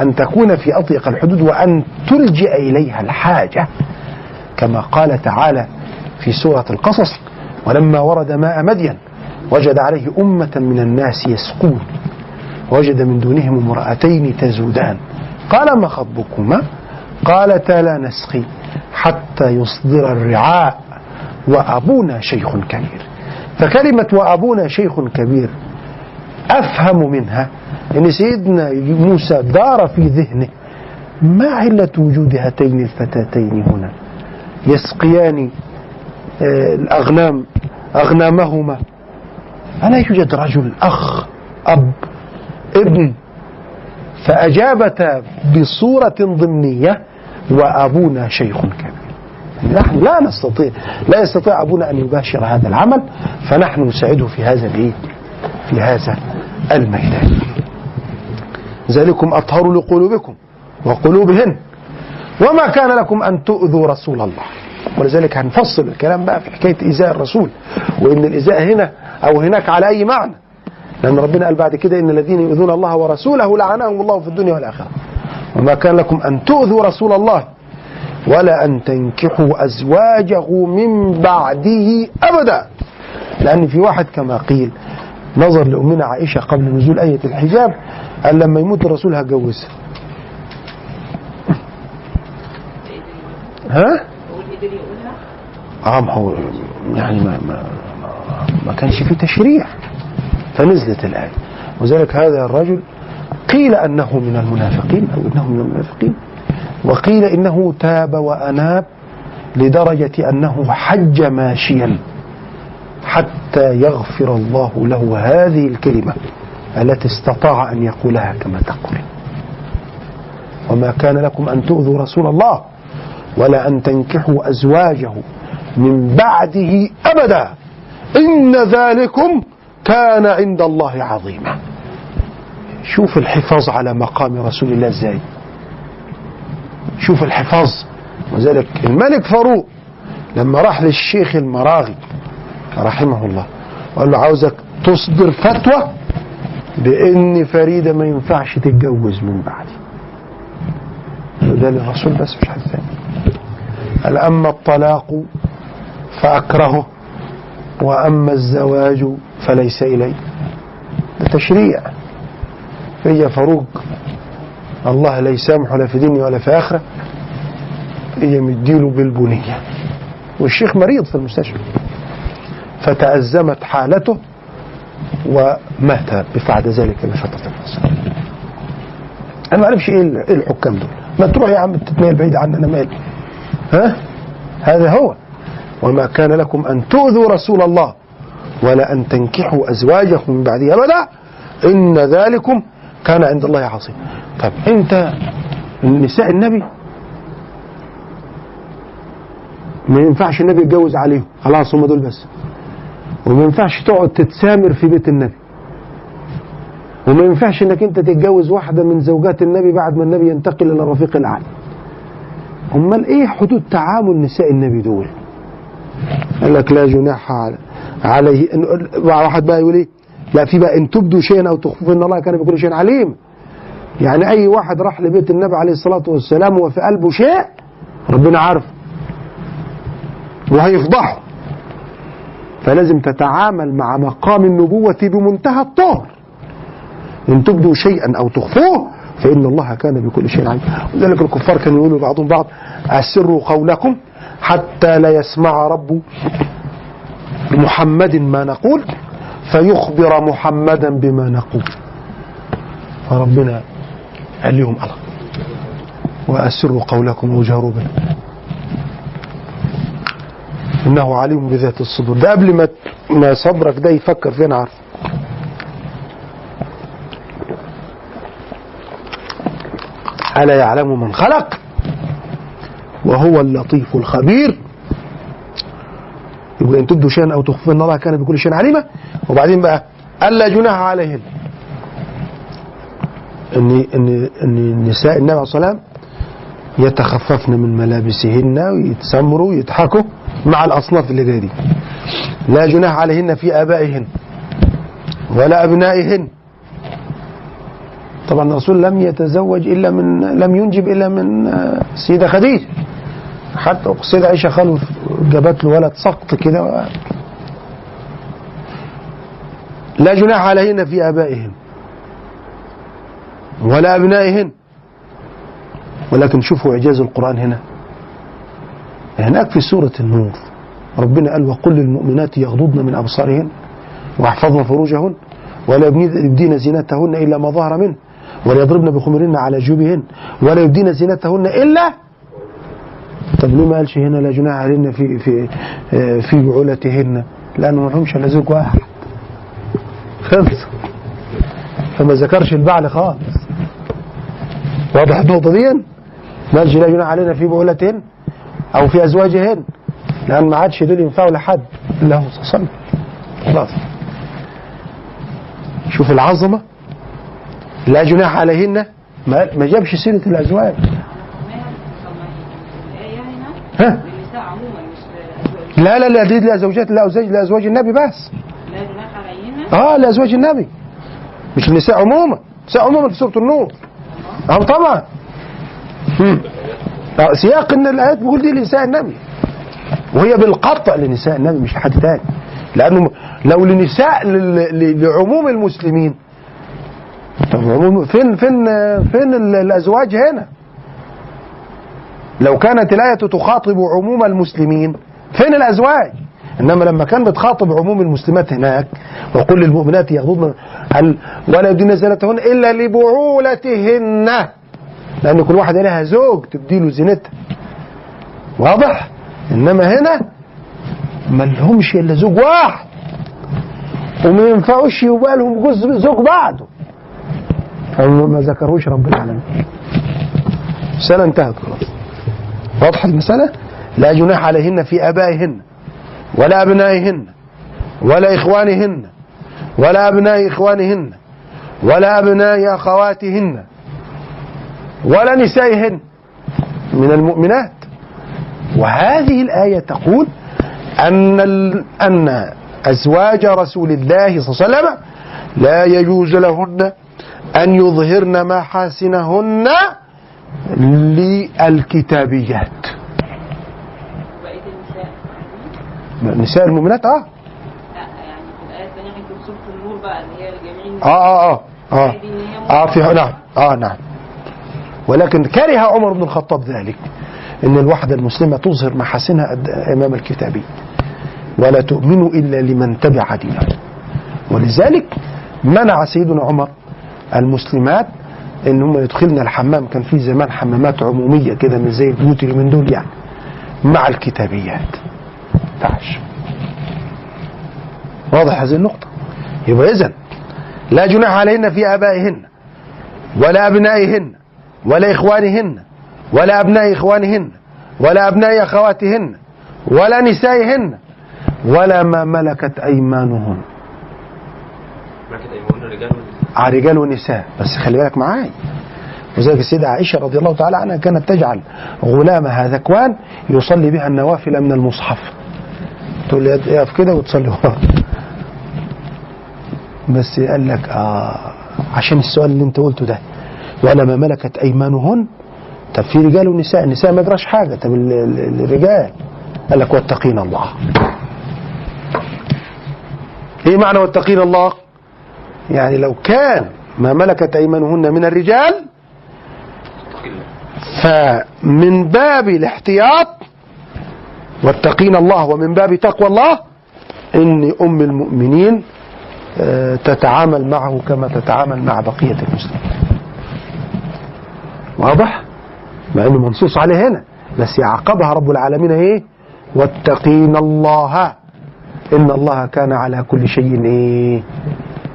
أن تكون في أضيق الحدود وأن تلجئ إليها الحاجة كما قال تعالى في سورة القصص ولما ورد ماء مدين وجد عليه أمة من الناس يسقون وجد من دونهم امرأتين تزودان. قال ما خطبكما؟ قالتا لا نسقي حتى يصدر الرعاء وأبونا شيخ كبير. فكلمة وأبونا شيخ كبير أفهم منها أن سيدنا موسى دار في ذهنه ما علة وجود هاتين الفتاتين هنا؟ يسقيان الأغنام أغنامهما. ألا يوجد رجل أخ أب ابن فأجابتا بصورة ضمنية وأبونا شيخ كبير. نحن لا نستطيع لا يستطيع أبونا أن يباشر هذا العمل فنحن نساعده في هذا الإيه؟ في هذا الميدان ذلكم أطهر لقلوبكم وقلوبهن. وما كان لكم أن تؤذوا رسول الله. ولذلك هنفصل الكلام بقى في حكاية إيذاء الرسول وإن الإيذاء هنا أو هناك على أي معنى. لأن ربنا قال بعد كده إن الذين يؤذون الله ورسوله لعنهم الله في الدنيا والآخرة. وما كان لكم أن تؤذوا رسول الله ولا أن تنكحوا أزواجه من بعده أبدا. لأن في واحد كما قيل نظر لأمنا عائشة قبل نزول آية الحجاب قال لما يموت الرسول هتجوزها. ها؟ آه ما هو يعني ما ما ما كانش فيه تشريع. فنزلت الآية. وذلك هذا الرجل قيل أنه من المنافقين أو إنه من المنافقين. وقيل إنه تاب وأناب لدرجة أنه حج ماشيا حتى يغفر الله له هذه الكلمة التي استطاع أن يقولها كما تقول. وما كان لكم أن تؤذوا رسول الله ولا أن تنكحوا أزواجه من بعده أبدا. إن ذلكم كان عند الله عظيما. شوف الحفاظ على مقام رسول الله إزاي. شوف الحفاظ. وذلك الملك فاروق لما راح للشيخ المراغي رحمه الله وقال له عاوزك تصدر فتوى بإن فريدة ما ينفعش تتجوز من بعدي. ده للرسول بس مش حد ثاني. قال أما الطلاق فأكرهه. وأما الزواج فليس ده تشريع. هي فاروق الله لا يسامحه لا في دنيا ولا في آخرة هي مديله بالبنية. والشيخ مريض في المستشفى. فتأزمت حالته ومات بعد ذلك بفترة قصيرة أنا ما أعرفش إيه ال- إيه الحكام دول. ما تروح يا عم تتنيل بعيد عني أنا مالي. ها؟ هذا هو. وما كان لكم أن تؤذوا رسول الله ولا أن تنكحوا أزواجكم من بعده أبدا. إن ذلكم كان عند الله عظيما طب أنت نساء النبي؟ ما ينفعش النبي يتجوز عليهم. خلاص هم دول بس. وما ينفعش تقعد تتسامر في بيت النبي. وما ينفعش إنك أنت تتجوز واحدة من زوجات النبي بعد ما النبي ينتقل إلى الرفيق الاعلى أمال إيه حدود تعامل نساء النبي دول؟ قال لك لا جناح عليه. واحد بقى يقول إيه؟ لا في بقى إن تبدوا شيئا أو تخفوا ان الله كان بكل شيء عليم. يعني أي واحد راح لبيت النبي عليه الصلاة والسلام وفي قلبه شيء ربنا عارف وهيفضحه. فلازم تتعامل مع مقام النبوة بمنتهى الطهر إن تبدوا شيئا أو تخفوه فإن الله كان بكل شيء عليم. ولذلك الكفار كانوا يقولوا بعضهم بعض أسروا قولكم حتى لا يسمع رب محمد ما نقول فيخبر محمدا بما نقول. فربنا قال لهم الله وأسروا قولكم أو جهروا به. إنه عليم بذات الصدور. ده قبل ما ما صبرك ده يفكر فين عارف؟ ألا يعلم من خلق؟ وهو اللطيف الخبير. يقول إن تبدوا شيئا أو تخفوا ان الله كان بكل شيء عليما. وبعدين بقى ألا جناح عليهن. ان ان إن نساء النبي عليه الصلاه يتخففن من ملابسهن ويتسمروا ويضحكوا مع الأصناف اللي جاية دي. لا جناح عليهن في آبائهن ولا أبنائهن. طبعا الرسول لم يتزوج إلا من لم ينجب إلا من السيدة خديجة. حتى السيدة عائشة خلف جابت له ولد سقط كده. لا جناح عليهن في آبائهن ولا أبنائهن. ولكن شوفوا إعجاز القرآن هنا. هناك في سورة النور ربنا قال وقل للمؤمنات يغضضن من أبصارهن ويحفظن فروجهن ولا يبدين زينتهن إلا ما ظهر منه ولا يضربن بخمرهن على جيوبهن ولا يبدين زينتهن إلا طب ليه ما قالش هنا لا جناح عليهن في في آه، في بعولتهن؟ لأنه ما لهمش إلا زوج واحد. خلص فما ذكرش البعل خالص. واضح النقطة دي؟ ما قالش لا جناح علينا في بعولتهن أو في أزواجهن. لأن ما عادش دول ينفعوا لحد. الا صلى الله وسلم. خلاص. شوف العظمة. لا جناح عليهن. ما جابش سيرة الأزواج. ها؟ لا لا لا دي لازواجات لازواج لازواج النبي بس. آه لازواج النبي. مش النساء عموما. النساء عموما في سورة النور. آه طبعا. مم. آه، سياق إن الآيات بيقول دي لنساء النبي. وهي بالقطع لنساء النبي مش لحد تاني. لأنه لو لنساء لعموم المسلمين طب فين فين فين ال- الأزواج هنا؟ لو كانت الآية تخاطب عموم المسلمين فين الأزواج؟ إنما لما كان بتخاطب عموم المسلمات هناك وقل للمؤمنات يغضضن ولا يدين زينتهن إلا لبعولتهن. لأن كل واحدة لها زوج تبديله زينتها. واضح؟ إنما هنا ما لهمش إلا زوج واحد. وما ينفعوش يبقى لهم جزء زوج بعده فما ما ذكروش رب العالمين. السنة انتهت. خلاص واضحة المسألة؟ لا جناح عليهن في آبائهن ولا أبنائهن ولا إخوانهن ولا أبناء إخوانهن ولا أبناء أخواتهن ولا نسائهن من المؤمنات. وهذه الآية تقول أن أن أزواج رسول الله صلى الله عليه وسلم لا يجوز لهن أن يظهرن محاسنهن للكتابيات. نساء المؤمنات آه. آه آه آه. آه آه في نعم. آه نعم. ولكن كره عمر بن الخطاب ذلك إن الواحدة المسلمة تظهر محاسنها إمام الكتابي. ولا تؤمن إلا لمن تبع دينه. ولذلك منع سيدنا عمر المسلمات إن هم يدخلن الحمام. كان في زمان حمامات عمومية كده من زي البيوت اللي من دول يعني مع الكتابيات. تعش. واضح هذه النقطة. يبقى اذا لا جناح عليهن في آبائهن ولا أبنائهن ولا إخوانهن ولا أبناء إخوانهن ولا أبناء أخواتهن ولا نسائهن ولا ما ملكت ايمانهن ملكة أيمان الرجال على رجال ونساء بس خلي بالك معاي. وذلك السيدة عائشة رضي الله تعالى عنها كانت تجعل غلامها ذكوان يصلي بها النوافل من المصحف. تقول لي اقف كده وتصلي. بس قال لك آه عشان السؤال اللي انت قلته ده. ولا ما ملكت أيمانهن؟ طب في رجال ونساء. النساء ما يدراش حاجة. طب ال- ال- الرجال؟ قال لك واتقين الله. إيه معنى واتقين الله؟ يعني لو كان ما ملكت أيمانهن من الرجال فمن باب الاحتياط واتقين الله ومن باب تقوى الله إن أم المؤمنين آه، تتعامل معه كما تتعامل مع بقية المسلمين. واضح؟ مع إنه منصوص عليه هنا. بس يعقبها رب العالمين إيه؟ واتقين الله. إن الله كان على كل شيء إيه؟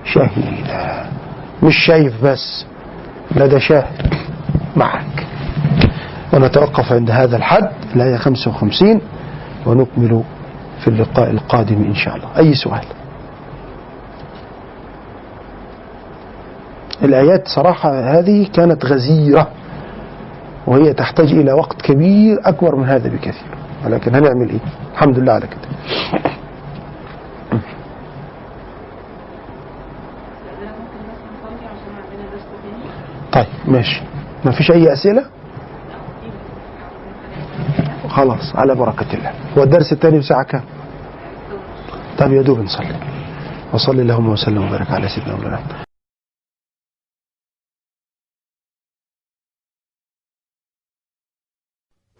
شهيدا. مش شايف بس لا ده شاهد معك. ونتوقف عند هذا الحد الآية 55 ونكمل في اللقاء القادم إن شاء الله. أي سؤال؟ الآيات صراحة هذه كانت غزيرة وهي تحتاج إلى وقت كبير أكبر من هذا بكثير. ولكن هنعمل إيه؟ الحمد لله على كده استاذنك ممكن بس نصلي عشان عندنا درس تاني طيب ماشي. ما فيش أي أسئلة؟ خلاص على بركة الله. هو الدرس الثاني بساعة كام؟ طيب يا دوب نصلي. وصلي اللهم وسلم وبارك على سيدنا مولانا.